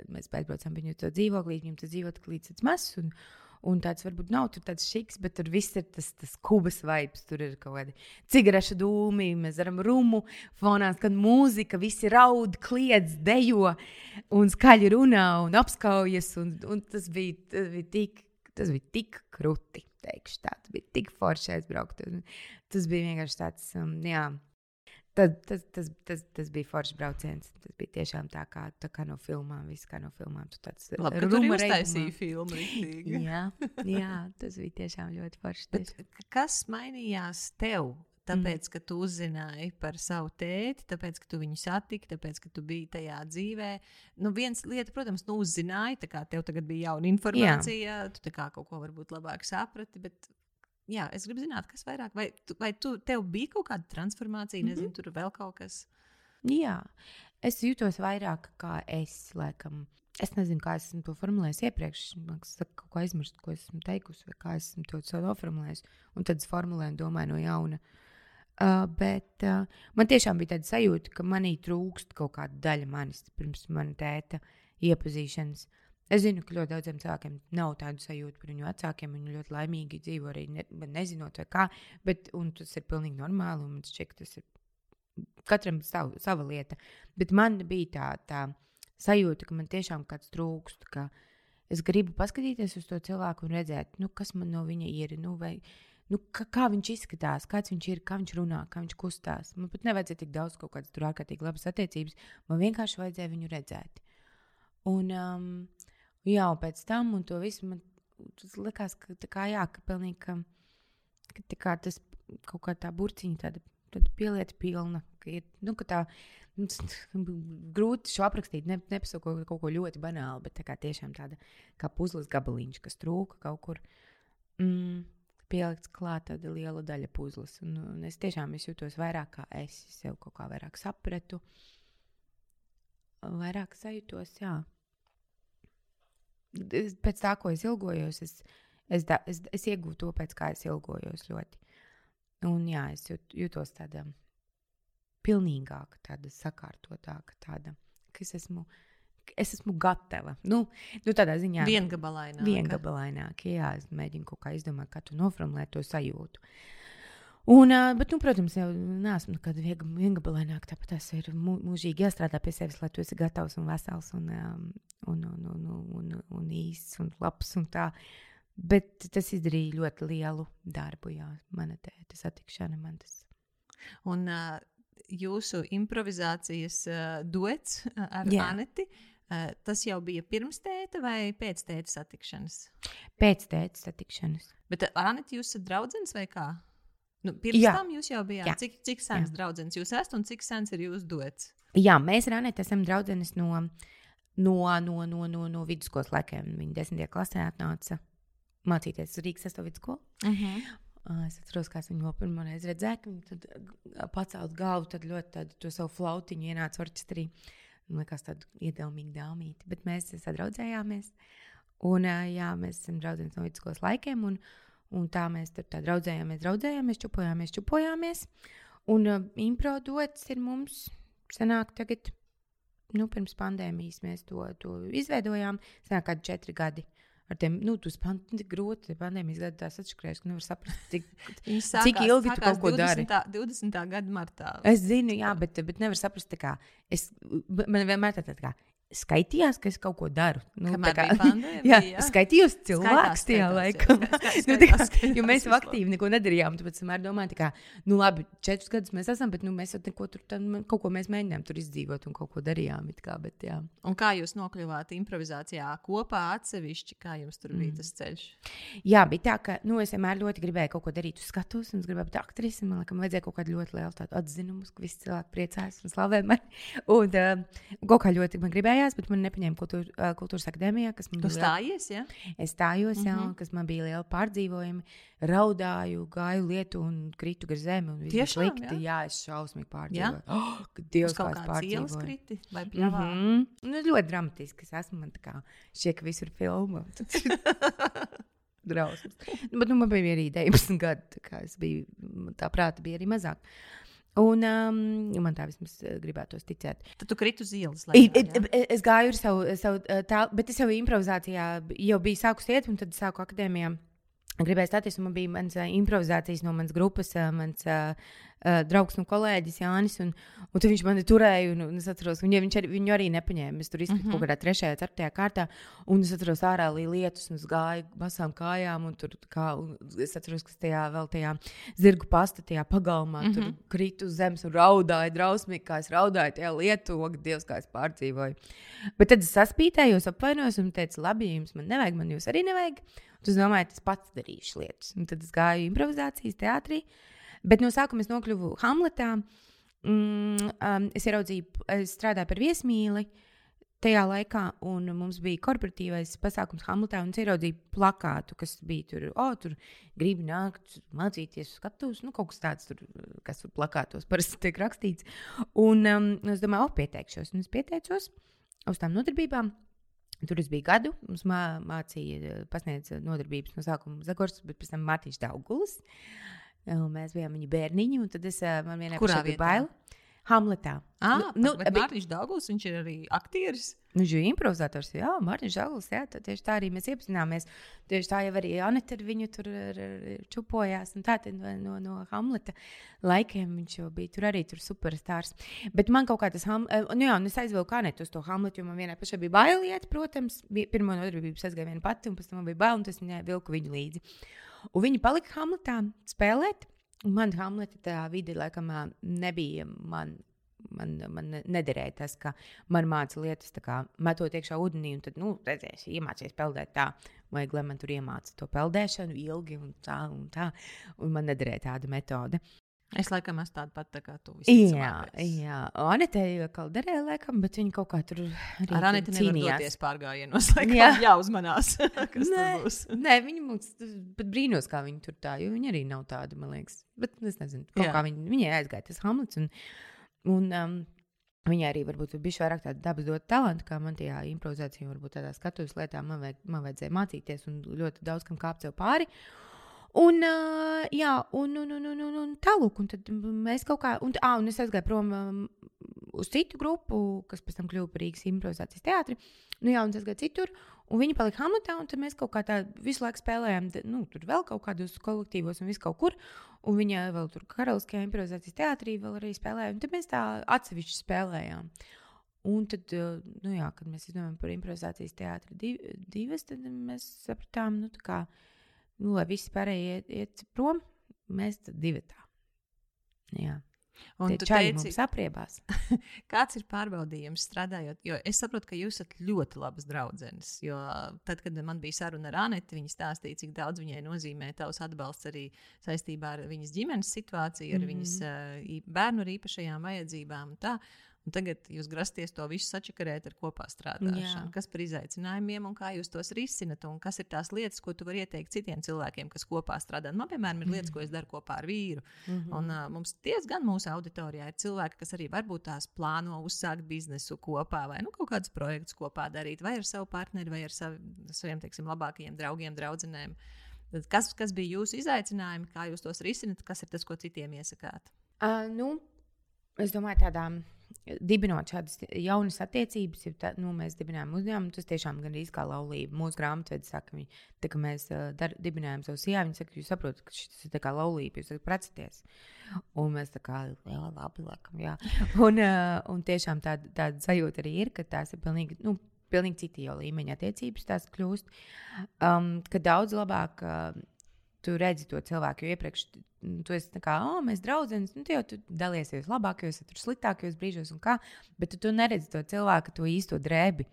[SPEAKER 2] mēs aizbraucam viņu to dzīvokli, viņam tas dzīvoklis līdz tas mazs. Un, Un tāds varbūt nav tāds šiks, bet tur viss ir tas, tas kubas vibes. Tur ir kaut kādi cigarešu dūmi, mēs varam rumu, fonā skan mūzika, visi raud, kliedz, dejo un skaļi runā un apskaujas. Un, un tas, bija, tas, bija tik, tas bija tik krūti, teikšu tā. Tas bija tik forši aizbraukt. Un Tas bija vienkārši tāds, um, jā. Tad, tas, tas, tas, tas bija foršs brauciens. Tas bija tiešām tā kā, tā kā no filmām. Viss kā no filmām. Tu tāds
[SPEAKER 3] Labi, ka uztaisīja
[SPEAKER 2] reibumā.
[SPEAKER 3] filmu.
[SPEAKER 2] Jā, jā, tas bija tiešām ļoti forši.
[SPEAKER 3] Bet k- kas mainījās tev? Tāpēc, mm. ka tu uzzināji par savu tēti, tāpēc, ka tu viņu satiki, tāpēc, ka tu biji tajā dzīvē. Nu, viens lieta, protams, nu, uzzināji, tā kā tev tagad bija jauna informācija, jā. tu kā kaut ko varbūt labāk saprati. Bet, jā, es gribu zināt, kas vairāk, vai, tu, vai tu, tev bija kaut kāda transformācija, nezinu, tur vēl kaut kas.
[SPEAKER 2] Jā, es jūtos vairāk kā es. Laikam. Es nezinu, kā esmu to formulējis iepriekš. Man liekas, es kaut ko aizmirsu, ko esmu teikusi, vai kā esmu to sev noformulējis. Un tad es formulēju, un domāju no jauna. Uh, bet uh, man tiešām bija tāda sajūta, ka manī trūkst kaut kāda daļa manis pirms manas tēta iepazīšanas. Es zinu, ka ļoti daudziem cilvēkiem nav tādu sajūtu par viņu vecākiem. Viņi ļoti laimīgi dzīvo arī ne, nezinot, vai kā. Bet, tas ir pilnīgi normāli. Man šķiet, tas ir katram sav, sava lieta. Bet man bija tā, tā sajūta, ka man tiešām kāds trūkst. Ka es gribu paskatīties uz to cilvēku un redzēt, nu, kas man no viņa ir. Nu, vai, nu, kā, kā viņš izskatās, kāds viņš ir, kā viņš runā, kā viņš kustās. Man pat nevajadzēja tik daudz kaut kādas tur ārkārtīgi labas attiecības. Man vienkārši vajadzēja viņu redzēt. Un, um, jā, pēc tam, un to visu man likās, ka, tā kā, jā, ka, pilnīgi, ka, ka tā kā tas kaut kā tā burciņa, tāda, tāda pielieta pilna. Ka ir, nu, ka tā, nu, grūti šo aprakstīt, ne, nepasaka kaut, kaut ko ļoti banālu, bet tā kā tiešām tāda kā puzles gabaliņš, kas trūka kaut kur. Mm, Pielikts klāt tāda liela daļa puzles. Un, un es tiešām es jūtos vairāk kā es. Es sev kaut kā vairāk sapratu, vairāk sajūtos. Jā. Pēc tā, ko es ilgojos, es, es, da, es, es iegūstu to, pēc kā es ilgojos ļoti. Un jā, es jūt, jūtos tāda pilnīgāka, tāda sakārtotāka, tāda, ka es esmu, es esmu gatava. Nu, nu tādā ziņā
[SPEAKER 3] Viengabalainā.
[SPEAKER 2] viengabalaināk. Jā, es mēģinu kaut kā izdomāt, kā tu noformulēt to sajūtu. Un, bet, nu, protams, jau neesmu nekāda viega- viengabalaināka. Tāpat tas ir mū, mūžīgi jāstrādā pie sevis, lai tu esi gatavs un vesels un, un, un, un, un, un, īsts un labs. Un tā. bet tas izdarīja ļoti lielu darbu. Jā, mana tēta satikšana man tas.
[SPEAKER 3] Un uh, jūsu improvizācijas uh, duets ar
[SPEAKER 2] Jā.
[SPEAKER 3] Aneti. Uh, tas jau bija pirms tēta vai pēc tēta satikšanas?
[SPEAKER 2] Pēc tēta satikšanas.
[SPEAKER 3] Bet ar Aneti jūs esat draugs vai kā? Nu, pirms
[SPEAKER 2] Jā.
[SPEAKER 3] tam jūs jau bijāt.
[SPEAKER 2] Jā.
[SPEAKER 3] Cik, cik sens draugs jūs esat un cik sens ir jūsu duets?
[SPEAKER 2] Jā, mēs ar Anētu esam draudzenes no, no, no, no, no, no vidusskolas laikiem. Viņa desmitajā klasē atnāca mācīties Rīgas sastāvdaļas skolu.
[SPEAKER 3] Uh -huh.
[SPEAKER 2] Uh, Es atceros, kā viņu pirmo reizi redzēju, ka viņa tad pacēla galvu, tad ļoti tādu to savu flautiņu ienāca orķestrī. Man liekas, tāda iedomīga dāmīte. Bet mēs sadraudzējāmies. Un, jā, mēs esam draugi no vidusskolas laikiem. Un, un tā mēs tur tā draudzējāmies, draudzējāmies, čupojāmies, čupojāmies. Un uh, improdots ir mums sanāk tagad. Nu, pirms pandēmijas mēs to, to izveidojām. Sanāk, kādi četri gadi ar tiem, nu, spanti tik grūti, pandēmijas gadu tās atšķirēs, ka nevar saprast, cik,
[SPEAKER 3] Viņi
[SPEAKER 2] cik
[SPEAKER 3] sākās-
[SPEAKER 2] ilgi tu
[SPEAKER 3] sākās
[SPEAKER 2] kaut ko dari.
[SPEAKER 3] 20. 20. gada martā.
[SPEAKER 2] Es zinu, jā, bet, bet nevar saprast, kā, es, man vienmēr tā, tā kā, skaitījās, ka es kaut ko daru. Nu,
[SPEAKER 3] Kamēr
[SPEAKER 2] kā,
[SPEAKER 3] pandēmija,
[SPEAKER 2] jā,
[SPEAKER 3] jā.
[SPEAKER 2] skaitījos cilvēks
[SPEAKER 3] Skaitās,
[SPEAKER 2] tajā laikā. Nu, kā, jo mēs jau aktīvi neko nedarījām, tāpēc es vienmēr domāju, kā, nu labi, četrus gadus mēs esam, bet nu, mēs jau neko tur, tad, kaut ko mēģinājām tur izdzīvot un kaut ko darījām. Kā, bet, jā.
[SPEAKER 3] Un kā jūs nokļuvāt improvizācijā kopā atsevišķi, kā jums tur bija tas ceļš?
[SPEAKER 2] Jā, bija tā, ka nu, es vienmēr ļoti gribēju kaut ko darīt uz skatuves, un es gribēju būt aktrise. Man liekas, vajadzēja kaut kādu ļoti lielu atzinumu, ka visi cilvēki priecājas un slavē mani. Un uh, kaut kā ļoti man gribējās, bet man nepaņēma kultūra, uh, kultūras akadēmijā, kas man
[SPEAKER 3] Tu
[SPEAKER 2] bija liela-
[SPEAKER 3] stājies, ja?
[SPEAKER 2] Es stājos, mm -hmm. jā,
[SPEAKER 3] Mhm.
[SPEAKER 2] un kas man bija liela pārdzīvojuma. Raudāju, gāju lietu un kritu gar zemi. un
[SPEAKER 3] Tiešām,
[SPEAKER 2] slikti.
[SPEAKER 3] jā?
[SPEAKER 2] Jā, es šausmīgi
[SPEAKER 3] Jā?
[SPEAKER 2] pārdzīvoju. Oh, ka
[SPEAKER 3] Uz
[SPEAKER 2] Dievs, kā pārdzīvoju.
[SPEAKER 3] kriti vai
[SPEAKER 2] Mm? -hmm. nu, ļoti dramatiski. Es esmu man tā kā šķiet, ka visur filmā. Drausmas. Nu, bet nu, man bija arī 19 gadi. Tā, kā es biju, tā prāta bija arī mazāk. Un um, man tā vismaz eh, gribētos ticēt.
[SPEAKER 3] Tad tu kriti uz ielas.
[SPEAKER 2] I,
[SPEAKER 3] lejā,
[SPEAKER 2] i,
[SPEAKER 3] jā?
[SPEAKER 2] es gāju ar savu, savu tālu, bet es jau improvizācijā jau biju sākus iet, un tad sāku akadēmijā. Gribēju stāties, un man bija mans uh, improvizācijas no manas grupas, mans uh, uh, draugs un kolēģis Jānis. Un, un viņš mani turēja, un, un es atceros, viņa, viņš arī, viņu arī nepaņēma. Es tur izkrītu mm -hmm. kaut kādā trešajā, ceturtajā kārtā, un es atceros ārā lietus, un es gāju basām kājām, un tur kā, un es atceros, ka tajā vēl tajā zirgu pasta, tajā pagalmā, mm -hmm. tur kritu uz zemes un raudāju drausmīgi, kā es raudāju tajā lietu, ak, Dievs, kā es pārdzīvoju. Bet tad es saspītējos, apvainojos un teicu, labi, jums man nevajag, man jūs arī nevajag. Tad es domāju, tas pats darīšu lietas. Un tad es gāju improvizācijas teātrī. Bet no sākuma es nokļuvu Hamletā. Mm, um, es ieraudzīju, es strādāju par viesmīli tajā laikā, un mums bija korporatīvais pasākums Hamletā. Es ieraudzīju plakātu, kas bija tur, oh, tur gribi nākt, mācīties, skatus, nu, kaut kas tāds, tur, kas tur plakātos parasti tiek rakstīts. Un um, es domāju, oh, pieteikšos. Un es pieteicos uz tām nodarbībām. Tur es biju gadu. Mums mā, mācīja, pasniedza nodarbības no sākuma Zagors, bet pēc tam Mārtiņš Daugulis. Un Mēs bijām viņa bērniņi, un tad es ā, man vienā bija
[SPEAKER 3] vietā?
[SPEAKER 2] bail. Hamletā.
[SPEAKER 3] Ah,
[SPEAKER 2] nu,
[SPEAKER 3] nu, Mārtiņš Dauguls, viņš ir arī aktieris.
[SPEAKER 2] Nu, viņš ir improvizators, jā, Mārtiņš Daugulis. Jā, tieši tā arī mēs iepazināmies. Tieši tā jau arī Anita ar viņu tur ar- čupojās. Tā tad no, no Hamleta laikiem viņš jau bija tur arī tur superstārs. Bet man kaut kā tas, ham, eh, nu jā, es aizvilku Anitu uz to Hamletu, jo man vienā pašā bija bailiet, protams. Bija, pirmo nodarbību es aizgāju viena pati, un pēc tam man bija bail, un tas viņai vilku viņu līdzi. Un viņi palika Hamletā spēlēt. Man Hamleta tā vide laikam nebija man. Man, man ne- nederēja tas, ka man māca lietas, kā metot iekšā ūdenī, un tad, nu, redzēs, iemācīties peldēt tā. Vajag, lai man tur iemāca to peldēšanu ilgi un tā, un tā. Un man nederēja tāda metode.
[SPEAKER 3] Es laikam esmu tāda pati tā kā tu.
[SPEAKER 2] Jā, jā. Anitē jau derēja, laikam, bet viņa kaut kā tur arī
[SPEAKER 3] Ar Anitu
[SPEAKER 2] cīnījās.
[SPEAKER 3] pārgājienos. Laikam
[SPEAKER 2] Jā.
[SPEAKER 3] jā. jāuzmanās, kas
[SPEAKER 2] Nē,
[SPEAKER 3] tur būs.
[SPEAKER 2] Nē, viņi mums pat brīnos, kā viņi tur tā, jo viņi arī nav tādi, man liekas. Bet es nezinu, kaut
[SPEAKER 3] Jā.
[SPEAKER 2] kā viņi, viņai aizgāja tas Hamlets. Un, un, um, Viņai arī varbūt bija vairāk tāda dabas dota talanta, kā man tajā improvizācijā, varbūt tādā skatuves lietā man, vajag, man vajadzēja mācīties un ļoti daudz kam kāpt sev pāri. Un, uh, jā, un, un, un, un, un, un tālāk, un tad mēs kaut kā, un, ah, un es aizgāju prom um, uz citu grupu, kas pēc tam kļuva par Rīgas improvizācijas teātri. Nu, jā, un es gāju citur, un viņi palika Hamletā, un tad mēs kaut kā tā visu laiku spēlējām, nu, tur vēl kaut kādos kolektīvos un visu kaut kur. Un viņa vēl tur karaliskajā improvizācijas teātrī vēl arī spēlēja, un tad mēs tā atsevišķi spēlējām. Un tad, nu jā, kad mēs izdomājām par improvizācijas teātri div, divas, tad mēs sapratām, nu, tā kā, nu, lai visi pārējie iet, iet prom, mēs tad divi tā. Jā,
[SPEAKER 3] Un tu teici,
[SPEAKER 2] mums apriebās.
[SPEAKER 3] kāds ir pārbaudījums strādājot? Jo es saprotu, ka jūs esat ļoti labas draudzenes. Jo tad, kad man bija saruna ar Anētu, viņa stāstīja, cik daudz viņai nozīmē tavs atbalsts arī saistībā ar viņas ģimenes situāciju, ar
[SPEAKER 2] Mhm.
[SPEAKER 3] viņas uh, bērnu ar īpašajām vajadzībām. Un tā. Un tagad jūs grasties to visu sačakarēt ar kopā strādāšanu.
[SPEAKER 2] Jā.
[SPEAKER 3] Kas par izaicinājumiem un kā jūs tos risinat? Un kas ir tās lietas, ko tu vari ieteikt citiem cilvēkiem, kas kopā strādā? Man, piemēram, ir lietas, ko es daru kopā ar vīru.
[SPEAKER 2] Mhm.
[SPEAKER 3] Un, uh, mums diezgan mūsu auditorijā ir cilvēki, kas arī varbūt tās plāno uzsākt biznesu kopā, vai nu, kaut kādus projektus kopā darīt, vai ar savu partneri, vai ar savi, saviem teiksim, labākajiem draugiem, draudzenēm. Tad Kas, kas bija jūsu izaicinājumi, kā jūs tos risināt, kas ir tas, ko citiem iesakāt?
[SPEAKER 2] Uh, nu, es domāju, tādām dibinot šādas jaunas attiecības, ja tā, nu, mēs dibinājām uzņēmumu, tas tiešām gan arī kā laulība. Mūsu grāmatvedis saka, viņi, tā, ka mēs dar, dibinājām savu sievu, viņi saka, jūs saprotat, ka šis ir kā laulība, jūs esat preceties. Un mēs tā kā, jā, labi, laikam, jā. Un, un tiešām tāda, tāda sajūta arī ir, ka tās ir pilnīgi, nu, pilnīgi citi jau līmeņa attiecības tās kļūst. Um, ka daudz labāk. Uh, tu redzi to cilvēku. Iepriekš tu esi kā, oh, mēs draudzēmies, nu, jau tu dalies labākajos, tur sliktākajos brīžos, un kā, bet tu, tu neredzi to cilvēku, to īsto drēbi.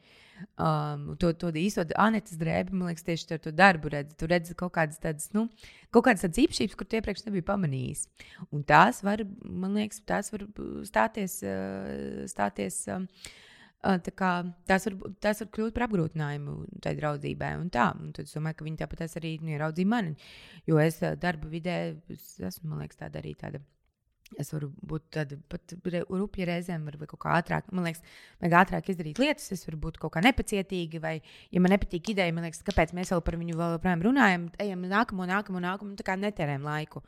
[SPEAKER 2] Um, to, to īsto anetes drēbi, man liekas, tieši ar to darbu redzi. Tu redzi kaut kādas tādas, nu, kaut kādas tādas īpašības, kur tu iepriekš nebija pamanījis. Un tās var, man liekas, tās var stāties, stāties um, Kā, tās, var, tās var kļūt par apgrūtinājumu tai draudzībai. Un tā, un tad es domāju, ka viņi tāpat arī nu, ieraudzīja mani. Jo es darba vidē es esmu, man liekas, tāda arī tāda. Es varu būt tāda pat rupja reizēm, vai kaut kā ātrāk. Man liekas, vajag ātrāk izdarīt lietas, es varu būt kaut kā nepacietīga, vai, ja man nepatīk ideja, man liekas, kāpēc mēs vēl par viņu vēl joprojām runājam, ejam nākamo, nākamo, nākamo, tā kā netērējam laiku.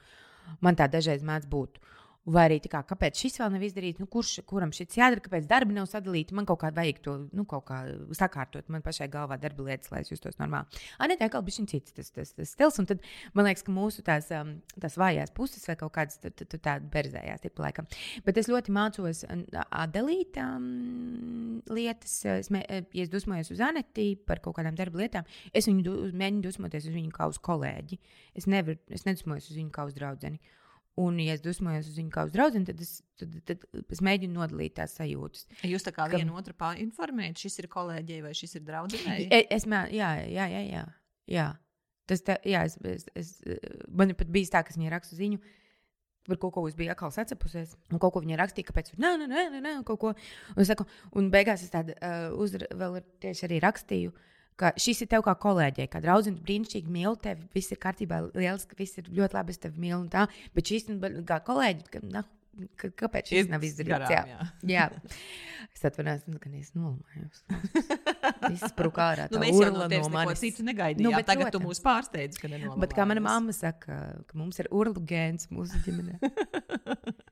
[SPEAKER 2] Man tā dažreiz mēdz būt. Vai arī kā, kāpēc šis vēl nav izdarīts, nu, kurš, kuram šis jādara, kāpēc darbi nav sadalīti. Man kaut kā vajag to nu, kā sakārtot, man pašai galvā darba lietas, lai es justos normāli. Nē, tā kā bija šis cits tas, tas, tas stils. Un tad man liekas, ka mūsu tās, um, tās vājās puses vai kaut kādas tādas berzējās, tipa laikam. Bet es ļoti mācos atdalīt um, lietas. Es, mē, ja es dusmojos uz Aneti par kaut kādām darba lietām, es viņu du, mēģinu dusmoties uz viņu kā uz kolēģi. Es, nevar, es nedusmojos uz viņu kā uz draugu. Un, ja es dusmojos uz viņu kā uz draugu, tad, es, tad, tad es mēģinu nodalīt tās sajūtas.
[SPEAKER 3] Jūs tā kā ka... vienu otru informējat, šis ir kolēģei vai šis ir draudzēji?
[SPEAKER 2] Es, es, jā, jā, jā, jā, jā. Tas tā, jā, es, es, es, man pat bija tā, ka viņa raksta ziņu. Par kaut ko es biju atkal sacepusies, un kaut ko viņa rakstīja, kāpēc tur nē, nē, nē, nē, kaut ko. Un, saku, un beigās es tādu uh, uzra, vēl tieši arī rakstīju, uh, ka šis ir tev kā kolēģei, kā draudzene, brīnišķīgi mīl tevi, viss ir kārtībā, lieliski, viss ir ļoti labi, es tevi mīlu. Tā, bet šis ir kā kolēģi, ka, na, ka, kāpēc šis nav izdarīts?
[SPEAKER 3] Garām, jā.
[SPEAKER 2] jā. Es atvainojos, nu, ka es nolamājos. Viss sprūk ārā.
[SPEAKER 3] Nu, mēs jau no tevis no neko citu negaidījām. Nu, Tagad protams. tu mūs pārsteidz, ka nenolamājos.
[SPEAKER 2] Bet kā mana mamma saka, ka mums ir urlu gēns mūsu ģimenē.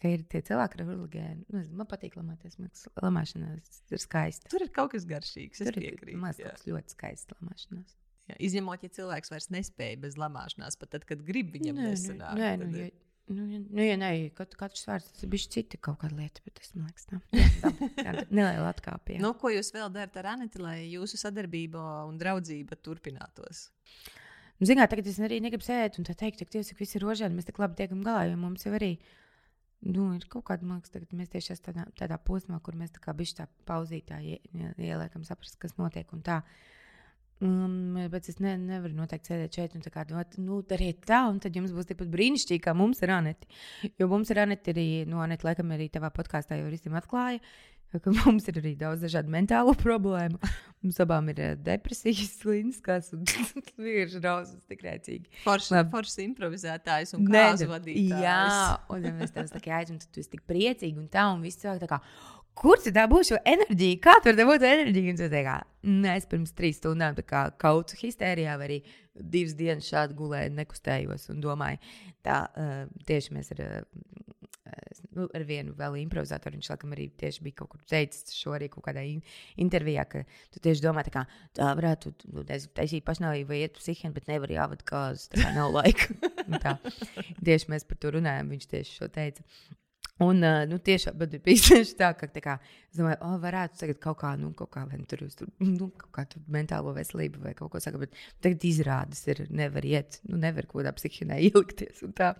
[SPEAKER 2] ka ir tie cilvēki, ar urligēnu. Nu, man patīk lamāties. Lamāšanās ir skaisti.
[SPEAKER 3] Tur ir kaut kas garšīgs.
[SPEAKER 2] Tur ir mazs ļoti skaists lamāšanās.
[SPEAKER 3] Jā, izņemot, ja cilvēks vairs nespēja bez lamāšanās, pat tad, kad grib viņam
[SPEAKER 2] nē,
[SPEAKER 3] nesanāk.
[SPEAKER 2] Nē, nu, ja, nu, ja, nu, ja nē, kat, katrs vārds tas ir bijis cita kaut kāda lieta, bet es domāju, ka tā ir neliela atkāpja.
[SPEAKER 3] Nu, ko jūs vēl darat ar Aniti, lai jūsu sadarbība un draudzība turpinātos?
[SPEAKER 2] Zināt, tagad es arī negribu sēdēt un teikt, ka ka viss ir rožēni, mēs tik labi tiekam galā, jo mums jau arī ir Nu, ir kaut kāda, liekas, tagad mēs tieši esam tādā, tādā posmā, kur mēs tā kā bišķi tā pauzītā ieliekam, saprast, kas notiek un tā. Um, bet es ne, nevaru noteikti sēdēt šeit un kā, nu, dariet tā, un tad jums būs tikpat brīnišķīgi, kā mums ir Aneti. Jo mums ir Aneti arī, nu, Aneti, laikam, arī tavā podkāstā jau visiem atklāja, ka mums ir arī daudz dažādu mentālo problēmu. Mums abām ir uh, depresijas, slinkās, un vienkārši rausmas tik rēcīgi.
[SPEAKER 3] Foršs forš improvizētājs un kāds vadītājs.
[SPEAKER 2] Jā, un ja mēs tev tā kā tad tu esi tik priecīgi un tā, un viss cilvēki tā kā. Kur tu dabūsi šo enerģiju? Kā tur dabūt enerģiju? Un tu kā, nē, es pirms trīs stundām kā kautu histērijā, vai arī divas dienas šādi gulēju, nekustējos un domāju, tā uh, tieši mēs ar uh, nu, ar vienu vēl improvizatoru. Viņš laikam arī tieši bija kaut kur teicis šo arī kaut kādā in intervijā, ka tu tieši domā, tā, kā, tā varētu nu, taisīt pašnāvību vai iet psihiatru, bet nevar jāvada kāzas, tā kā nav laika. tieši mēs par to runājam, viņš tieši šo teica. Un, uh, nu, tiešām bija tieši tā, ka, tā kā, es domāju, oh, varētu tagad kaut kā, nu, kaut kā, tur, tur, nu, kaut kā tur mentālo veselību vai kaut ko saka, bet tagad izrādes ir, nevar iet, nu, nevar kaut kādā psihienē ielikties un tā.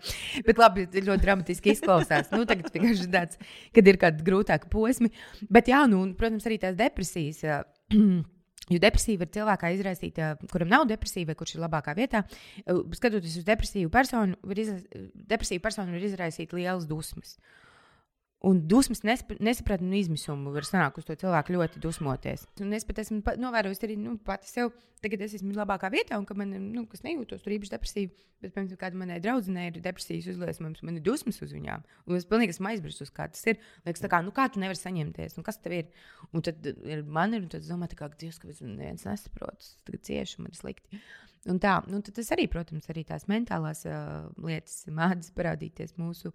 [SPEAKER 2] Bet labi, ļoti dramatiski izklausās. nu, tagad vienkārši tāds, kad ir kādi grūtāki posmi. Bet, jā, nu, un, protams, arī tās depresijas. Jo depresija var cilvēkā izraisīt, kuram nav depresija, vai kurš ir labākā vietā. Skatoties uz depresīvu personu, var izra... depresīvu personu var izraisīt lielas dusmas. Uh, Un dusmas, nesaprātīgi un izmisumu var sanākt uz to cilvēku ļoti dusmoties. Un es pat esmu novērojis arī nu, pati sev, tagad es esmu labākā vietā, un ka man nu, nejūtos tur īpaši depresīvi. Bet, piemēram, kāda manai draudzenei ir depresijas uzliesmojums, man ir dusmas uz viņām. Un es pilnīgi esmu aizmirsis, kā tas ir. Liekas, kā, nu, kā tu nevari saņemties, un kas tev ir? Un tad ir man ir, un tad es domāju, ka Dievs, ka viens nesaprot, tagad cieši, man ir slikti. Un tā, nu, tas arī, protams, arī tās mentālās uh, lietas mēdz parādīties mūsu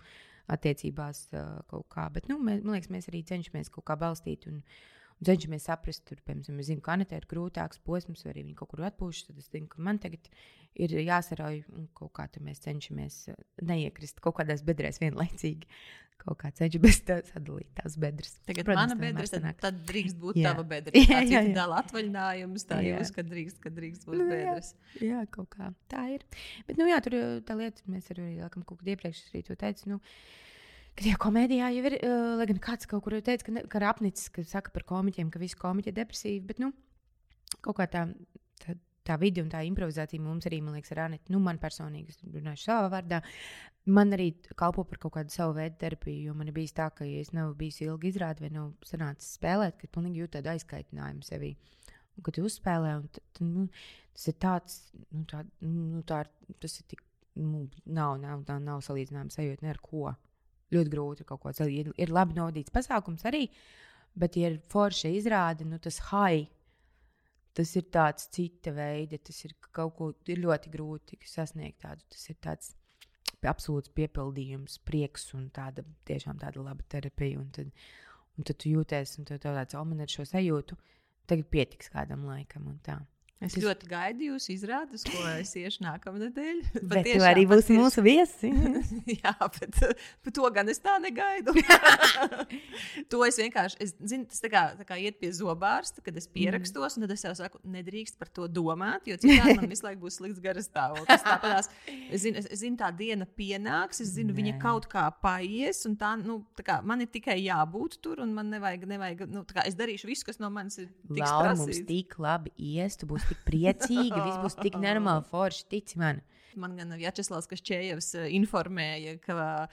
[SPEAKER 2] attiecībās uh, kaut kā. Bet, nu, mēs, man liekas, mēs arī cenšamies kaut kā balstīt un, cenšamies saprast, tur, piemēram, zinu, ka Anita ir grūtāks posms, vai arī viņa kaut kur atpūšas. Tad es zinu, ka man tagad ir jāsarauj un kaut kā mēs cenšamies neiekrist kaut kādās bedrēs vienlaicīgi kaut kā cenšamies sadalīt tās bedres.
[SPEAKER 3] Tagad Protams, mana bedres, tad, tad drīkst būt jā. tava bedra. Jā, jā, jā. Dala atvaļinājums, tā jūs, ka drīkst, ka drīkst būt nu, bedres.
[SPEAKER 2] Jā, jā, kaut kā tā ir. Bet, nu jā, tur tā lieta, mēs arī, laikam, kaut kad iepriekš arī to teicu, nu, ka tajā komēdijā jau ir, uh, lai gan kāds kaut kur teica, ka, ne, ka ir apnicis, ka saka par komiķiem, ka visi komiķi ir depresīvi, bet, nu, kaut kā tā, tā tā vidi un tā improvizācija mums arī, man liekas, ar Anētu, nu, man personīgi, es runāju savā vārdā, man arī kalpo par kaut kādu savu veidu terapiju. Jo man ir bijis tā, ka, ja es nav bijis ilgi izrādē vai nav sanācis spēlēt, tad pilnīgi jūtu tādu aizkaitinājumu sevī. Un, kad uzspēlē, un, tad, nu, tas ir tāds, nu, tā, nu, tā, tas ir tik, nu, nav, nav, nav, nav salīdzinājums sajūta ne ar ko. Ļoti grūti kaut ko celīt. Ir, ir labi novadīts pasākums arī, bet, ja ir forša izrāde, nu, tas high tas ir tāds cita veida, tas ir kaut ko ir ļoti grūti sasniegt tādu. Tas ir tāds absolūts piepildījums, prieks un tāda tiešām tāda laba terapija. Un tad, un tad tu jūties, un tev tāds, oh, man ir šo sajūtu, tagad pietiks kādam laikam un tā.
[SPEAKER 3] Es tas... ļoti gaidu jūs izrādus, ko es iešu nākamā nedēļa.
[SPEAKER 2] Bet tiešām, tu arī būsi patieš... mūsu viesi.
[SPEAKER 3] Jā, bet, bet to gan es tā negaidu. to es vienkārši, es zinu, tas tā kā, tā kā iet pie zobārsta, kad es pierakstos, mm. un tad es jau saku, nedrīkst par to domāt, jo citādi man visu laiku būs slikts garas stāvoklis. Tāpēc es zinu, es, es zinu, tā diena pienāks, es zinu, Nē. viņa kaut kā paies, un tā, nu, tā kā man ir tikai jābūt tur, un man nevajag, nevajag nu, tā kā es darīšu visu, kas no manis ir.
[SPEAKER 2] Laura, mums tik labi ies, tu būsi tik priecīga, viss būs tik normāli, forši, tici man.
[SPEAKER 3] Man gan Vjačeslavs Kašķējevs eh, informēja, ka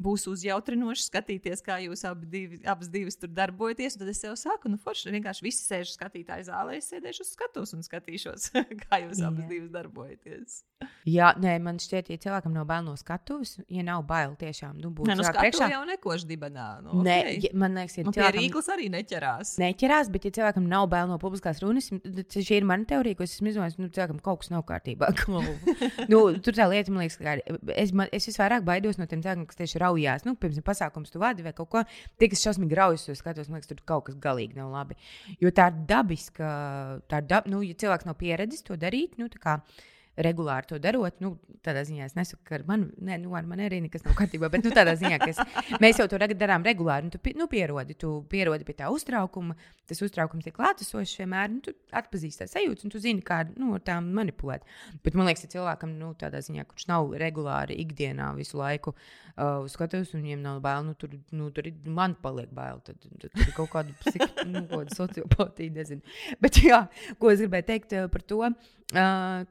[SPEAKER 3] būs uzjautrinoši skatīties, kā jūs abi divi, abas divas tur darbojaties. Tad es jau saku, nu, forši vienkārši visi sēž skatītāju zālē, es sēdēšu uz skatuves un skatīšos, kā jūs Jā. abas divas darbojaties.
[SPEAKER 2] Jā, nē, man šķiet, ja cilvēkam nav bail no skatuves, ja nav bail tiešām, nu, būt
[SPEAKER 3] no priekšā. jau nekoši dibenā. Nu,
[SPEAKER 2] nē, okay. ja, man liekas, ja
[SPEAKER 3] nu, cilvēkam... rīklis arī neķerās.
[SPEAKER 2] Neķerās, bet ja cilvēkam nav bail no publiskās runas, tad šī ir mana teorija, ko es esmu izdomājis, nu, cilvēkam kaut kas nav kārtībā. nu, tur tā lieta, man liekas, ka es, man, es visvairāk baidos no tiem cilvēkiem, kas tieši raujās. Nu, piemēram, pasākums tu vadi vai kaut ko. Tie, kas šausmīgi raujas, to skatos, man liekas, tur kaut kas galīgi nav labi. Jo tā ir dabiska, tā ir dab, nu, ja cilvēks nav pieredzis to darīt, nu, tā kā regulāri to darot. Nu, tādā ziņā es nesaku, ka ar mani, ne, nu, ar mani arī nekas nav kārtībā, bet nu, tādā ziņā, ka mēs jau to darām regulāri. Tu, nu, pierodi, tu pierodi pie tā uztraukuma. Tas uztraukums ir klātesošs vienmēr. Nu, tu atpazīsti tās sajūtas, un tu zini, kā nu, ar tām manipulēt. Bet man liekas, ka cilvēkam, nu, tādā ziņā, kurš nav regulāri ikdienā visu laiku uh, skatos, un viņiem nav bail, nu, tur, nu, tur man paliek bail. Tad, tad, tad kaut kāda, psik, nu, kāda sociopātija, nezinu. Bet, jā, ko es gribēju teikt par to, uh,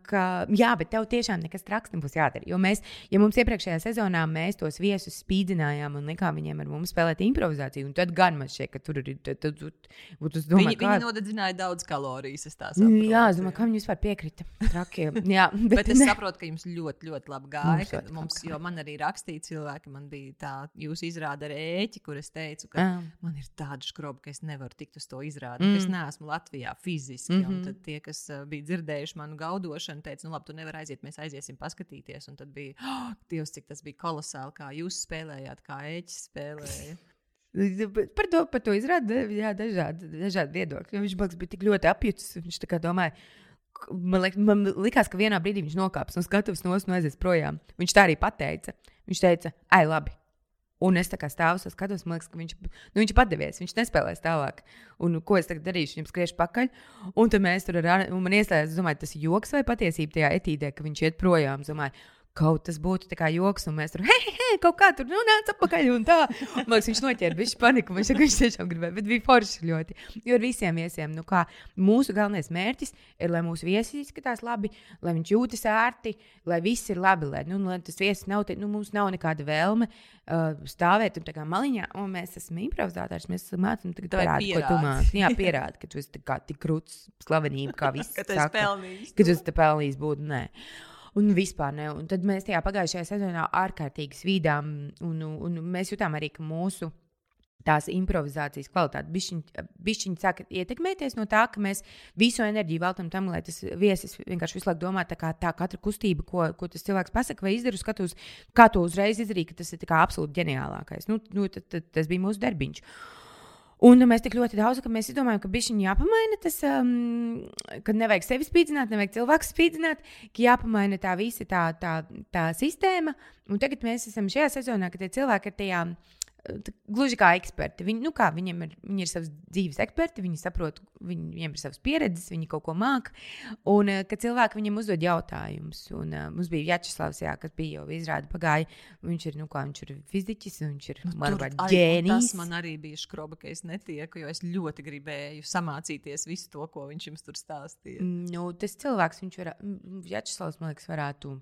[SPEAKER 2] ka jā, bet tev tiešām nekas traks nebūs jādara. Jo mēs, ja mums iepriekšējā sezonā mēs tos viesus spīdinājām un likām viņiem ar mums spēlēt improvizāciju, tad gan man šķiet, ka tur ir. Tad, tad, tad,
[SPEAKER 3] tad, domāju, viņi, kā... viņi nodedzināja daudz kalorijas.
[SPEAKER 2] Jā, es domāju, kā viņi vispār piekrita. Trakiem. jā,
[SPEAKER 3] bet, bet es ne. saprotu, ka jums ļoti, ļoti labi gāja. Mums, mums, jo man arī rakstīja cilvēki, man bija tā, jūs izrāda ar ēķi, kur es teicu, ka ah. man ir tāda skroba, ka es nevaru tikt uz to izrādi, mm. es mm. neesmu Latvijā fiziski. Mm -hmm. Tad tie, kas uh, bija dzirdējuši manu gaudošanu, teica, nu labi, tu nevari aiziet, mēs aiziesim paskatīties. Un tad bija, oh, Dievs, cik tas bija kolosāli, kā jūs spēlējāt, kā ēķis spēlēja.
[SPEAKER 2] Par to, par to izrāda jā, dažādi, dažādi viedokļi. Viņš Baks bija tik ļoti apjucis. Viņš tā kā domāja, man, liek, man likās, ka vienā brīdī viņš nokāps no skatuves no un aizies projām. Viņš tā arī pateica. Viņš teica, ai, labi, Un es tā kā stāvu, skatos, man liekas, ka viņš, nu, viņš padevies, viņš nespēlēs tālāk. Un ko es tagad darīšu? Viņam skriešu pakaļ. Un tad mēs tur ar, un man ieslēdzas, domāju, tas ir joks vai patiesība tajā etīdē, ka viņš iet projām. Domāju, kaut tas būtu kā joks, un mēs tur hei, hei, kaut kā tur nonāca atpakaļ. Tā. Un, liekas, viņš noķēra bišķi paniku. Viņš, viņš tiešām gribēja, bet bija forši ļoti. Jo ar visiem viesiem, nu kā mūsu galvenais mērķis ir, lai mūsu viesis izskatās labi, lai viņš jūtas ērti, lai viss ir labi, lai, nu, lai tas viesis nav, te, nu, mums nav nekāda vēlme uh, stāvēt un tā kā maliņā, un mēs esam improvizētāji, mēs mācām tagad parādīt, ko tu māci. Jā, pierādi, ka tu esi tik krūts slavenība, kā viss.
[SPEAKER 3] ka tu esi pelnījis.
[SPEAKER 2] Ka tu esi pelnījis būt, nē un vispār ne. Un tad mēs tajā pagājušajā sezonā ārkārtīgi svīdām, un, un mēs jutām arī, ka mūsu tās improvizācijas kvalitāti. Bišķiņi sāk ietekmēties no tā, ka mēs visu enerģiju veltam tam, lai tas viesis vienkārši visu laiku domā, tā kā tā katra kustība, ko, ko tas cilvēks pasaka vai izdara, skatos, kā to uzreiz izdarīja, ka tas ir absolūti ģeniālākais. Nu, nu, tad, tad, tas bija mūsu darbiņš. Un mēs tik ļoti daudz, ka mēs domājam, ka bija jāpamaina tas, um, ka nevajag sevi spīdzināt, nevajag cilvēku spīdzināt, ka jāpamaina tā visa tā, tā, tā sistēma. Un tagad mēs esam šajā sezonā, kad cilvēki ir tajā Gluži kā eksperti. Viņi, nu kā, viņiem ir, viņi ir savs dzīves eksperti, viņi saprot, viņi, viņiem ir savas pieredzes, viņi kaut ko māca. Un kad cilvēki viņam uzdod jautājumus, un uh, mums bija Jačeslavs, jā, kas bija jau izrāda pagāja, viņš ir, nu kā, viņš ir fiziķis, viņš ir, nu, manuprāt, ģēnijs.
[SPEAKER 3] Tas man arī bija škroba, ka es netieku, jo es ļoti gribēju samācīties visu to, ko viņš jums tur stāstīja.
[SPEAKER 2] Nu, tas cilvēks, viņš var, Jačeslavs, man liekas, varētu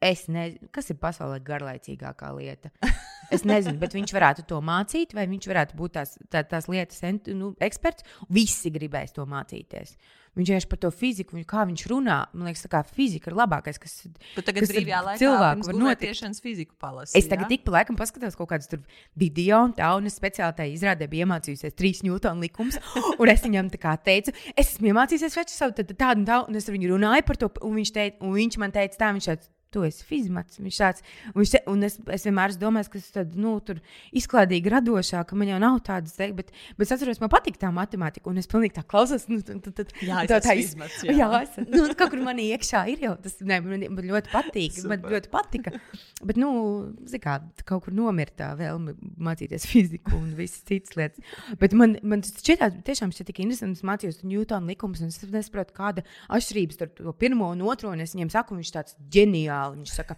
[SPEAKER 2] Es nezinu, kas ir pasaulē garlaicīgākā lieta. Es nezinu, bet viņš varētu to mācīt, vai viņš varētu būt tās, tā, tās lietas nu, eksperts. Visi gribēs to mācīties. Viņš vienkārši par to fiziku, kā viņš runā. Man liekas, tā fizika ir labākais, kas,
[SPEAKER 3] tu tagad kas brīvajā laikā cilvēku var notikt. fiziku palasīt.
[SPEAKER 2] Es tagad tik pa laikam paskatos kaut kādus tur video, un tā, un es speciāli tajā izrādē biju iemācījusies trīs Newtonu likumus, un es viņam tā kā teicu, es esmu iemācījies veču savu tādu, tādu, tā, un es ar viņu runāju par to, un viņš, teica, un viņš man teica tā, viņš teica, tu esi fizmats. Viņš tāds, un, viņš, un es, es vienmēr domājis, ka tas nu, ir izklaidīgi radošāk, ka man jau nav tādas teikt, bet, bet es atceros, man patīk tā matemātika, un es pilnīgi tā klausos. Nu, tad, tad,
[SPEAKER 3] jā, tā tā izmats, jā.
[SPEAKER 2] jā es, nu, kaut kur manī iekšā ir jau tas, ne, man, man ļoti patīk, man ļoti patika. Bet, nu, kā, kaut kur nomira tā vēlme mācīties fiziku un visas citas lietas. Bet man, man tas šķiet, tiešām šķiet tik interesanti, es mācījos Newtona likumus, un es nesaprotu, kāda atšķirības starp to pirmo un otro, un es viņiem saku, viņš tāds ģeniāls reāli. Viņš saka,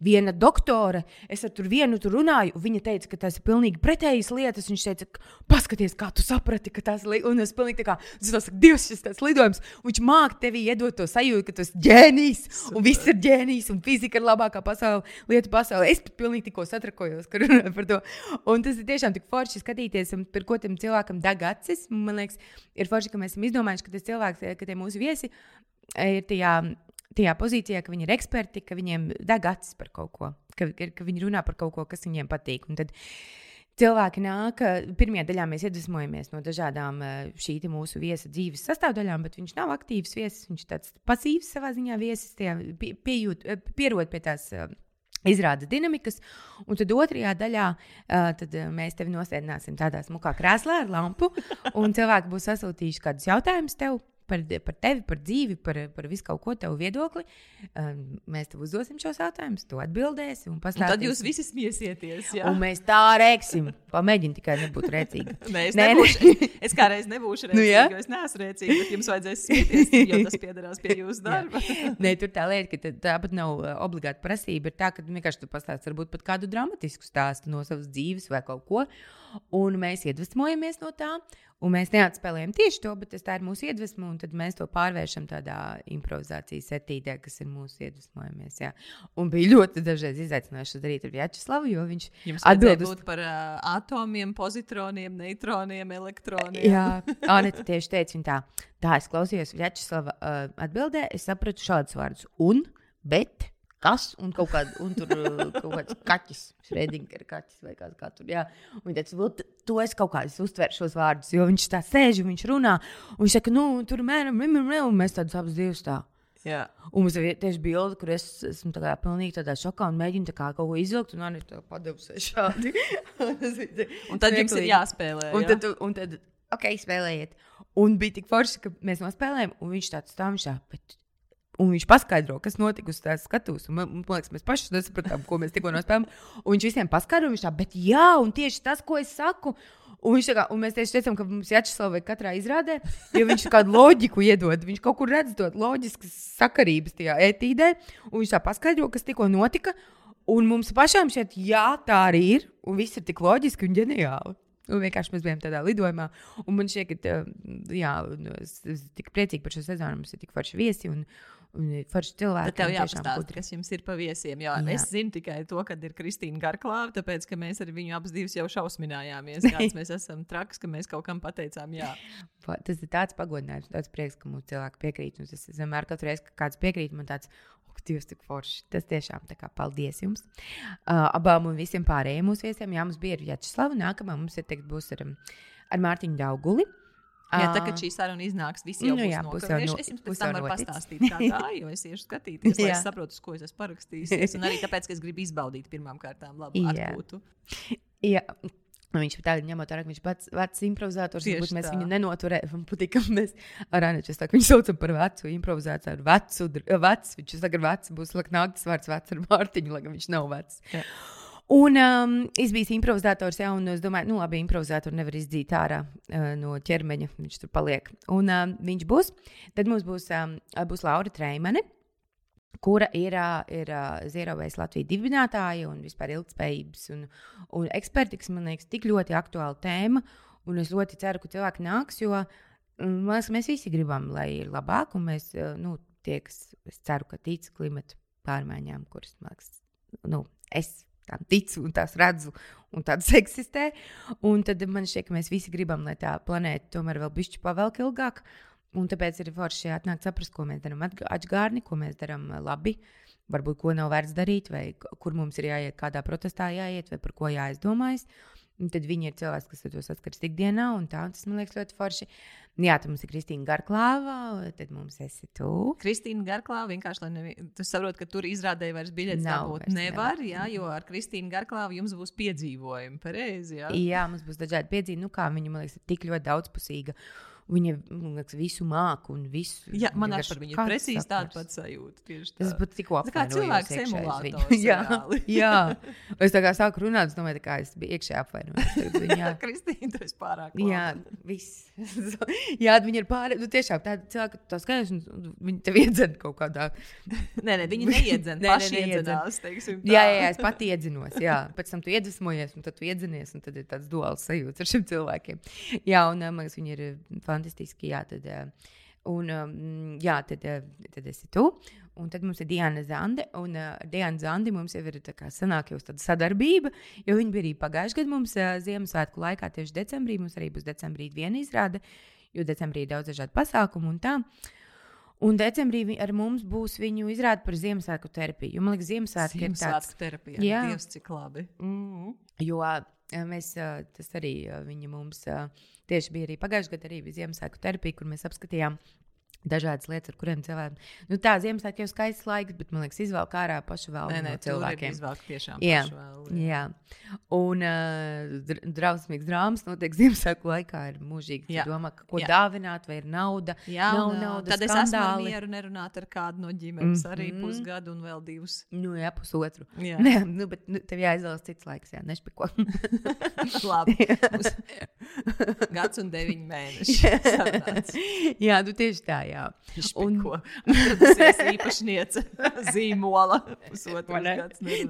[SPEAKER 2] viena doktore, es ar vienu tur runāju, viņa teica, ka tas ir pilnīgi pretējas lietas. Viņš teica, paskaties, kā tu saprati, ka tas ir. Un es pilnīgi tā kā, es saku, Dievs, šis tas lidojums, viņš māca tevi iedot to sajūtu, ka tas ir ģēnijs, un viss ir ģēnijs, un fizika ir labākā pasaule, lieta pasaulē. Es pat pilnīgi tikko satrakojos, ka runāju par to. Un tas ir tiešām tik forši skatīties, par ko tam cilvēkam deg acis. Man liekas, ir forši, ka mēs esam izdomājuši, ka tas cilvēks, ka tie mūsu viesi ir tajā tajā pozīcijā, ka viņi ir eksperti, ka viņiem deg acis par kaut ko, ka, ka viņi runā par kaut ko, kas viņiem patīk. Un tad cilvēki nāk, pirmajā daļā mēs iedvesmojamies no dažādām šī mūsu viesa dzīves sastāvdaļām, bet viņš nav aktīvs viesis, viņš ir tāds pasīvs savā ziņā viesis, pie, piejūt, pierod pie tās. Izrāda dinamikas, un tad otrajā daļā tad, mēs tevi nosēdināsim tādā smukā krēslā ar lampu, un cilvēki būs sasūtījuši kādus jautājumus tev par, par tevi, par dzīvi, par, par visu kaut ko tavu viedokli. Um, mēs tev uzdosim šos jautājumus, tu atbildēsi. Un un
[SPEAKER 3] tad jūs visi smiesieties. Jā.
[SPEAKER 2] Un mēs tā rēksim. Pamēģini tikai nebūt rēcīgi.
[SPEAKER 3] Nē, es, Nē, nebūšu, ne. es, kādreiz nebūšu rēcīgi, nu, jo es neesmu rēcīgi, bet jums vajadzēs smieties, jo tas piederās pie jūsu darba.
[SPEAKER 2] Nē, tur tā lieta, ka tā pat nav uh, obligāta prasība. Ir tā, ka vienkārši tu pastāsti varbūt pat kādu dramatisku stāstu no savas dzīves vai kaut ko. Un mēs iedvesmojamies no tā. Un mēs neatspēlējam tieši to, bet tā ir mūsu iedvesma, un tad mēs to pārvēršam tādā improvizācijas etīdē, kas ir mūsu iedvesmojamies. Jā. Un bija ļoti dažreiz izaicinoši darīt ar Vjačeslavu, jo viņš
[SPEAKER 3] atbild uz... par uh, atomiem, pozitroniem, neitroniem, elektroniem.
[SPEAKER 2] Jā, Anita tieši teica, viņa tā, tā es klausījos Vjačeslava uh, atbildē, es sapratu šādus vārdus un, bet kas un kaut, kād, un tur, uh, kaut kāds kaķis, Šrēdiņš, kaķis vai kāds kā tur. Jā. Un viņš teica, to es kaut kā uztveru šos vārdus, jo viņš tā sēž un viņš runā. Un viņš saka, nu, tur mēram, un mēs tādus abus divus tā.
[SPEAKER 3] Jā.
[SPEAKER 2] Un mums ir tieši bilde, kur es esmu tā kā pilnīgi tādā šokā un mēģinu kā kaut ko izvilkt, un arī tā padevusies šādi.
[SPEAKER 3] un tad jums ir jāspēlē.
[SPEAKER 2] Un, jā? tad, un tad, ok, spēlējiet. Un bija tik forši, ka mēs nospēlējām, un viņš tāds stāv, tā, bet Un viņš paskaidro, kas notika uz tās skatuves. Man, man liekas, mēs paši nesapratām, ko mēs tikko nospēlējām. Un viņš visiem paskaidro, viņš tā, bet jā, un tieši tas, ko es saku. Un, kā, un mēs tieši teicām, ka mums jāatšķiras katrā izrādē, jo viņš kādu loģiku iedod. Viņš kaut kur redz to loģiskas sakarības tajā etīdē, un viņš tā paskaidro, kas tikko notika. Un mums pašām šeit, jā, tā arī ir, un viss ir tik loģiski un ģeniāli. Un vienkārši mēs bijām tādā lidojumā, un man šķiet, ka jā, es esmu tik priecīga par šo sezonu. Mums ir tik forši viesi. Un forši cilvēki.
[SPEAKER 3] Tad tev jāpastāsta, kas jums ir pa viesiem. Jo Jā. es zinu tikai to, ka ir Kristīna Garklāva, tāpēc, ka mēs ar viņu abas divas jau šausminājāmies. Kāds mēs esam traks, ka mēs kaut kam pateicām jā.
[SPEAKER 2] Tas ir tāds pagodinājums, tāds prieks, ka mums cilvēki piekrīt. Un tas vienmēr, katru reizi, kad kāds piekrīt, man tāds, Dievs, cik forši. Tas tiešām tā kā paldies jums. Uh, abām un visiem pārējiem mūsu viesiem. Jā, mums bija ar Vjačeslavu. Nākamā mums ir teikt, būs ar, um, ar Mārtiņu Dauguli.
[SPEAKER 3] Jā, tā
[SPEAKER 2] Ā,
[SPEAKER 3] kā šī saruna iznāks, visi jau
[SPEAKER 2] Nu jā, būs
[SPEAKER 3] nokavējuši.
[SPEAKER 2] no-
[SPEAKER 3] Es jums pēc tam varu pastāstīt, kā tā, jo es iešu skatīties, lai es saprotu, uz ko es esmu parakstījis. Un arī tāpēc, ka es gribu izbaudīt pirmām kārtām labu
[SPEAKER 2] Jā.
[SPEAKER 3] atpūtu.
[SPEAKER 2] Jā. Nu, viņš tā ņemot vērā, ka viņš pats vecs improvizators. Varbūt mēs
[SPEAKER 3] tā.
[SPEAKER 2] viņu nenoturējām. Patīk, ka mēs ar Aneču tā, viņu saucam par vecu improvizāciju. Vecu, vecs, viņš tagad vecs būs lak nāktas vārds vecs ar Mārtiņu, lai gan viņš nav vecs.
[SPEAKER 3] Jā.
[SPEAKER 2] Un um, es biju improvizators, jā, un es domāju, nu, labi, improvizatori nevar izdzīt ārā uh, no ķermeņa. Viņš tur paliek. Un um, viņš būs. Tad mums būs, um, būs Laura Treimane, kura ir, ā, ir Zero Waste Latvijas dibinātāja un vispār ilgspējības un, un eksperti, kas man liekas tik ļoti aktuāla tēma. Un es ļoti ceru, ka cilvēki nāks, jo mm, man liekas, ka mēs visi gribam, lai ir labāk. Un mēs, ā, nu, tie, kas es ceru, ka tic klimata pārmaiņām, kuras man liekas, nu, es tam ticu un tās redzu, un tādas eksistē. Un tad man šķiet, ka mēs visi gribam, lai tā planēta tomēr vēl bišķi pavelk ilgāk. Un tāpēc ir forši atnākt saprast, ko mēs darām atgādni, ko mēs darām labi, varbūt ko nav vērts darīt, vai kur mums ir jāiet, kādā protestā jāiet, vai par ko jāizdomājas. Un tad viņi ir cilvēki, kas ar to saskaras ikdienā, un tā un tas man liekas ļoti forši. Jā, tad mums ir Kristīna Garklāva, tad mums esi tu.
[SPEAKER 3] Kristīna Garklā vienkārši, lai nevi... tu saproti, ka tur izrādēji vairs biļetes dabūt nevar,
[SPEAKER 2] nevar.
[SPEAKER 3] jā, jo ar Kristīnu Garklāvu jums būs piedzīvojumi, pareizi, jā?
[SPEAKER 2] Jā, mums būs dažādi piedzīvumi. Nu, kā viņa, man liekas, ir tik ļoti daudzpusīga. Viņa liekas, visu māku un visu.
[SPEAKER 3] Jā, man arī par viņu ir precīzi tāda pati sajūta. Tieši tā.
[SPEAKER 2] būtu tikko
[SPEAKER 3] Tā kā cilvēks emulators,
[SPEAKER 2] jā, jā. Es tā kā sāku runāt, es domāju, kā es biju iekšā apvainojis. Viņa,
[SPEAKER 3] Kristīna, tu esi pārāk
[SPEAKER 2] jā,
[SPEAKER 3] laba.
[SPEAKER 2] viss. jā, viņa ir pārāk. Nu, tiešām tāda cilvēka, ka tā skaidrs, un viņa tev iedzen kaut kādā.
[SPEAKER 3] Nē, nē, viņi neiedzen,
[SPEAKER 2] Nē, nē,
[SPEAKER 3] iedzenās, teiksim tā.
[SPEAKER 2] Jā, jā, jā, es pati iedzinos. Jā. Pēc tam tu iedvesmojies, un tad tu iedzinies, un tad ir tāds duāls sajūta ar šiem cilvēkiem. Jā, un eh, man liekas, viņi ir eh, fantastiski. Jā, tad, eh, un, um, jā, tad, eh, tad esi tu. Un tad mums ir Diana Zande. Un uh, Diana Zande mums jau ir tā kā sanāk jau tāda sadarbība, jo viņa bija arī pagājušajā gadā mums uh, Ziemassvētku laikā, tieši decembrī. Mums arī būs decembrī viena izrāde, jo decembrī ir daudz dažādu pasākumu un tā. Un decembrī ar mums būs viņu izrāde par Ziemassvētku terapiju. Jo man liekas, Ziemassvētku ir tāds.
[SPEAKER 3] Ziemassvētku terapija.
[SPEAKER 2] Jā.
[SPEAKER 3] Dievs, cik labi.
[SPEAKER 2] Mm. Jo ā, mēs, ā, tas arī ā, viņa mums tieši bija arī pagājušajā gadā, arī bija Ziemassvētku terapija, kur mēs apskatījām. Dažādas lietas, ar kuriem cilvēkiem. Nu, tā Ziemassvētku jau skaists laiks, bet man liekas, izvēlēt ārā pašu vēl
[SPEAKER 3] Nē, nē,
[SPEAKER 2] no
[SPEAKER 3] cilvēkiem. Izvēlēt tiešām
[SPEAKER 2] Jā,
[SPEAKER 3] pašu vēl,
[SPEAKER 2] Jā, un uh, dr drausmīgs drāmas notiek Ziemassvētku laikā. Ir mūžīgi
[SPEAKER 3] Jā.
[SPEAKER 2] jā. domā, ko
[SPEAKER 3] Jā.
[SPEAKER 2] jā. dāvināt, vai ir nauda.
[SPEAKER 3] Jā,
[SPEAKER 2] nav
[SPEAKER 3] un,
[SPEAKER 2] naudas,
[SPEAKER 3] tad es esmu
[SPEAKER 2] skandāli.
[SPEAKER 3] mieru nerunāt ar kādu no ģimenes, mm -hmm. arī
[SPEAKER 2] Mhm.
[SPEAKER 3] pusgadu un vēl divus.
[SPEAKER 2] Nu, jā, pusotru.
[SPEAKER 3] Jā.
[SPEAKER 2] Nē, nu, bet nu, tev jāizvēlas cits laiks, jā, nešpiko.
[SPEAKER 3] Labi. Gads un deviņi mēneši.
[SPEAKER 2] Jā, nu tieši tā, jā.
[SPEAKER 3] Un ko? Atradusies īpašniece zīmola.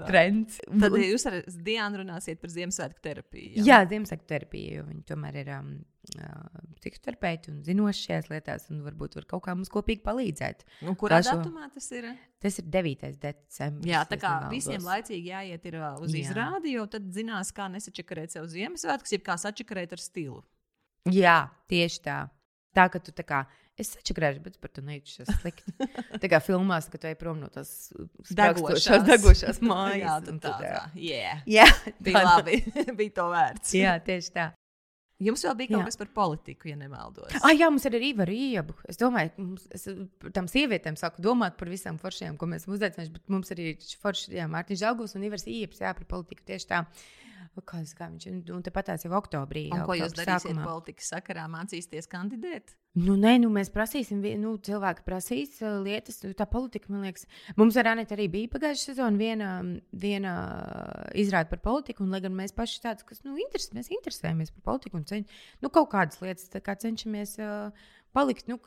[SPEAKER 2] Trends.
[SPEAKER 3] Tad jūs ar Diānu runāsiet par Ziemassvētku terapiju.
[SPEAKER 2] Jā, jā Ziemassvētku terapija, jo viņi tomēr ir um, uh, psihoterapeiti un zinoši šajās lietās, un varbūt var kaut kā mums kopīgi palīdzēt.
[SPEAKER 3] Un kurā
[SPEAKER 2] Kā šo-
[SPEAKER 3] datumā tas ir?
[SPEAKER 2] Tas ir 9. decembris.
[SPEAKER 3] Jā, tā
[SPEAKER 2] ja
[SPEAKER 3] kā visiem laicīgi jāiet ir, uh, uz
[SPEAKER 2] Jā.
[SPEAKER 3] izrādi, jo tad zinās, kā nesačakarēt sev Ziemassvētkus, jeb kā sačakarēt ar stilu.
[SPEAKER 2] Jā, tieši tā. Tā kā tu tā kā. Es sačakarēju, bet par to nejūtos slikti. Tā kā filmās, ka tu ej prom no tās sprāgstošās, degošās mājas.
[SPEAKER 3] Jā, tā,
[SPEAKER 2] tad,
[SPEAKER 3] tā. Yeah.
[SPEAKER 2] Jā,
[SPEAKER 3] Bija
[SPEAKER 2] tā-
[SPEAKER 3] labi. Bija to vērts.
[SPEAKER 2] Jā, tieši tā.
[SPEAKER 3] Jums vēl bija kaut
[SPEAKER 2] Jā.
[SPEAKER 3] kas par politiku, ja nemaldos.
[SPEAKER 2] Ah, jā, mums ir arī Iva Riebu. Es domāju, mums, es tām sievietēm sāku domāt par visām foršajām, ko mēs esam uzaicinājuši. Bet mums arī forši, jā, Mārtiņš Žalgos un Ivars Ieps, jā, par politiku tieši tā. Kā, kā viņš un tepat tās jau oktobrī.
[SPEAKER 3] Un ko jūs darīsiet
[SPEAKER 2] sākumā.
[SPEAKER 3] politikas sakarā? Mācīsieties kandidēt?
[SPEAKER 2] Nu, nē, nu, mēs prasīsim, nu, cilvēki prasīs uh, lietas. nu, Tā politika, man liekas, mums ar Anētu arī bija pagājušā sezona viena, viena izrāde par politiku. Un, lai gan mēs paši tādi, kas nu, interes, mēs interesējamies par politiku un ceņ, nu, kaut kādas lietas kā cenšamies uh, palikt nu,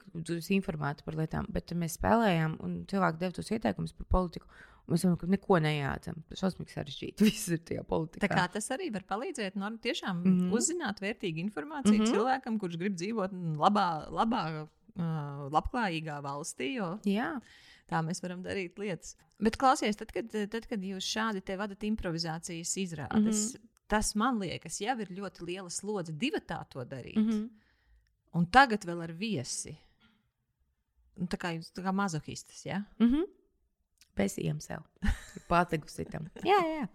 [SPEAKER 2] informēti par lietām, bet mēs spēlējām un cilvēki deva tos ieteikumus par politiku. Un Mēs domājam, ka neko nejācam. Šausmīgi sarežģīti. Viss ir tajā politikā.
[SPEAKER 3] Tā kā tas arī var palīdzēt nu, tiešām mm. -hmm. uzzināt vērtīgu informāciju mm. -hmm. cilvēkam, kurš grib dzīvot mm, labā, labā uh, labklājīgā valstī. Jo
[SPEAKER 2] Jā,
[SPEAKER 3] tā mēs varam darīt lietas. Bet klausies, tad, kad, tad, kad jūs šādi te vadat improvizācijas izrādes, mm -hmm. tas man liekas, jau ir ļoti liela slodze divi tā to darīt. Mm. -hmm. Un tagad vēl ar viesi. Nu, tā kā jūs tā kā mazohistas, ja?
[SPEAKER 2] Mhm. Pēsījām sev. Pārteikusi tam. Jā, jā.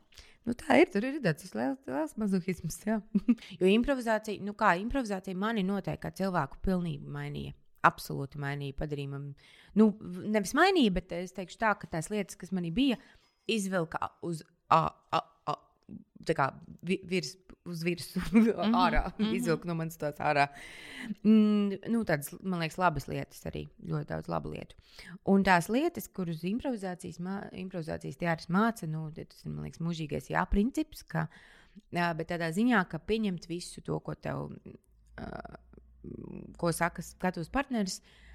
[SPEAKER 2] Nu, tā ir. Tur ir tāds liels, liels mazohisms. Jā. jo improvizācija, nu kā improvizācija mani noteikti kā cilvēku pilnībā mainīja. Absolūti mainīja, padarīja man, nu, nevis mainīja, bet es teikšu tā, ka tās lietas, kas manī bija, izvilka uz a, a, a, kā, virs, uz virsmu, mm -hmm, ārā, mm -hmm. izvilkt no manas tās ārā. Mm, nu, tādas, man liekas, labas lietas arī. Ļoti daudz labu lietu. Un tās lietas, kuras improvizācijas, mā, improvizācijas teātris māca, nu, tas ir, man liekas, mūžīgais jā, princips, ka, jā, bet tādā ziņā, ka pieņemt visu to, ko tev, uh, ko saka katrs partneris, uh,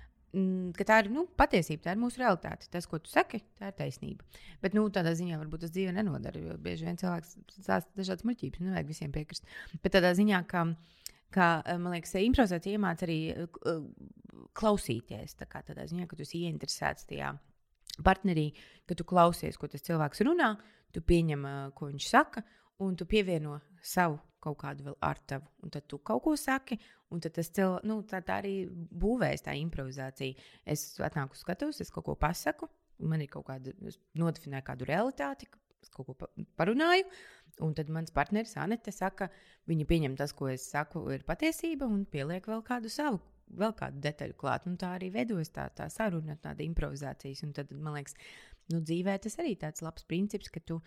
[SPEAKER 2] ka tā ir nu, patiesība, tā ir mūsu realitāte. Tas, ko tu saki, tā ir taisnība. Bet nu, tādā ziņā varbūt tas dzīve nenodara. Jo bieži vien cilvēks stāsta dažādas muļķības, nevajag visiem piekrist. Bet tādā ziņā, ka, ka man liekas, improvizācija iemāca arī uh, klausīties. Tā kā tādā ziņā, ka tu esi ieinteresēts tajā partnerī, ka tu klausies, ko tas cilvēks runā, tu pieņem, ko viņš saka, un tu pievieno savu kaut kādu vēl ar tavu. Un tad tu kaut ko saki, un tas cil, nu, tā, tā arī būvēs tā improvizācija. Es atnāku skatos, es kaut ko pasaku, man ir kaut kāda, es nodefinēju kādu realitāti, es kaut ko parunāju. Un tad mans partneris Anete saka, viņa pieņem tas, ko es saku, ir patiesība, un pieliek vēl kādu savu vēl kādu detaļu klāt. Un tā arī veidojas tā, tā saruna, tāda improvizācijas. Un tad, man liekas, nu, dzīvē tas arī tāds labs princips, ka tu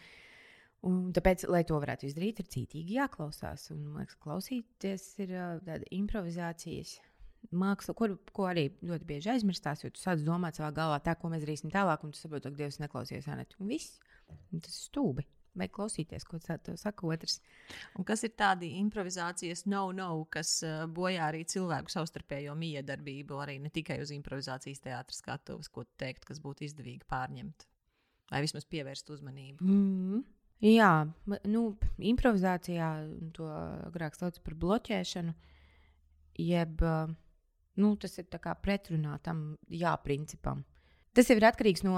[SPEAKER 2] Un tāpēc, lai to varētu izdarīt, ir cītīgi jāklausās. Un, man liekas, klausīties ir tāda improvizācijas māksla, ko, ko arī ļoti bieži aizmirstās, jo tu sāc domāt savā galvā, tā, ko mēs darīsim tālāk, un tu saproti, ka Dievs neklausies Anetu. Un viss. Un tas ir stūbi. Vai klausīties, ko saka otrs?
[SPEAKER 3] Un kas ir tādi improvizācijas no-no, kas bojā arī cilvēku savstarpējo miedarbību, arī ne tikai uz improvizācijas teātras skatuves, ko teikt, kas būtu izdevīgi pārņemt? Vai vismaz pievērst uzmanību?
[SPEAKER 2] Mm. Jā, nu, improvizācijā to agrāk sauc par bloķēšanu, jeb nu, tas ir pretrunā tam jā, principam. Tas ir atkarīgs no,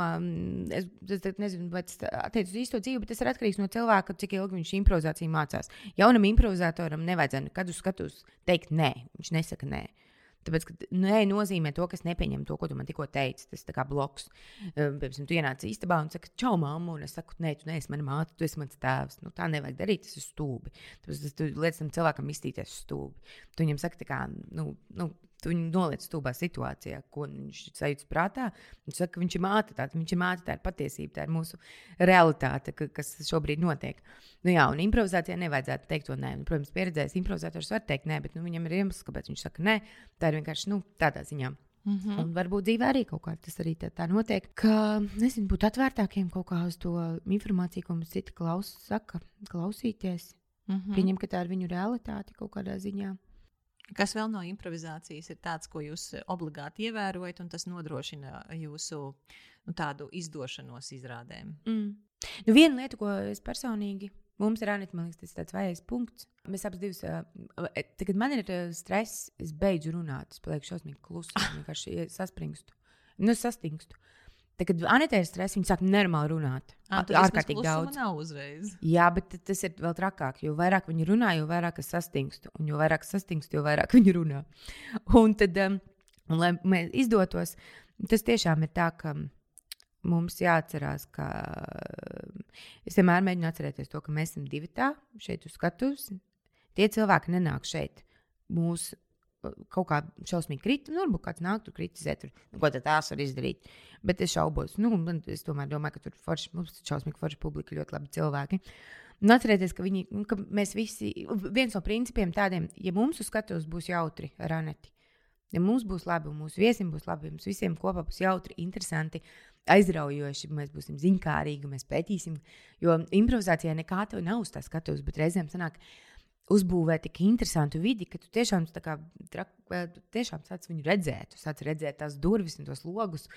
[SPEAKER 2] es, es nezinu, vai tas attiecas uz īsto dzīvi, bet tas ir atkarīgs no cilvēka, cik ilgi viņš improvizāciju mācās. Jaunam improvizatoram nevajadzētu nekad uz skatuves teikt nē, viņš nesaka nē. Uh, Tāpēc, ka nē, nozīmē to, kas nepieņem to, ko tu man tikko teici. Tas ir kā bloks. Piemēram, tu ienāc istabā un saki, čau, mamma, un es saku, nē, tu neesi mana māte, tu esi mans tēvs. Nu, tā nevajag darīt, tas ir stūbi. Tāpēc tas, liec tam cilvēkam iztīties stūbi. Tu viņam saki, kā, nu, nu, Tu viņu noliec stūbā situācijā, ko viņš sajūt prātā. Viņš saka, ka viņš ir māte, tā, viņš ir māte, tā ir patiesība, tā ir mūsu realitāte, ka, kas šobrīd notiek. Nu, jā, un improvizācijā nevajadzētu teikt to nē. Un, protams, pieredzējis improvizators var teikt nē, bet nu, viņam ir iemesls, kāpēc viņš saka nē. Tā ir vienkārši nu, tādā ziņā. Mm -hmm. Un varbūt dzīvē arī kaut kā tas arī tā, tā notiek. Ka, nezinu, būt atvērtākiem kaut kā uz to informāciju, ko mums citi klaus, saka, klausīties. Mm -hmm. Pieņemt, ka tā ir viņu realitāte kaut kādā ziņā.
[SPEAKER 3] Kas vēl no improvizācijas ir tāds, ko jūs obligāti ievērojat, un tas nodrošina jūsu nu, tādu izdošanos izrādēm?
[SPEAKER 2] Mm. Nu, viena lieta, ko es personīgi. Mums ir Anita, man liekas, tas ir tāds vājais punkts. Mēs abas divas, uh, kad man ir stress, es beidzu runāt, es palieku šausmīgi klusa, vienkārši saspringstu. Nu, sastingstu. Tad, kad Anita ir stress, viņa sāk nenormāli runāt.
[SPEAKER 3] Ārkārtīgi daudz. Nav uzreiz.
[SPEAKER 2] Jā, bet tas ir vēl trakāk. Jo vairāk viņi runā, jo vairāk es sastingstu. Un jo vairāk sastingstu, jo vairāk viņi runā. Un tad, um, un, lai mēs izdotos, tas tiešām ir tā, ka mums jāatcerās, ka es vienmēr mēģinu atcerēties to, ka mēs esam divi tā, šeit uz skatuves. Tie cilvēki nenāk šeit mūsu kaut kā šausmīgi kriti. Nu, varbūt kāds nāk tur kritizēt, tur, nu, ko tās var izdarīt. Bet es šaubos. Nu, es tomēr domāju, ka tur forši, mums ir šausmīgi forši publika, ļoti labi cilvēki. Un atcerieties, ka, viņi, ka mēs visi, viens no principiem tādiem, ja mums uz skatuves būs jautri ar Aneti, ja mums būs labi, un mūsu viesiem būs labi, mums visiem kopā būs jautri, interesanti, aizraujoši, mēs būsim ziņkārīgi, mēs pētīsim. Jo improvizācijā nekā tev nav uz tā skatuves, bet reizēm sanāk, uzbūvēt tik interesantu vidi, ka tu tiešām, kā, trak, tu tiešām sāc viņu redzēt. Tu sāc redzēt tās durvis un tos logus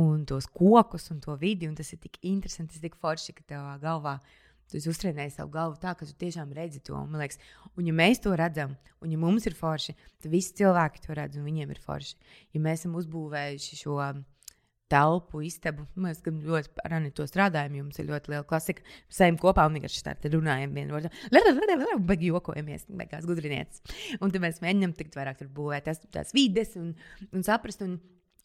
[SPEAKER 2] un tos kokus un to vidi. Un tas ir tik interesanti, tas tik forši, ka tavā galvā tu uztrenēji savu galvu tā, ka tu tiešām redzi to. Un, liekas, un ja mēs to redzam, un ja mums ir forši, tad visi cilvēki to redz un viņiem ir forši. Ja mēs esam uzbūvējuši šo telpu, istabu. Mēs ļoti ar Anitu strādājam, jums ir ļoti liela klasika. Mēs ejam kopā un vienkārši tā runājam, viena otru, bet jokojamies, kā gudrinieces. Un tad mēs mēģinām tikt vairāk tur būvēt tās, tās vides un, un saprast. Un,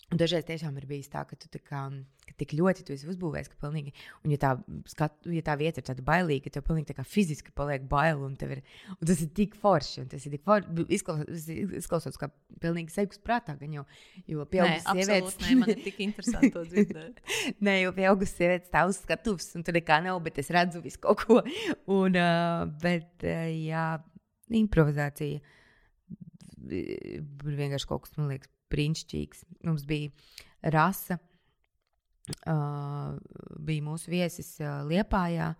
[SPEAKER 2] Un dažreiz tiešām ir bijis tā, ka tu tā kā, ka tik ļoti tu esi uzbūvējis, ka pilnīgi, un ja tā, skat, ja tā vieta ir tāda bailīga, ka tev pilnīgi tā kā fiziski paliek bail, un, ir, un tas ir tik forši, un tas ir tik forši, izklausās, izklausās kā pilnīgi sejus prātā, gan jau, jo pieaugušas sievietes.
[SPEAKER 3] Nē, man ir tik interesanti to dzirdēt.
[SPEAKER 2] Nē, jo pieaugušas sievietes tā uz skatuves, un tur nekā nav, bet es redzu visu kaut ko. Un, uh, bet, uh, jā, improvizācija ir vienkārši kaut kas, man liekas, brīnišķīgs. Mums bija rasa, uh, bija mūsu viesis uh, Liepājā.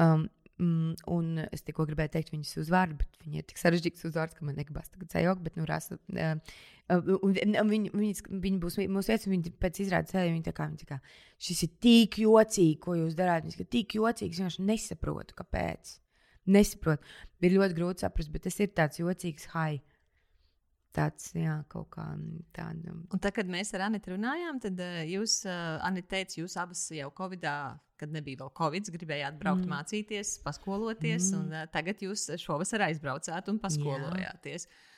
[SPEAKER 2] Um, un es tikko gribēju teikt viņas uzvārdu, bet viņa ir tik sarežģīts uzvārds, ka man negribas tagad sajaukt. Bet, nu, rasa, uh, viņi, viņas, viņi būs mūsu vietas, un viņi pēc izrādes sēž. Viņi tā kā, viņi tā kā, šis ir tik jocīgi, ko jūs darāt. Viņš ir tik jocīgs, es vienkārši nesaprotu, kāpēc. Nesaprotu. Ir ļoti grūti saprast, bet tas ir tāds jocīgs high tāds, jā, kaut kā tāda.
[SPEAKER 3] Un tad, kad mēs ar Anitu runājām, tad uh, jūs, uh, Anita teica, jūs abas jau Covidā, kad nebija vēl Covid, gribējāt braukt mm. mācīties, paskoloties, mm. un uh, tagad jūs šovasar aizbraucāt un paskolojāties. Jā.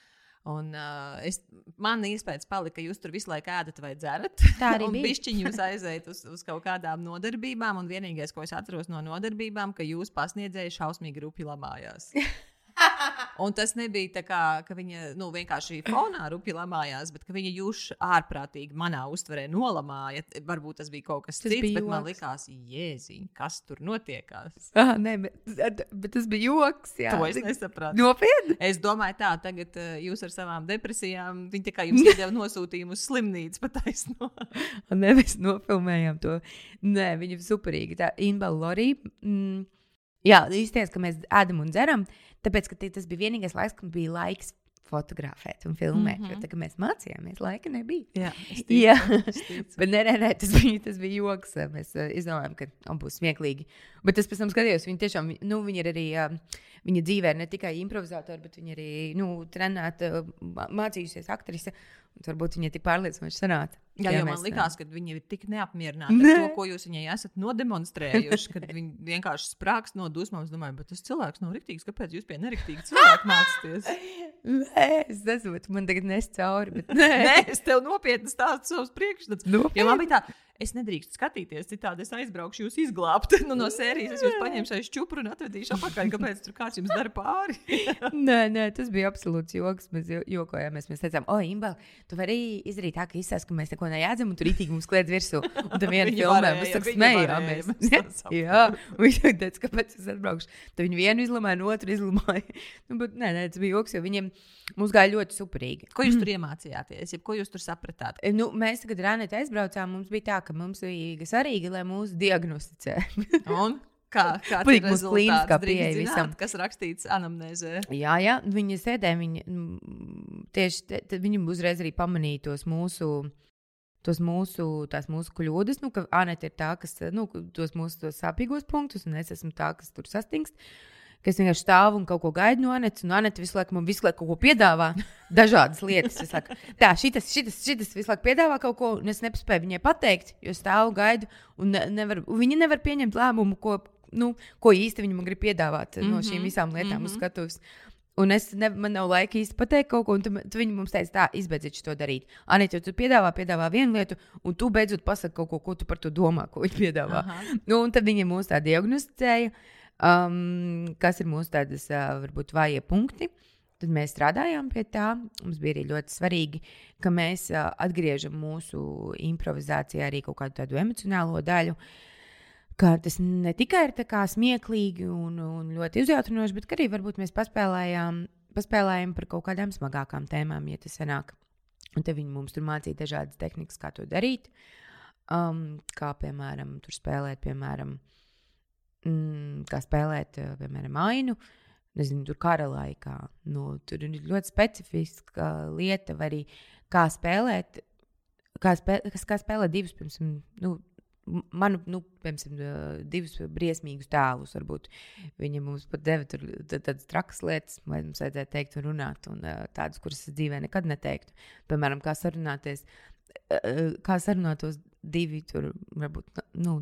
[SPEAKER 3] Un, uh, es, man iespējas palika, ka jūs tur visu laiku ēdat vai dzerat.
[SPEAKER 2] Tā arī bija.
[SPEAKER 3] Pišķiņi jūs aiziet uz, uz kaut kādām nodarbībām, un vienīgais, ko es atceros no nodarbībām, ka jūs pasniedzēji šausmīgi rupi lamājās. Un tas nebija tā, kā, ka viņa nu, vienkārši fonā rupji lamājās, bet viņa jūs ārprātīgi manā uztverē nolamāja. Varbūt tas bija kaut kas tas cits, bet joks. man likās, jēziņ, kas tur notiekās.
[SPEAKER 2] Ah, nē, bet, bet tas bija joks. Jā.
[SPEAKER 3] To es nesapratu.
[SPEAKER 2] Nopietni.
[SPEAKER 3] Es domāju, tā, tagad uh, jūs ar savām depresijām, viņi kā jums iedeva nosūtījumu uz slimnīcu pataisno.
[SPEAKER 2] nē, mēs nofilmējām to. Nē, viņa superīga. Tā Inba Lorija. Mm, jā, īstenībā, ka mēs ēdam un dzeram. Tāpēc, ka tas bija vienīgais laiks, kad bija laiks fotografēt un filmēt. Mm -hmm. Jo tā kā mēs mācījāmies, laika nebija.
[SPEAKER 3] Jā,
[SPEAKER 2] ticu, Jā. bet nē, nē, nē, tas bija, tas bija joks. Mēs uh, izdomājām, ka он būs smieklīgi. Bet es pēc tam skatījos, viņi tiešām, nu, viņi ir arī, uh, viņa dzīvē ne tikai improvizatori, bet viņi arī, nu, trenēta, uh, mācījusies aktrise. Varbūt viņa ir tik pārliecinoša sanāca.
[SPEAKER 3] Jā, jā, man liekas, ka viņi ir tik neapmierināti ne. ar to, ko jūs viņai esat nodemonstrējuši, ka viņi vienkārši sprāgst no dusmām. Es domāju, bet tas cilvēks nav rīktīgs. Kāpēc jūs pie nerīktīga cilvēka mācāties?
[SPEAKER 2] Nē, es nesaprotu, man tagad nes cauri. Bet...
[SPEAKER 3] Nē. Nē, es tev nopietni stāstu savus priekšstats. Jo man bija tā, es nedrīkstu skatīties, citādi es aizbraukšu jūs izglābt nu, no sērijas. Es jūs paņemšu aiz čupru un atvedīšu atpakaļ, kāpēc tur kāds jums dara pāri.
[SPEAKER 2] nē, nē, tas bija absolūts joks. Mēs jokojāmies. Mēs teicām, o, Imbal, tu vari izdarīt tā, ka izsaka, ka mēs neko nejēdzam, un tur rītīgi mums kliedz virsū. Un tam viena filmē mēs tā smējāmies. Jā, viņi teica, kāpēc es atbraukšu. Tad viņi vienu izlamāja, no otru izlamāja. nu, bet, nē, nē, tas bija joks, jo viņiem mums gāja ļoti superīgi.
[SPEAKER 3] Ko jūs tur iemācījāties? Ko jūs tur sapratāt?
[SPEAKER 2] Nu, mēs tagad Rānēta aizbraucām, mums bija tā, ka mums bija svarīgi, lai mūsu diagnosticē.
[SPEAKER 3] Un? Kā, kā
[SPEAKER 2] Plīk mums klīniskā pieeja visam.
[SPEAKER 3] Kas rakstīts anamnēzē.
[SPEAKER 2] Jā, jā, viņi sēdēja, viņi tieši, te, viņi uzreiz arī pamanīja tos mūsu, tos mūsu, tās mūsu kļūdas, nu, ka Anete ir tā, kas, nu, tos mūsu tos sāpīgos punktus, un es esmu tā, kas tur sastingst. ka es vienkārši stāvu un kaut ko gaidu no Anetes, un Anete visu laiku man visu laiku kaut ko piedāvā, dažādas lietas. Saku, tā, šitas, šitas, šitas visu laiku piedāvā kaut ko, un es nespēju viņai pateikt, jo stāvu gaidu, un ne, nevar, viņi nevar pieņemt lēmumu, ko, nu, ko īsti viņi man grib piedāvāt mm -hmm. no šīm mhm, visām lietām mm -hmm. uz skatuves. Un es ne, man nav laika īsti pateikt kaut ko, un tu, tu viņi mums teica, tā, izbeidziet to darīt. Anita, tu piedāvā, piedāvā vienu lietu, un tu beidzot pasaki kaut ko, ko tu par to domā, ko viņi piedāvā. Aha. Nu, un tad viņi mūs tā diagnosticēja. Um, kas ir mūsu tādas, uh, varbūt, vājie punkti? Tad mēs strādājām pie tā. Mums bija arī ļoti svarīgi, ka mēs uh, atgriežam mūsu improvizācijā arī kaut kādu tādu emocionālo daļu. Ka tas ne tikai ir smieklīgi un, un ļoti uzjautrinoši, bet arī varbūt mēs paspēlējām, paspēlējām par kaut kādām smagākām tēmām, ja tas sanāk. Un te viņi mums tur mācīja dažādas tehnikas, kā to darīt. Um, kā piemēram, tur spēlēt, piemēram, mm, kā spēlēt, eh, piemēram, ainu. Nezinu, tur kara laikā. Nu, tur ir ļoti specifiska lieta, vai arī kā spēlēt, kā, spē, kas, kā spēlēt divus, piemēram, nu, manu, nu, piemēram, divus briesmīgus tēlus. Varbūt viņi mums pat deva tur tādas trakas lietas, lai mums vajadzēja teikt un runāt, un tādas, kuras es dzīvē nekad neteiktu. Piemēram, kā sarunāties, kā sarunātos divi tur, varbūt, nu,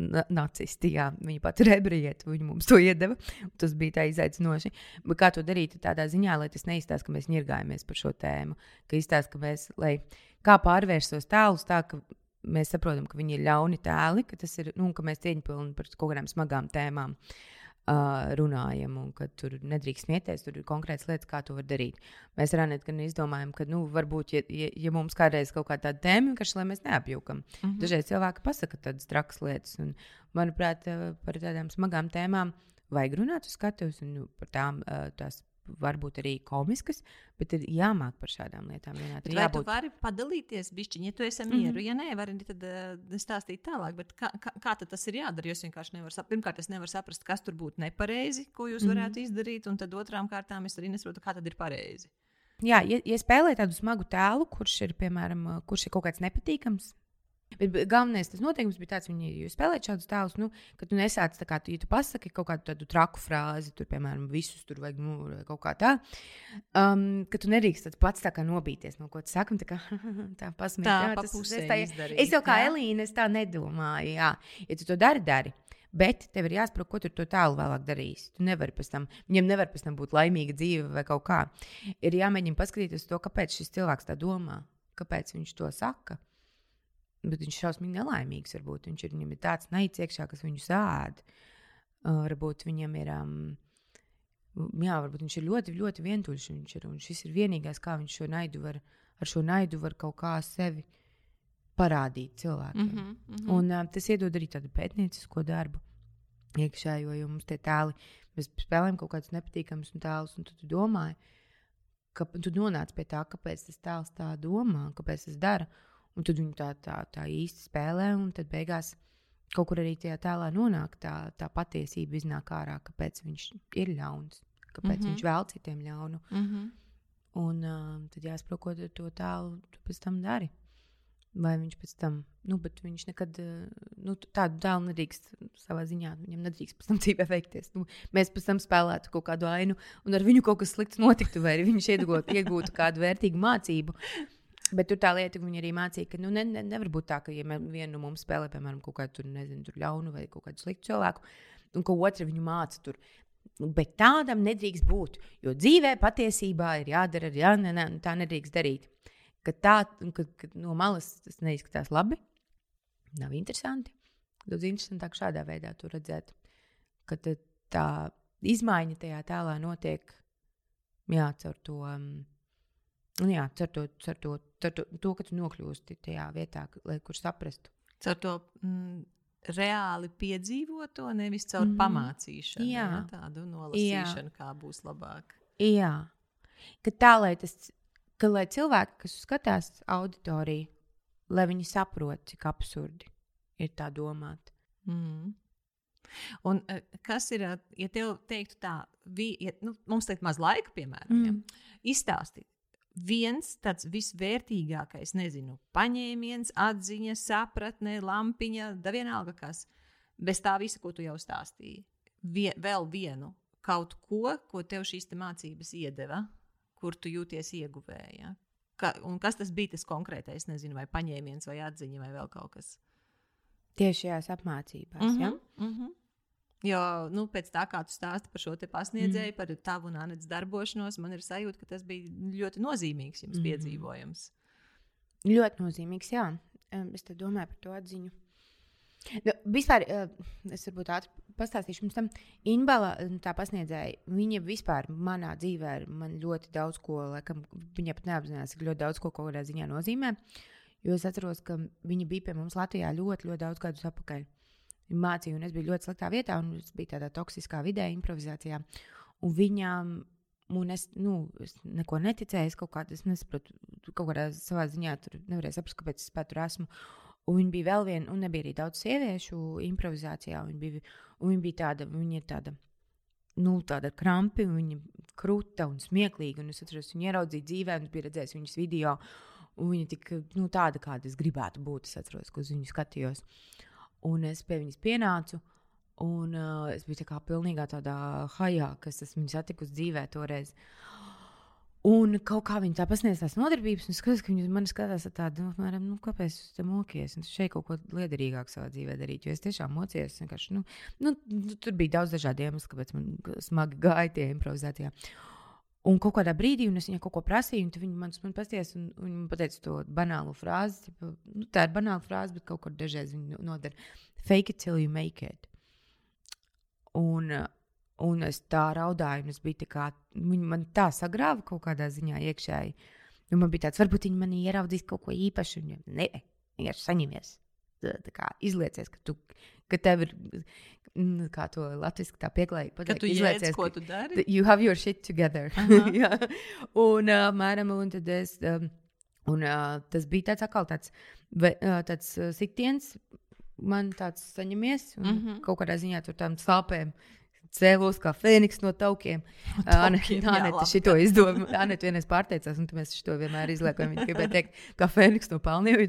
[SPEAKER 2] na nacisti. Jā. Viņa pat ir ebrejieta, viņa mums to iedeva. Tas bija tā izaicinoši. Bet kā to darīt tādā ziņā, lai tas neizstāsta, ka mēs ņirgājamies par šo tēmu, ka izstāsta, ka mēs, lai kā pārvērst tos tēlus tā, ka mēs saprotam, ka viņi ir ļauni tēli, ka, ir, nu, ka mēs cieņpilni par kaut kādām smagām tēmām uh, runājam, un ka tur nedrīkst smieties, tur ir konkrēts lietas, kā to var darīt. Mēs ar Anētu izdomājam, ka, nu, varbūt, ja, ja, ja mums kādreiz kaut kāda tāda tēma, vienkārši lai mēs neapjūkam. Mm -hmm. Dažreiz cilvēki pasaka tādas trakas lietas, un, manuprāt, par tādām smagām tēmām vajag runāt uz skatuves, un nu, par tām tās varbūt arī komiskas, bet ir jāmāk par šādām lietām. Vienā,
[SPEAKER 3] vai jābūt... tu vari padalīties, bišķiņ, ja tu esi mieru? Mm -hmm. Ja nē, vari tad uh, stāstīt tālāk, bet kā, kā, kā tas ir jādara? Jo es vienkārši nevaru saprast. Pirmkārt, es nevaru saprast, kas tur būtu nepareizi, ko jūs varētu mm -hmm. izdarīt, un tad otrām kārtām es arī nesaprotu, kā tad ir pareizi.
[SPEAKER 2] Jā, ja, ja spēlē tādu smagu tēlu, kurš ir, piemēram, kurš ir kaut kāds nepatīkams, Bet galvenais tas noteikums bija tāds, ka jūs spēlējat šādus tēlus, nu, ka tu nesāc tā kā tu, ja tu pasaki kaut kādu tādu traku frāzi, tur, piemēram, visus tur vajag nu, kaut kā tā, um, ka tu nedrīkst pats tā kā nobīties no ko tu saki, tā kā tā pasmīt. Tā,
[SPEAKER 3] jā, tas, es,
[SPEAKER 2] tā,
[SPEAKER 3] izdarīt,
[SPEAKER 2] es jau kā jā. Elīna, es tā nedomāju, jā. Ja tu to dari, dari. Bet tev ir jāsaprot, ko tu to tālu vēlāk darīsi. Tu nevari pēc tam, viņam nevar pēc tam būt laimīga dzīve vai kaut kā. Ir jāmēģina paskatīties to, kāpēc šis cilvēks tā domā, kāpēc viņš to saka. Bet viņš ir šausmīgi nelaimīgs. Varbūt viņš ir, ir tāds naids iekšā, kas viņu sāda. Uh, varbūt viņam ir. Um, jā, varbūt viņš ir ļoti, ļoti vientuļš. Viņš ir, un šis ir vienīgais, kā viņš šo naidu var, ar šo naidu var kaut kā sevi parādīt cilvēkiem. Mm -hmm, mm -hmm. Un, um, tas iedod arī tādu pētniecisko darbu iekšā, jo mums tie tēli, mēs spēlējam kaut kādus nepatīkamus tēlus, un tu, tu domā, ka tu nonāc pie tā, kāpēc tas tēls tā domā, kāpēc tas dara. Un tad viņi tā, tā, tā īsti spēlē, un tad beigās kaut kur arī tajā tēlā nonāk tā, tā patiesība, iznāk ārā, kāpēc viņš ir ļauns, kāpēc mm -hmm. viņš vēl citiem ļaunu. Mm -hmm. Un uh, tad jāsaprot, ko to tēlu tu pēc tam dari. Vai viņš pēc tam, nu, bet viņš nekad nu, tādu dēlu nedrīkst savā ziņā, viņam nedrīkst pēc tam dzīvē veikties. Nu, mēs pēc tam spēlētu kaut kādu ainu, un ar viņu kaut kas slikts notiktu, vai viņš iegūtu, iegūtu kādu vērtīgu mācību. Bet tur tā lieta, ka viņi arī mācīja, ka nu, ne, ne, nevar būt tā, ka ja viena no mums spēlē, piemēram, kaut kādu nezinu, ļaunu vai kaut kādu sliktu cilvēku, un ka otra viņu māca tur. Nu, bet tādam nedrīkst būt. Jo dzīvē patiesībā ir jādara, jā, ne, ne, tā nedrīkst darīt. Ka tā, ka, ka no malas tas neizskatās labi, nav interesanti. Daudz interesantāk šādā veidā to redzēt. Ka tā izmaiņa tajā tēlā notiek jā, caur to. Um, Un jā, ar to, ar to, ar to, to, ka tu nokļūsti tajā vietā, lai kur saprastu.
[SPEAKER 3] Ar to mm, reāli piedzīvoto, nevis caur mm. pamācīšanu. Jā. jā, tādu nolasīšanu, jā. kā būs labāk.
[SPEAKER 2] Jā, ka tā, lai tas, ka lai cilvēki, kas skatās auditoriju, lai viņi saprot, cik absurdi ir tā domāt.
[SPEAKER 3] Mm. Un eh, kas ir, ja tev teiktu tā, vi, ja, nu, mums teikt maz laika, piemēram, mm. ja, izstāstīt, viens tāds visvērtīgākais, nezinu, paņēmiens, atziņa, sapratne, lampiņa, da vienalga kas. Bez tā visa, ko tu jau stāstīji. Vie, vēl vienu kaut ko, ko tev šīs te mācības iedeva, kur tu jūties ieguvēja. Ka, un kas tas bija tas konkrētais, nezinu, vai paņēmiens, vai atziņa, vai vēl kaut kas.
[SPEAKER 2] Tieši šajās apmācībās. Mm -hmm, ja? mm -hmm.
[SPEAKER 3] Jo nu, pēc tā, kā tu stāsti par šo pasniedzēju, mm. par tavu un Anētas darbošanos, man ir sajūta, ka tas bija ļoti nozīmīgs jums mm. piedzīvojums.
[SPEAKER 2] Ļoti nozīmīgs, jā. Es domāju par to atziņu. Nu, vispār, es varbūt ātri pastāstīšu, pirms tam Inbala, tā pasniedzēja, viņa vispār manā dzīvē man ļoti daudz ko, laikam, viņa pat neapzinās, cik ļoti daudz ko kaut kādā ziņā nozīmē. Jo es atceros, ka viņa bija pie mums Latvijā ļoti, ļoti daudz gadus atpakaļ mācīju, un es biju ļoti sliktā vietā, un es biju tādā toksiskā vidē, improvizācijā. Un viņām, un es, nu, es neko neticēju, es kaut kādā, es nesaprotu, kaut kādā savā ziņā tur nevarēju saprast, kāpēc es pat tur esmu. Un viņa bija vēl viena, un nebija arī daudz sieviešu improvizācijā. Viņa bija, viņa bija tāda, viņa ir tāda, nu, tāda krampi, viņa krūta un smieklīga. Un es atceros, viņa ieraudzīja dzīvē, un bija redzējis viņas video. Viņa tik, nu, tāda, kāda es gribētu būt. Es atceros, ka uz viņu skatījos. Uh, Un es pie viņas pienācu. Un uh, es biju tā kā pilnīgā tādā hajā, kas es viņu satiku dzīvē toreiz. Un kaut kā viņi tā pasniedz tās nodarbības, un skatās, ka viņi man skatās tādu, nu, apmēram, nu, kāpēc tu te mokies? Un šeit kaut ko liederīgāku savā dzīvē darīt. Jo es tiešām mocījos, vienkārši, nu, nu, tur bija daudz dažādu iemeslu, kāpēc man smagi gāja tie improvizētie. Un kaut kādā brīdī, un es viņai kaut ko prasīju, un viņa man, man pasties, un, un viņa pateica to banālu frāzi. Tipa, nu, tā ir banāla frāze, bet kaut kur dažreiz viņa nodara. Fake it till you make it. Un, Un es tā raudāju, un es biju tā kā, viņi man tā sagrāva kaut kādā ziņā iekšēji. Un man bija tāds, varbūt viņi manī ieraudzīs kaut ko īpašu, un nē, vienkārši saņemies. Kā izliecies, ka, tu, ka tev ir, kā to latviešu tā pieklājīgi pateikt,
[SPEAKER 3] ka tu izliecies, ko tu dari.
[SPEAKER 2] You have your shit together. Jā. un, uh, mēram, un tad es, um, un uh, tas bija tāds atkal tāds, ve, uh, tāds uh, sitiens, man tāds saņemies, un mm -hmm. kaut kādā ziņā tur tām sāpēm cēlos kā fēniks no taukiem. Anita šito izdomāja. Anita vienreiz pārteicās, un mēs šo vienmēr izliekam. Viņa gribēja teikt, kā fēniks no palniem.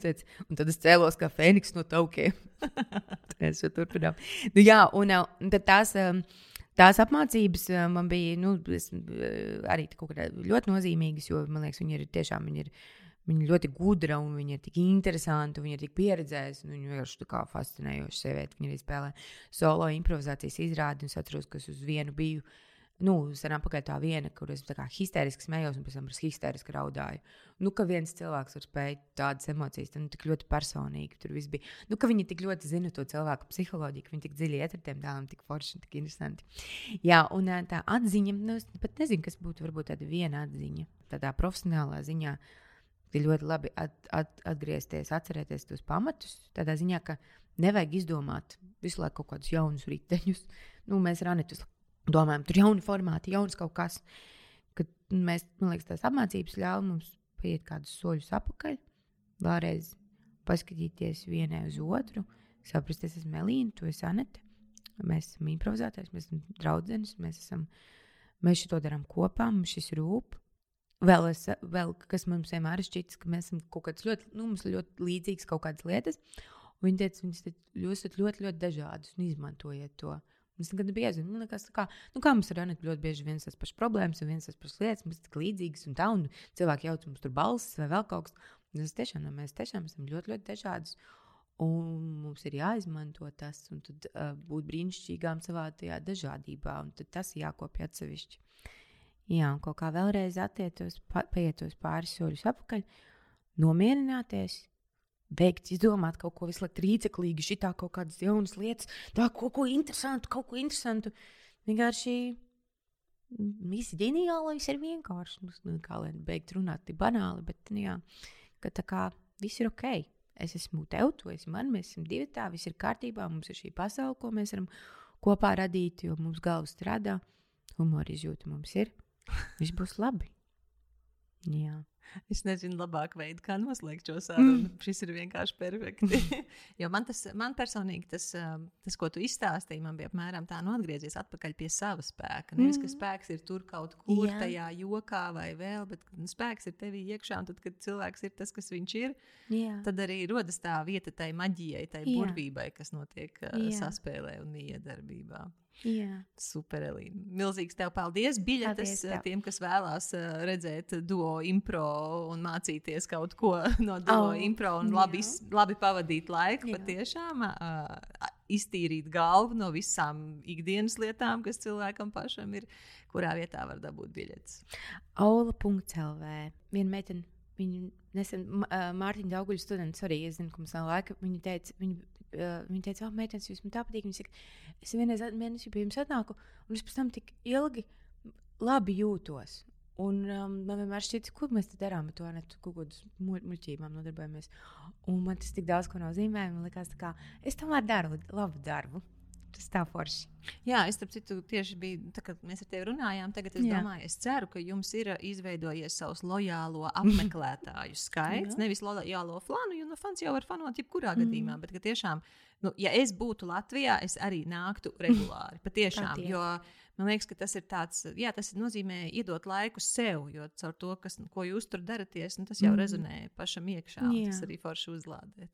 [SPEAKER 2] Un tad es cēlos kā fēniks no taukiem. Mēs turpinām. Nu, jā, un, un tās. Tās apmācības man bija nu, es, arī ļoti nozīmīgas, jo man liekas, viņi ir tiešām viņi ir Viņa ļoti gudra un viņa ir tik interesanta, viņa ir tik pieredzējusi. Viņa vienkārši tā kā fascinējoša sieviete. Viņa arī spēlē solo improvizācijas izrādi. Es atceros, ka es uz vienu biju. Nu, sen apakaļ tā viena, kur es histēriski smējos, un pēc tam histēriski raudāju. Nu, ka viens cilvēks var spēt tādas emocijas, tad nu, tik ļoti personīgi tur viss bija. Nu, ka viņi tik ļoti zina to cilvēku psiholoģiju, ka viņi tik dziļi iet ar tiem tēliem, tik forši un tik interesanti. Jā, un tā atziņa, nu, es pat nezinu, kas būtu varbūt tāda viena atziņa, tādā profesionālā ziņā. Uh, ir ļoti labi at, at, atgriezties, atcerēties tos pamatus. Tādā ziņā, ka nevajag izdomāt visu laiku kaut kādus jaunus riteņus. Nu, mēs ar Anitu domājam, tur ir jauni formāti, jauns kaut kas. Kad mēs, man liekas, tās apmācības ļauj mums paiet kādus soļus atpakaļ, vēlreiz paskatīties vienai uz otru, saprast, es esmu Melīna, tu esi Anita. Mēs esam improvizētājs, mēs esam draugs, mēs, esam, mēs šo darām kopā, mums šis rūp vēl, es, vēl kas mums vienmēr ir šķits, ka mēs esam kaut kādas ļoti, nu, ļoti līdzīgas kaut kādas lietas. Viņi teica, viņas te, jūs esat ļoti, ļoti dažādas un izmantojiet to. Mums nekad nebija jāzina, nu, kas, kā, nu, kā mums ar Anitu ļoti bieži viens tas pašs problēmas un viens tas pašs lietas, mums tik līdzīgas un tā, un cilvēki jauc mums tur balsis vai vēl kaut kas. Mēs tiešām, mēs tiešām esam ļoti, ļoti dažādas. Un mums ir jāizmanto tas, un tad uh, būt brīnišķīgām savā tajā dažādībā, un tas jākopja atsevišķi. Jā, un kaut kā vēlreiz attietos, pa, paietos pāris soļus atpakaļ, nomierināties, beigt izdomāt kaut ko visu laiku rīceklīgi, šitā kaut kādas jaunas lietas, tā kaut ko interesantu, kaut ko interesantu. Vienkārši viss ģeniālais ir vienkārši. Nu, kā lai beigt runāt, tik banāli, bet nu, jā, ka tā kā viss ir ok. Es esmu tev, tu esi man, mēs esam divi tā, viss ir kārtībā, mums ir šī pasaule, ko mēs varam kopā radīt, jo mums galva strādā, humora izjūta mums ir. Viss būs labi. Jā.
[SPEAKER 3] Es nezinu, labāk veidu, kā noslēgt šo sarunu. Mm. Šis ir vienkārši perfekti. jo man, tas, man personīgi tas, um, tas, ko tu izstāstīji, man bija apmēram tā, nu, atgriezies atpakaļ pie sava spēka. Nevis, mm. ka spēks ir tur kaut kur Jā. tajā jokā vai vēl, bet spēks ir tevī iekšā. Un tad, kad cilvēks ir tas, kas viņš ir, Jā. tad arī rodas tā vieta tai maģijai, tai burvībai, kas notiek uh, Jā. saspēlē un iedarbībā.
[SPEAKER 2] Jā.
[SPEAKER 3] Super, Elīna. Milzīgs tev paldies. Biļetes paldies tev. tiem, kas vēlās uh, redzēt duo impro un mācīties kaut ko no duo oh, impro un labi, jā. labi pavadīt laiku. Jā. Patiešām uh, iztīrīt galvu no visām ikdienas lietām, kas cilvēkam pašam ir, kurā vietā var dabūt biļetes.
[SPEAKER 2] Aula.CLV. Viena meitene. Viņa nesen, Mārtiņa Dauguļa students, arī es zinu, ka mums nav laika. Viņa teica, viņa viņa teica, oh, meitenes, jūs man tā patīk. Viņa saka, es vienreiz mēnesī pie jums atnāku, un es pēc tam tik ilgi labi jūtos. Un um, man vienmēr šķiet, ko mēs te darām ar to netu, kaut kādas muļķībām nodarbojamies. Un man tas tik daudz ko nozīmē. Man liekas, ka es tomēr daru labu darbu. Tas tā forši.
[SPEAKER 3] Jā, es tam citu tieši biju, tā, kad mēs ar tevi runājām. Tagad es Jā. domāju, es ceru, ka jums ir izveidojies savs lojālo apmeklētāju skaits. Nevis lojālo fanu, jo no fans jau var fanot jebkurā mm. gadījumā, bet ka tiešām, nu, ja es būtu Latvijā, es arī nāktu regulāri. Patiešām, jo Man liekas, ka tas ir tāds, jā, tas nozīmē iedot laiku sev, jo caur to, kas, ko jūs tur daraties, nu, tas jau mm. rezonē pašam iekšā. Tas arī forši uzlādē.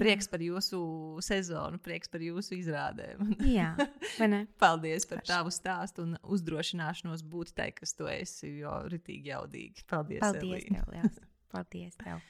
[SPEAKER 3] Prieks par jūsu sezonu, prieks par jūsu izrādēm.
[SPEAKER 2] jā,
[SPEAKER 3] Paldies par tavu stāstu un uzdrošināšanos būt tai, kas tu esi, jo ritīgi jaudīgi. Paldies!
[SPEAKER 2] Paldies! Tev, Paldies! Tev.